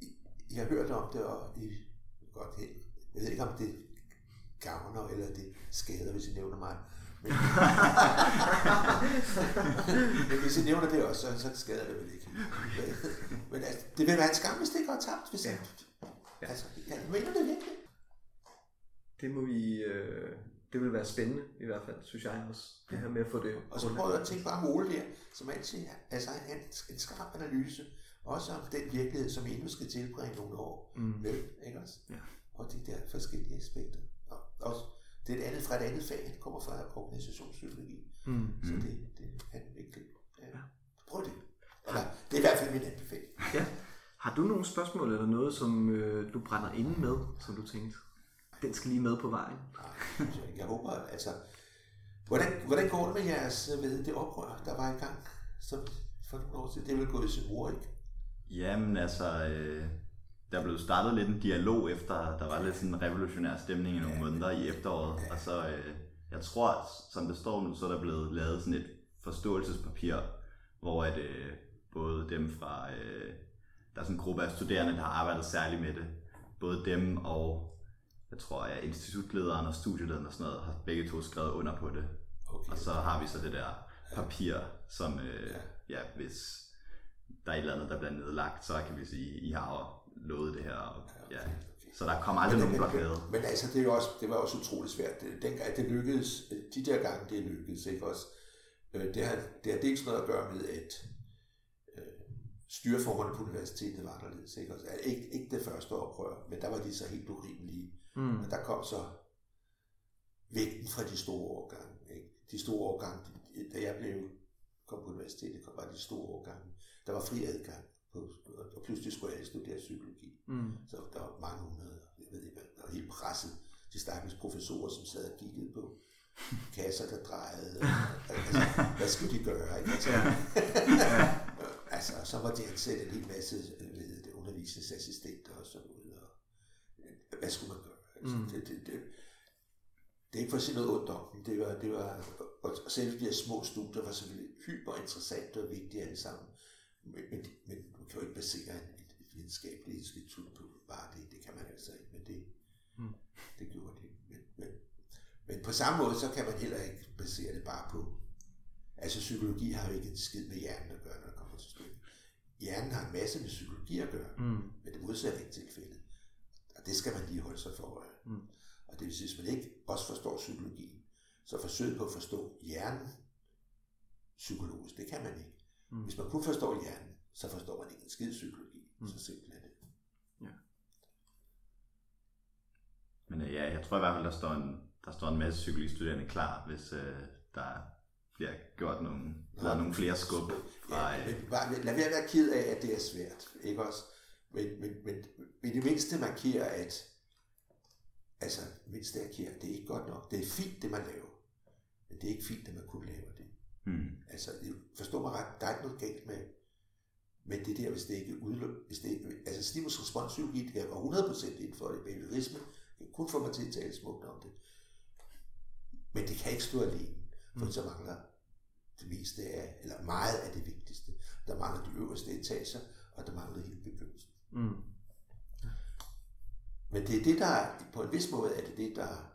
I, I har hørt om det, og I godt hen. Jeg ved ikke, om det gavner eller det skader, hvis I nævner mig. Men, hvis I nævner det også, så, så skader det vel ikke. Men, men altså, det vil være en skam, hvis det går tabt. Hvis Ja. ja. Ja. Altså, jeg mener det virkelig. Det må vi... Øh, det vil være spændende i hvert fald, synes jeg også. Det her med at få det... Og så prøver jeg at tænke bare Ole der, som altid altså en, en skarp analyse, også om den virkelighed, som endnu skal tilbringe nogle år Mm. med, ikke også? Ja. Og de der forskellige aspekter. Og også, det er et andet, fra et andet fag, det kommer fra organisationspsykologi. Mm. Så det, det er virkelig. Ja. Ja. Prøv det. Eller, det er i hvert fald min anbefaling. Ja. Har du nogle spørgsmål eller noget, som øh, du brænder inde med, som du tænkte, den skal lige med på vejen? Nej, jeg håber, altså... Hvordan, hvordan går det med jeres, ved det oprør, der var i gang så for nogle år siden? Det er vel gået i sin mor, ikke? Jamen altså, øh, der blev startet lidt en dialog efter, der var lidt sådan en revolutionær stemning i nogle måneder i efteråret. Og så, øh, jeg tror, som det står nu, så er der blevet lavet sådan et forståelsespapir, hvor at, øh, både dem fra, øh, der er sådan en gruppe af studerende, der har arbejdet særligt med det. Både dem og, jeg tror, ja, institutlederen og studielederen og sådan noget, har begge to skrevet under på det. Okay. Og så har vi så det der papir, som, øh, ja, hvis der er et eller andet, der bliver nedlagt, så kan vi sige, I har lovet det her. Og, ja. Så der kommer aldrig nogen blokade. Men, men altså, det, er jo også, det var også utroligt svært. Det- Dengang det lykkedes, de der gange det lykkedes, ikke også? Øh, Det har, det har dels noget at gøre med, at øh, styreformerne på universitetet var anderledes. Ikke, også? Altså, ikke, ikke det første oprør, men der var de så helt urimelige. Mm. Men der kom så vægten fra de store årgange. Ikke? De store årgange, de- da jeg blev kom på universitetet, kom bare de store årgange. Der var fri adgang, på, og pludselig skulle jeg studere psykologi. Mm. Så der var mange hundrede, jeg ved ikke der var helt presset. De stakkels professorer, som sad og kiggede på kasser, der drejede. Altså, hvad skulle de gøre? Ikke? Altså, [laughs] altså, så var de ansætte en hel masse øh, hedder det, undervisningsassistenter og sådan noget. Og, øh, hvad skulle man gøre? Altså, Mm. det, det, det, det er ikke for at sige noget ondt om dem. Det var, det var, og selv de her små studier var selvfølgelig hyper interessante og vigtige alle sammen. Men, men, men du kan jo ikke basere et, et, videnskabeligt institut på bare det. Det kan man altså ikke, men det, Mm. det gjorde det. Men, men, men på samme måde, så kan man heller ikke basere det bare på... Altså psykologi har jo ikke en skid med hjernen at gøre, når det kommer til stykket. Hjernen har en masse med psykologi at gøre, Mm. men det modsatte ikke tilfældet. Og det skal man lige holde sig for øje. Mm. Og det vil sige, hvis man ikke også forstår psykologi, så forsøg på at forstå hjernen psykologisk. Det kan man ikke. Mm. Hvis man kun forstår hjernen, så forstår man ikke en skid psykologi. Mm. Så simpelt er det. Ja. Men øh, ja, jeg tror i hvert fald, der står en, der står en masse psykologistuderende klar, hvis øh, der bliver gjort nogle, Nå, nogle flere skub. Fra, ja, men bare, lad være at være ked af, at det er svært. Ikke også? Men, men, men, men det mindste markerer, at altså, mindste markerer, det er ikke godt nok. Det er fint, det man laver. Men det er ikke fint, at man kun laver det. Mm. Altså, forstå mig ret, der er ikke noget galt med, med det der, hvis det ikke udløb, hvis det ikke, altså stimulus responspsykologi, det er 100% inden for det, behaviorisme, kan kun få mig til at tale smukt om det. Men det kan ikke stå alene, for mm. så mangler det meste af, eller meget af det vigtigste. Der mangler de øverste etager, og der mangler hele begyndelsen. Mm. Men det er det, der, på en vis måde er det det, der,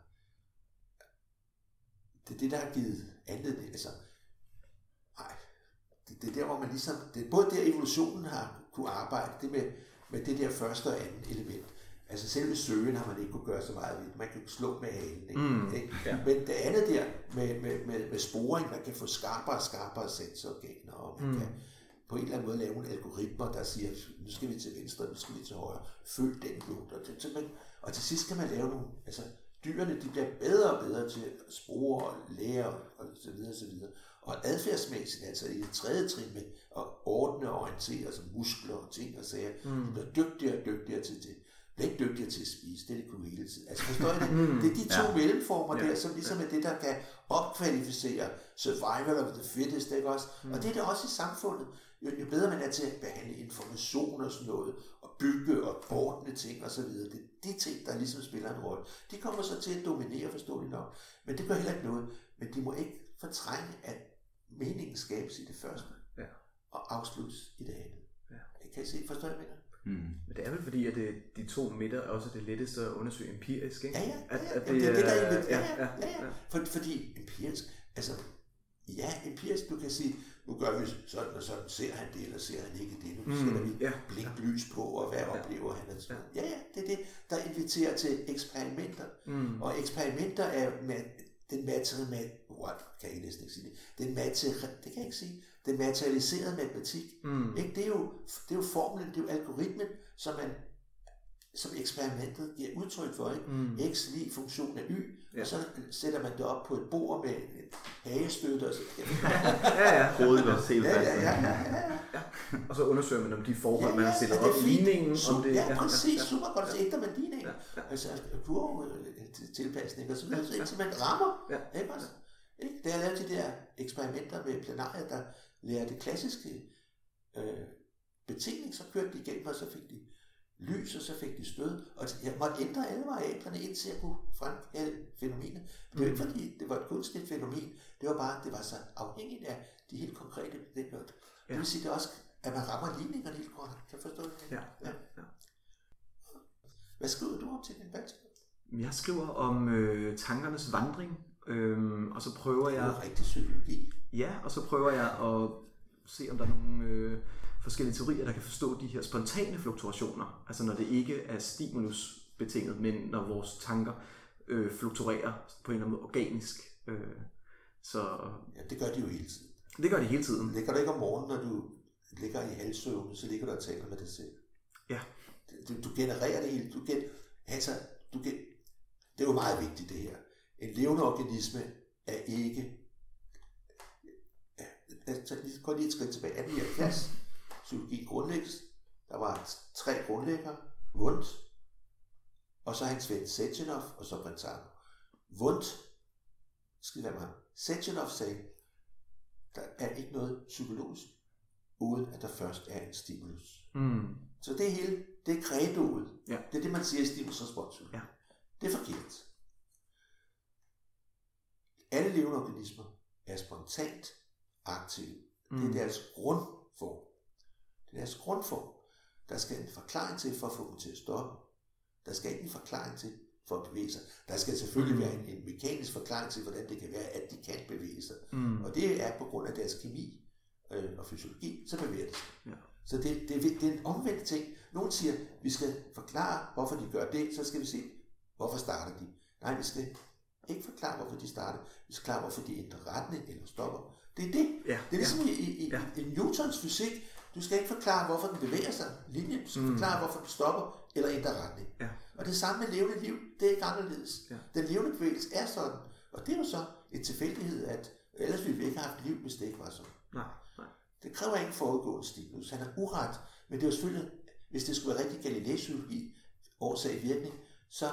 det er det, der har givet anledning, altså, det, det er der, hvor man ligesom, det er både der evolutionen har kunne arbejde, det med, med det der første og andet element. Altså selve søgen har man ikke kunne gøre så meget ved. Man kan slå med halen. Ikke? Mm, ikke? Ja. Men det andet der med, med, med, med sporing, man kan få skarpere og skarpere sensororganer, og man mm. kan på en eller anden måde lave nogle algoritmer, der siger, nu skal vi til venstre, nu skal vi til højre, følg den lugt. Og, det, man, og til sidst kan man lave nogle, altså dyrene de bliver bedre og bedre til at spore og lære og så videre og så videre. Og adfærdsmæssigt, altså i det tredje trin med at ordne og orientere, altså muskler og ting og sager, mm. de bliver dygtigere og dygtigere til det bliver ikke dygtigere til at spise, det er det kunne hele tiden. Altså forstår I det? Mm. Det er de to ja. mellemformer ja. der, som ligesom er det, der kan opkvalificere survival of the fittest, ikke også? Mm. Og det er det også i samfundet. Jo, jo bedre man er til at behandle information og sådan noget, og bygge og ordne ting og så videre, det er de ting, der ligesom spiller en rolle. De kommer så til at dominere, forståeligt nok. Men det gør heller ikke noget. Men de må ikke fortrænge, at meningen skabes i det første, ja. og afsluttes i det andet. Ja. Kan I se, forstår I, hvad Mm. Men det er vel fordi, at det, de to midter er også det letteste at undersøge empirisk, ikke? Ja, ja. At, at det, det, det, der er, ja, ja, ja, ja, ja. For, fordi empirisk, altså, ja, empirisk, du kan sige, nu gør vi sådan og sådan, ser han det, eller ser han ikke det, nu mm, sætter vi ja, blinklys på, og hvad ja, oplever han? Altså. Ja. ja, ja, det er det, der inviterer til eksperimenter. Mm. Og eksperimenter er med den materiale, what, kan jeg næsten ikke sige det, den materiale, det kan jeg ikke sige, den materialiserede matematik. Mm. Ikke? Det, er jo, det er jo formlen, det er jo algoritmen, som man som eksperimentet giver udtryk for. Ikke? Mm. X lige funktion af y, ja. og så sætter man det op på et bord med en hagestøtte. Og så, [laughs] ja, ja. Hovedet var helt ja, ja, ja, ja, ja, ja. Og så undersøger man om de forhold, ja, ja, man har stillet op. Ligningen. Om det, ja, præcis. Ja, ja, super godt. Så ændrer man ligningen. Ja, ja. Altså kurve øh, tilpasning og så videre, ja, indtil man rammer. Ja. Ikke også? Ikke? Da jeg lavede de der eksperimenter med planarier, der lære det klassiske øh, betingning, så kørte de igennem, og så fik de lys, og så fik de stød, og jeg måtte ændre alle variablerne ind til at kunne fremkalde fænomenet. Det var ikke mm. fordi, det var et kunstigt fænomen, det var bare, det var så afhængigt af de helt konkrete betingninger. Ja. Det vil sige, det også, at man rammer ligningerne helt korrekt. Kan forstå det? Ja. ja. ja. Hvad skriver du om til din bachelor? Jeg skriver om øh, tankernes vandring, øhm, og så prøver jeg... Det er rigtig psykologi. Ja, og så prøver jeg at se, om der er nogle øh, forskellige teorier, der kan forstå de her spontane fluktuationer. Altså når det ikke er stimulus betinget, men når vores tanker øh, fluktuerer på en eller anden måde organisk. Øh, så, ja, det gør de jo hele tiden. Det gør de hele tiden. Ligger du ikke om morgenen, når du ligger i halvsøvne, så ligger du og taler med dig selv. Ja. Du, du genererer det hele. Du gen, altså, du gen, det er jo meget vigtigt det her. En levende organisme er ikke jeg går lige et skridt tilbage. 1870, psykologi grundlægges. Der var tre grundlæggere. Wundt, og så hans ven Sechenov, og så Brentano. Wundt, skal være mig. Sechenov sagde, der er ikke noget psykologisk, uden at der først er en stimulus. Mm. Så det hele, det er credoet. Ja. Det er det, man siger i stimulus Ja. Det er forkert. Alle levende organismer er spontant aktive. Mm. Det er deres grundform. Det er deres grundform. Der skal en forklaring til for at få dem til at stoppe. Der skal ikke en forklaring til for at bevæge sig. Der skal selvfølgelig mm. være en, en mekanisk forklaring til, hvordan det kan være, at de kan bevæge sig. Mm. Og det er på grund af deres kemi øh, og fysiologi, så bevæger de sig. Ja. Så det, det, det er en omvendt ting. nogen siger, vi skal forklare, hvorfor de gør det, så skal vi se, hvorfor starter de. Nej, vi skal ikke forklare, hvorfor de starter. Vi skal forklare, hvorfor de ændrer retning eller stopper. Det er det. Ja, det er ligesom ja. i, i, Ja. i, i Newtons fysik. Du skal ikke forklare, hvorfor den bevæger sig, linjen. Du skal mm. forklare, hvorfor den stopper eller ændrer retning. Ja. Og det samme med levende liv, det er ikke anderledes. Ja. Den levende bevægelse er sådan. Og det er jo så et tilfældighed, at ellers ville vi ikke have haft liv, hvis det ikke var sådan. Nej, nej. Det kræver ikke forudgående stimulus. Han har uret, men det er jo selvfølgelig, hvis det skulle være rigtig Galilei-psykologi, årsag virkning, så,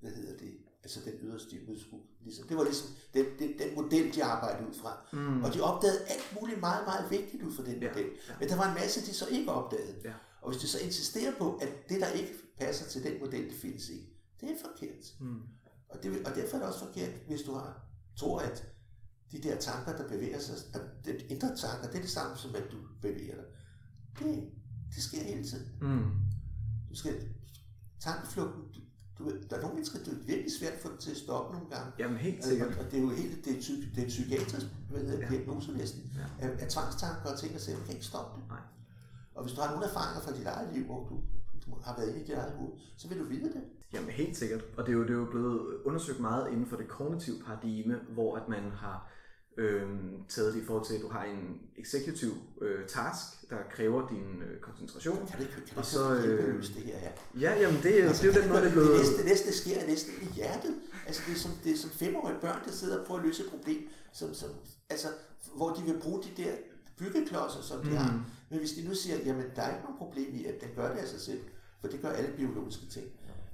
hvad hedder det, altså den stimulus, skulle ligesom, det var ligesom den, den, den model, de arbejdede ud fra. Mm. Og de opdagede alt muligt meget, meget vigtigt ud fra den Ja, model. ja. Men der var en masse, de så ikke opdagede. Ja. Og hvis de så insisterer på, at det, der ikke passer til den model, det findes ikke, det er forkert. Mm. Og, det, og derfor er det også forkert, hvis du har, tror, at de der tanker, der bevæger sig, at den indre tanker, det er det samme som, at du bevæger dig. Det, det sker hele tiden. Mm. Du skal, tankeflugten, du, ved, der er nogle mennesker, det er virkelig svært at få dem til at stoppe nogle gange. Jamen helt Og, sikkert. og det er jo helt, det er, psy, det er psykiatrisk hvad hedder, Ja. diagnose næsten, Ja. af, af tvangstanker og ting, og siger, man kan ikke stoppe det. Nej. Og hvis du har nogle erfaringer fra dit eget liv, hvor du, du har været inde i dit eget hoved, så vil du vide det. Jamen helt sikkert. Og det er, jo, det er jo blevet undersøgt meget inden for det kognitive paradigme, hvor at man har øhm, taget det i forhold til, at du har en executive øh, task, der kræver din øh, koncentration. Kan det, kan det, Og så, øh, løse det her? Ja. Ja, jamen det, er- det er jo den måde, det er blevet... [laughs] Det næste, det næste sker næsten i hjertet. Altså det er som, det er som femårige børn, der sidder og prøver at løse et problem, som, som, altså, hvor de vil bruge de der byggeklodser, som de mm. har. Men hvis de nu siger, jamen der er ikke nogen problem i, at den gør det af sig selv, for det gør alle biologiske ting,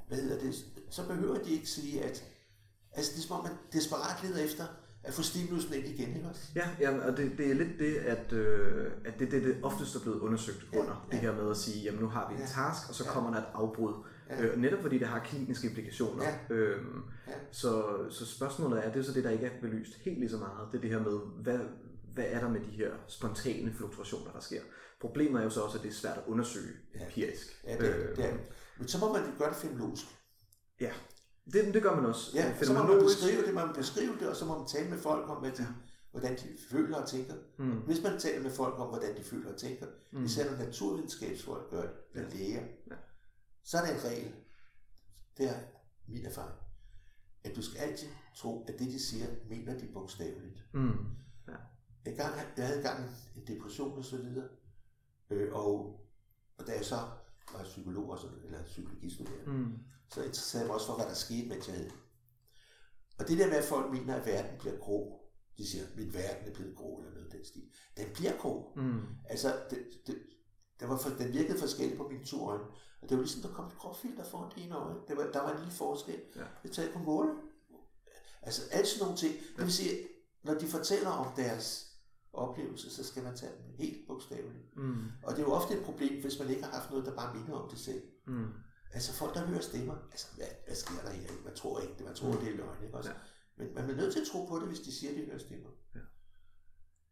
hvad hedder det, så behøver de ikke sige, at altså, det er som om man desperat leder efter at få stimulusen ind igen, ikke også? Ja, jamen, og det, det er lidt det, at, øh, at det, det, det oftest er blevet undersøgt Ja, under. ja. Det her med at sige, jamen nu har vi en Ja. task, og så Ja. kommer der et afbrud. Ja. Øh, netop fordi det har kliniske implikationer. Ja. Øhm, Ja. så, så spørgsmålet er, det er så det, der ikke er belyst helt lige så meget, det er det her med, hvad, hvad er der med de her spontane fluktuationer, der sker. Problemet er jo så også, at det er svært at undersøge Ja. empirisk. Ja, det, er, det er. Men så må man gøre det fenomenologisk. ja. Det, det gør man også. Ja, så må man beskrive det, man beskrive det, og så må man tale med folk om, hvad de, hvordan de føler og tænker. Mm. Hvis man taler med folk om, hvordan de føler og tænker, mm. især når naturvidenskabsfolk gør det, eller læger, Ja. så er der en regel. Det er min erfaring. At du skal altid tro, at det, de siger, mener de bogstaveligt. Mm. En gang, jeg havde engang en depression og så videre, øh, og, og da jeg så var psykolog og sådan, eller psykologistuderende, Mm. så interesserede jeg mig også for, hvad der skete, mens jeg det. Og det der med, at folk mener, at verden bliver grå, de siger, at min verden er blevet grå, eller noget den stil. Den bliver grå. Mm. Altså, det, det, det var for, den virkede forskelligt på mine to øjne. Og det var ligesom, der kom et gråfilter foran det ene øje. Det var, der var en lille forskel. Ja. Det tager jeg på måle. Altså, alt sådan nogle ting. Det vil sige, når de fortæller om deres oplevelse, så skal man tage dem helt bogstaveligt. Mm. Og det er jo ofte et problem, hvis man ikke har haft noget, der bare minder om det selv. Mm. Altså folk, der hører stemmer, altså hvad, hvad sker der her? Man tror ikke det, man tror, det er løgn, ikke også? Ja. Men man er nødt til at tro på det, hvis de siger, at de hører stemmer. Ja.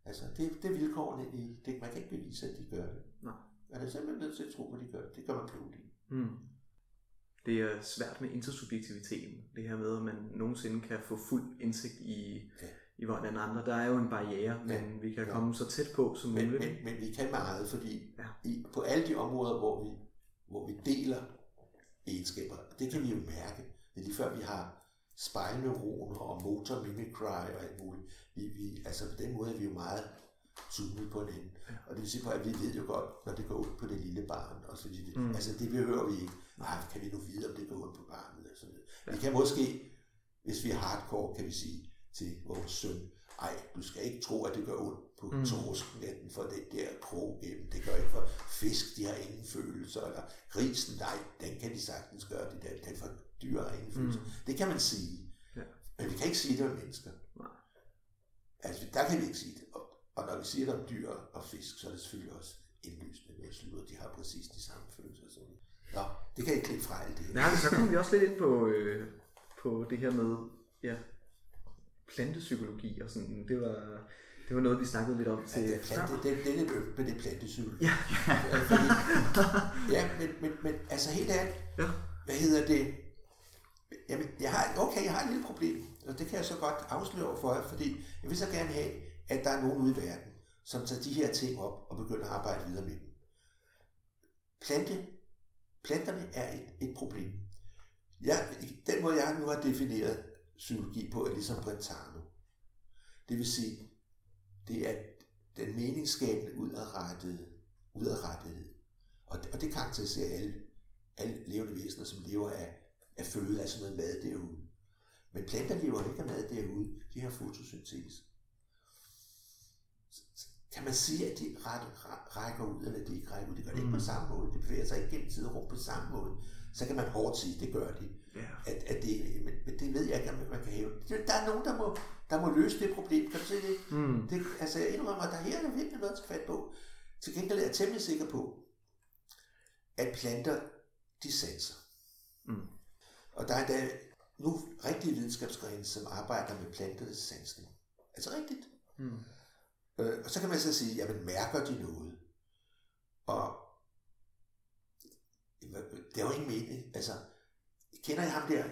Altså det, det er vilkårene i, det, man kan ikke bevise, at de gør det. Nej. Man er simpelthen nødt til at tro på, at de gør det. Det gør man klogt i. Mm. Det er svært med intersubjektiviteten. Det her med, at man nogensinde kan få fuld indsigt i, Ja. I hvordan andre. Der er jo en barriere, men Ja. vi kan Ja. komme så tæt på som Men, muligt. men, men vi kan meget, fordi Ja. i, på alle de områder, hvor vi, hvor vi deler egenskaber, det kan vi jo mærke. Det er lige før, vi har spejlneuroner og motor mimicry og alt muligt. Vi, vi, altså på den måde er vi jo meget zoomet på hinanden. Ja. Og det vil sige, at vi ved jo godt, når det går ud på det lille barn. Og så videre. Mm. Altså det behøver vi ikke. Nej, kan vi nu vide, om det går ud på barnet? Og så videre. Vi kan måske, hvis vi er hardcore, kan vi sige til vores søn, ej, du skal ikke tro, at det gør ondt på Mm. mm. torsken for den der krog gennem. Det gør ikke for fisk, de har ingen følelser. Eller grisen, nej, den kan de sagtens gøre. Det der, den for dyr har ingen følelser. Mm. Det kan man sige. Ja. Men vi kan ikke sige det om mennesker. Nej. Altså, der kan vi ikke sige det. Og, og når vi siger det om dyr og fisk, så er det selvfølgelig også indlysende med slutter. De har præcis de samme følelser. Vi. Nå, det kan jeg ikke klippe fra alt det her. Nej, men så kommer vi også lidt ind på, øh, på det her med ja, plantepsykologi og sådan. Det var, det var noget, vi snakkede lidt om til Ja, det, plante, det, det er ømt med det plantepsykologi. Ja. Fordi, ja, men, men, men altså helt ærligt, Ja. hvad hedder det? Jamen, jeg har, okay, jeg har et lille problem, og det kan jeg så godt afsløre for jer, fordi jeg vil så gerne have, at der er nogen ude i verden, som tager de her ting op og begynder at arbejde videre med dem. Plante planterne er et, et problem. Jeg, den måde, jeg nu har defineret psykologi på, er ligesom Brentano. Det vil sige, det er den meningsskabende udadrettede, udadrettethed. Og det, og det karakteriserer alle, alle levende væsener, som lever af, af føde, altså noget mad derude. Men planter lever ikke af mad derude, de har fotosyntese. Kan man sige, at de rækker ud, eller de ikke rækker ud? Det gør det ikke på samme måde. Det bevæger sig ikke gennem tid og rum på samme måde. Så kan man hårdt sige, det gør de. Yeah. At, at det, men, men det ved jeg ikke, om man kan hæve. Der er nogen, der må, der må løse det problem. Kan du se det? Mm. det altså, jeg indrømmer, at der her er virkelig noget til fat på. Til gengæld er jeg temmelig sikker på, at planter, de sanser. Mm. Og der er der nu rigtige videnskabsgrene, som arbejder med planternes sansning. Altså rigtigt. Mm. Øh, og så kan man så sige, jamen mærker de noget? Og det er jo ikke mening. Altså, kender jeg ham der?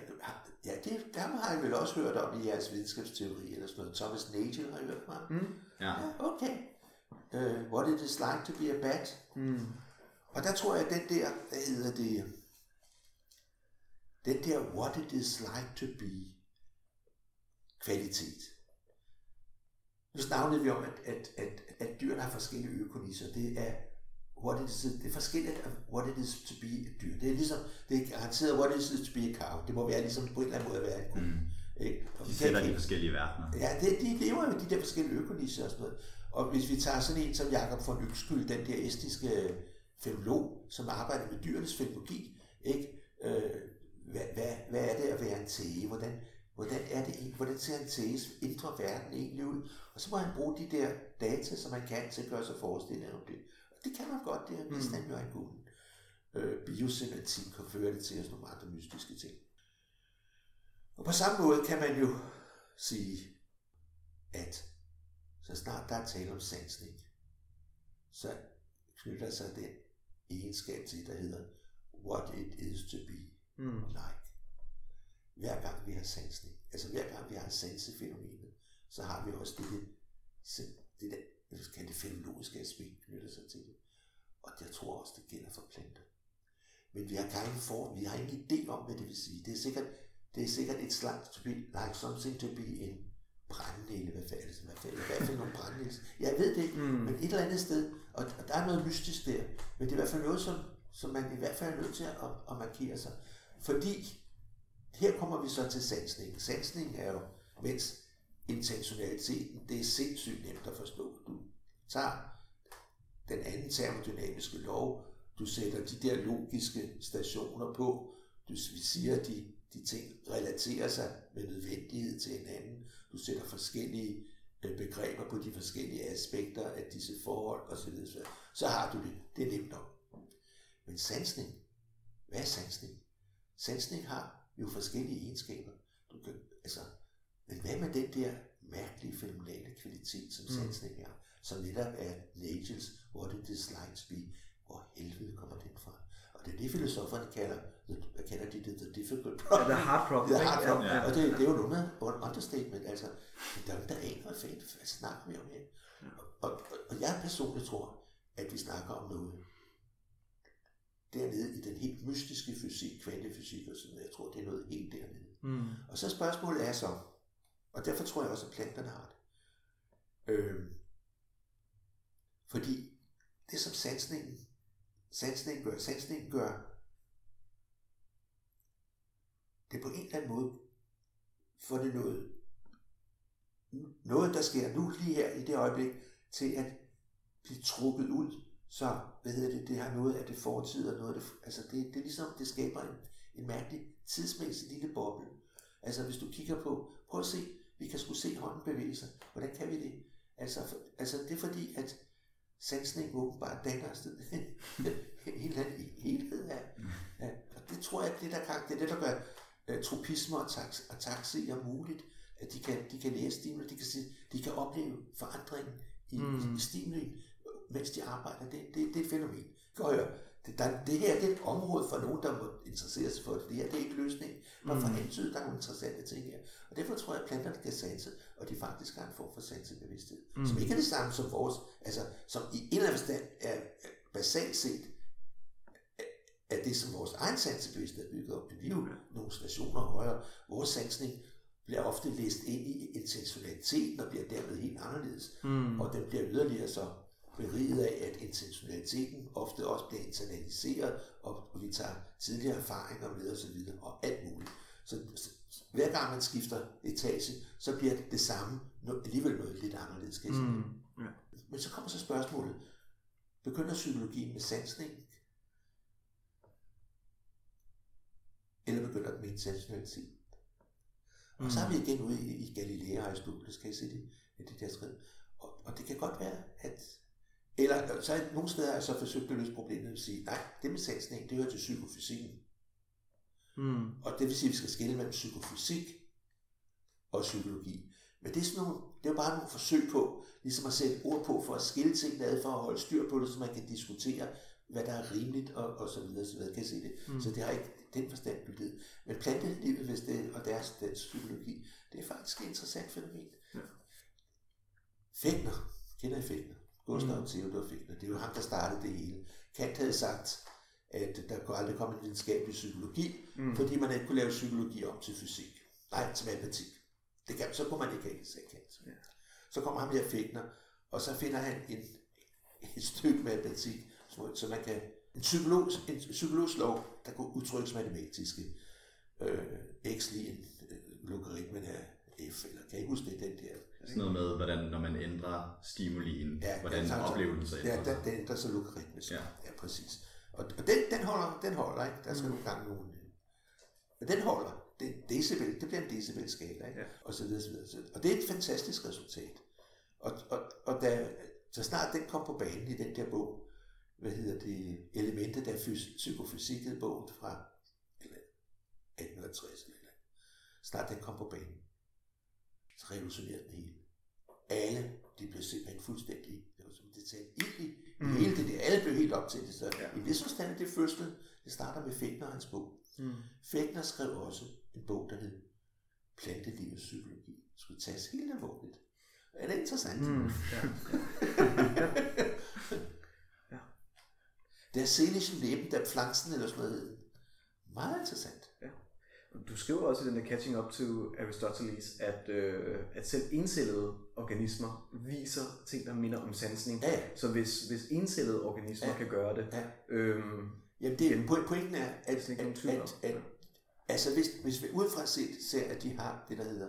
Ja, det, ham har jeg vel også hørt om i jeres videnskabsteori eller sådan noget. Thomas Nagel har I hørt om mm. ja. ja. okay. Uh, what it is like to be a bat. Mm. Og der tror jeg, at den der, hvad hedder det, den der what it is like to be kvalitet. Nu snakkede vi om, at, at, at, at dyrene har forskellige økonisser. Det er what it is, det er forskelligt af what it is to be et dyr. Det er ligesom, det er garanteret what it is to be a cow. Det må være ligesom på en eller anden måde at være et mm. Ikke? de sætter de forskellige verdener. Ja, det, de lever jo de der forskellige økonisser og sådan noget. Og hvis vi tager sådan en som Jakob von Ykskyld, den der estiske filolog, som arbejder med dyrenes filologi, ikke? Øh, hvad, hvad, hvad er det at være en tæge? Hvordan, hvordan, er det, hvordan ser en tæges indre verden egentlig ud? Og så må han bruge de der data, som man kan til at gøre sig forestillinger om det. Det kan man godt, det er vist mm. jo ikke øh, biosemantik kan føre det til os nogle andre mystiske ting. Og på samme måde kan man jo sige, at så snart der er tale om sansning, så knytter sig den egenskab til, der hedder what it is to be mm. like. Hver gang vi har sansning, altså hver gang vi har sansefænomenet, så har vi også det, det, det der hvad skal det fænomenologiske aspekt knytter sig til det. Og jeg tror også, det gælder for planter. Men vi har ingen for, vi har ingen idé om, hvad det vil sige. Det er sikkert, det er sikkert et slags to be, like something to be en brændnæle, hvad fanden, hvad fanden, hvad fanden nogle brændnæle. Jeg ved det ikke, mm. men et eller andet sted, og, og der er noget mystisk der, men det er i hvert fald noget, som, som man i hvert fald er nødt til at, at, markere sig. Fordi her kommer vi så til sansning. Sansning er jo, mens intentionaliteten, det er sindssygt nemt at forstå. Du tager den anden termodynamiske lov, du sætter de der logiske stationer på, du siger, at de, de ting relaterer sig med nødvendighed til hinanden, du sætter forskellige øh, begreber på de forskellige aspekter af disse forhold osv. Så har du det. Det er nemt nok. Men sansning, hvad er sansning? Sansning har jo forskellige egenskaber. Du kan, altså, men hvad med den der mærkelige fenomenale kvalitet, som mm. sansning er, som netop er Nagels What It Is Like to Be, hvor helvede kommer den fra? Og det er det, filosoferne kalder, hvad kalder de det, the difficult problem. The hard problem. The hard problem. Ja. Og det, det er jo noget understatement, altså, der er jo der aner, hvad fanden snakker vi om her. Og, og, og jeg personligt tror, at vi snakker om noget dernede i den helt mystiske fysik, kvantefysik og sådan noget. Jeg tror, det er noget helt dernede. Mm. Og så spørgsmålet er så, og derfor tror jeg også, at planterne har det. Øh, fordi det som sansningen, sansningen gør, sansningen gør, det på en eller anden måde, for det noget, noget, der sker nu lige her i det øjeblik, til at blive trukket ud, så, hvad hedder det, det har noget af det fortid, og noget af det, altså det, det er ligesom, det skaber en, en mærkelig tidsmæssig lille boble. Altså hvis du kigger på, prøv at se, vi kan sgu se hånden bevæge sig. Hvordan kan vi det? Altså, altså det er fordi, at sansning åbenbart danner sted [laughs] en helt anden helhed af. Mm. Ja, og det tror jeg, det, der kan, det er det, der gør uh, tropisme og, tax, og taxier muligt. At de kan, de kan læse stimuli, de kan, se, de kan opleve forandringen i, mm. i stimuli, mens de arbejder. Det, det, det er et fænomen. Kan høre, det, der, det her det er et område for nogen, der må interessere sig for det. Det her det er ikke løsningen. Man mm. får antydet, der er nogle interessante ting her. Og derfor tror jeg, at planterne kan sanse, og de faktisk har en form for sansebevidsthed. Mm. Som ikke er det samme som vores, altså som i en eller anden forstand er basalt set at det, som vores egen sansebevidsthed er bygget op, det er jo nogle stationer højere. Vores sansning bliver ofte læst ind i intentionaliteten og bliver dermed helt anderledes. Mm. Og den bliver yderligere så beriget af, at intentionaliteten ofte også bliver internaliseret, og vi tager tidligere erfaringer med osv. og alt muligt. Så, så hver gang man skifter etage, så bliver det det samme, alligevel noget lidt anderledes, kan jeg sige. Mm. Ja. Men så kommer så spørgsmålet, begynder psykologien med sansning, eller begynder den med intentionalitet? Mm. Og så er vi igen ude i, i Galilea og Aristoteles, kan I se det, det der skrevet. Og, og det kan godt være, at eller så er nogle steder er så forsøgt at løse problemet og sige, nej, det med sansning, det hører til psykofysikken. Mm. Og det vil sige, at vi skal skille mellem psykofysik og psykologi. Men det er, sådan nogle, det er jo bare nogle forsøg på, ligesom at sætte ord på, for at skille ting ad, for at holde styr på det, så man kan diskutere, hvad der er rimeligt, og, og så videre, så videre. Kan se det? Mm. Så det har ikke den forstand bygget. Men plantelivet, hvis det, og deres, deres psykologi, det er faktisk et interessant fænomen. Ja. Fægner, kender I Fægner? Gustav mm. Theodor Fægner, det er jo ham, der startede det hele. Kant havde sagt, at der kunne aldrig komme en videnskabelig psykologi, mm. fordi man ikke kunne lave psykologi om til fysik. Nej, til matematik. Det kan, så kunne man ikke have sagt Kant. Ja. Så kommer ham her Fægner, og så finder han en, et stykke matematik, så man kan en psykolog, en psykologisk lov, der kunne udtrykkes matematiske. Øh, x lige en øh, logaritmen af f, eller kan I huske det, den der? Sådan noget med, hvordan, når man ændrer stimulien, ja, hvordan ja, oplevelsen så ændrer Ja, den, ændrer sig logaritmisk. Ja. ja, præcis. Og, og den, den, holder, den holder, ikke? Der skal mm. nogle gange nogen... Men den holder. Det, decibel, det bliver en decibel-skala, ikke? Ja. Og så videre, så videre. Og det er et fantastisk resultat. Og, og, og da, så snart den kom på banen i den der bog, hvad hedder det, elementet af fys- psykofysik hed bogen fra eller 1860 eller snart den kom på banen, så revolutionerede den hele. Alle, de blev simpelthen fuldstændig, det var som det talte i, mm. hele det der, alle blev helt op til det. Så ja. i vis forstand det første, det starter med Fægner og hans bog. Mm. Fægner skrev også en bog, der hed Plantelivets psykologi. Det skulle tages helt alvorligt. Er det interessant? Mm. Ja. ja. [laughs] Der seelischen Leben der Pflanzen eller sådan noget. Meget interessant. Ja. Du skriver også i den der Catching Up to Aristoteles, at, øh, at selv encellede organismer viser ting, der minder om sansning. Ja. Så hvis, hvis encellede organismer ja. kan gøre det... Ja. Øhm, Jamen det, igen, pointen er, at, at, at, at, at altså hvis, hvis vi udefra set ser, at de har det, der hedder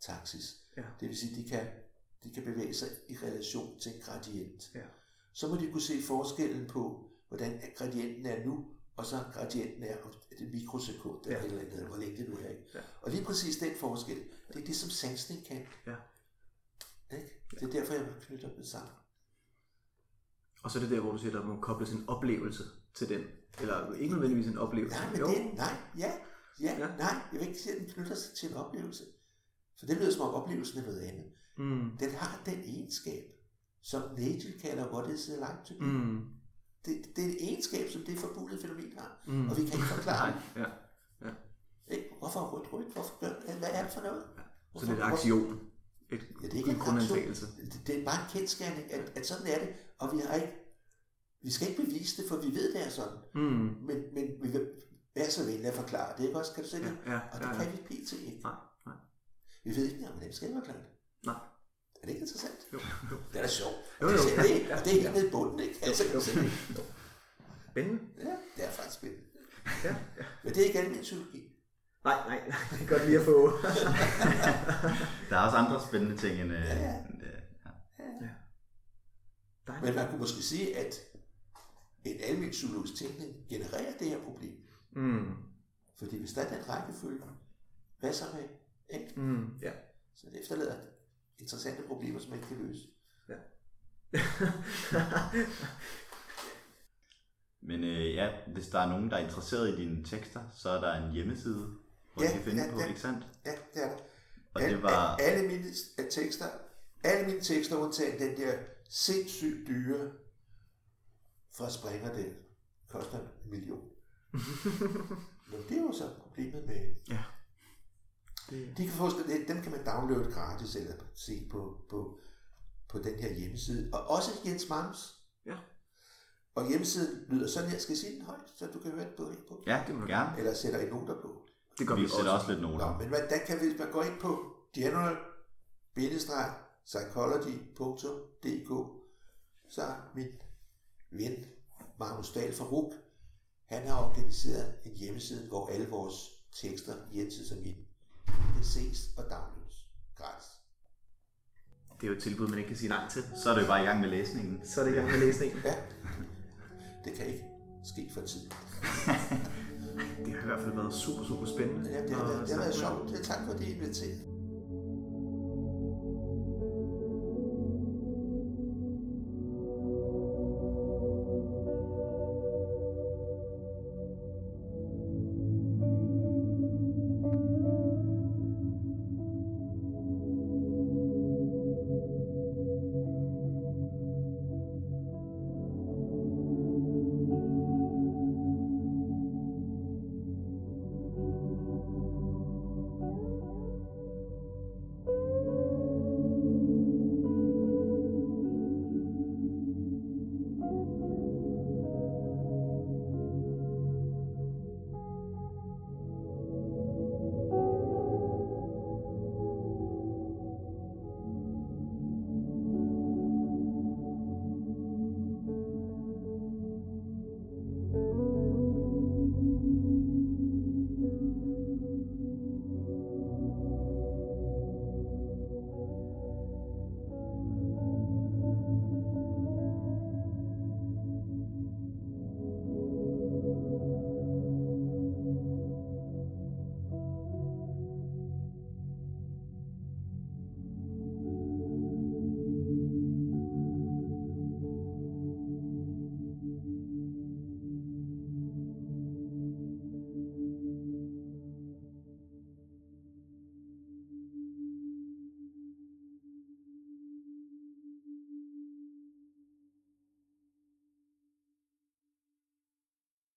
taxis, ja. det vil sige, at de kan, de kan bevæge sig i relation til en gradient, ja. så må de kunne se forskellen på, hvordan gradienten er nu, og så gradienten er det mikrosekund, eller ja. eller andet, hvor længe det nu er. Ikke? Ja. Og lige præcis den forskel, det er det, som sansning kan. Ja. Ikke? Det er derfor, jeg knytter det sammen. Og så er det der, hvor du siger, at der må kobles en oplevelse til den. Eller ikke nødvendigvis en oplevelse. Nej, men jo. det, nej, ja, ja, ja, nej, jeg vil ikke sige, at den knytter sig til en oplevelse. For det lyder som om oplevelsen er noget andet. Mm. Den har den egenskab, som Nagel kalder, what is the like to be? Mm. Det, det er et egenskab, som det forbudte fænomen har, mm. og vi kan ikke forklare det. ja. Ja. Ikke? Hvorfor rødt rødt? Hvorfor gør? Hvad er det for noget? Hvorfor, så det er et aktion? Et, ja, det er ikke en aktion. Det, det er bare en kendskærning, at, at sådan er det, og vi har ikke vi skal ikke bevise det, for vi ved, det er sådan. Mm. Men, men vi vil være så venlige at forklare det, ikke også? Kan du se det? Ja, ja, og det ja, ja. kan vi pt. ikke. Nej, nej. Vi ved ikke men det skal forklare det. Nej. Er det ikke interessant? Jo, jo. Det er da sjovt. Jo, jo. Det, det, og det er helt nede i bunden, ikke? Altså, jo, jo. Spændende. Ja, det er faktisk spændende. Ja, ja. Men det er ikke almindelig psykologi. Nej, nej, nej. Det er godt lige at få. [laughs] der er også andre spændende ting end... Ja, ja. ja. ja. Men man kunne måske sige, at en almindelig psykologisk tænkning genererer det her problem. Mm. Fordi hvis der er den rækkefølge, hvad så med? Ikke? Mm, ja. Så det efterlader interessante problemer, som man ikke kan løse. Ja. [laughs] Men øh, ja, hvis der er nogen, der er interesseret i dine tekster, så er der en hjemmeside, hvor ja, de kan finde ja, på, ja, ikke sandt? Ja, det er der. Og Al, det var... Alle mine tekster, alle mine tekster, undtagen den der sindssygt dyre fra Springer, det koster en million. [laughs] Men det er jo så problemet med... Ja. Det... De kan få, dem kan man downloade gratis eller se på, på, på den her hjemmeside. Og også Jens Mams. Ja. Og hjemmesiden lyder sådan her. Skal jeg sige den højt, så du kan høre den på? på? Ja, det må du gerne. Eller sætter I noter på? Det gør Vi vi, sætter også lidt Nå, noter. men hvad, der kan, hvis man går ind på general-psychology.dk, så er min ven, Magnus Dahl fra RUK, han har organiseret en hjemmeside, hvor alle vores tekster, hjemmeside som min, kan ses og downloades gratis. Det er jo et tilbud, man ikke kan sige nej til. Så er det jo bare i gang med læsningen. Så er det i gang med læsningen. Ja, det kan ikke ske for tid. [laughs] Det har i hvert fald været super, super spændende. Ja, det har været, det har været sjovt. Tak fordi I inviterede.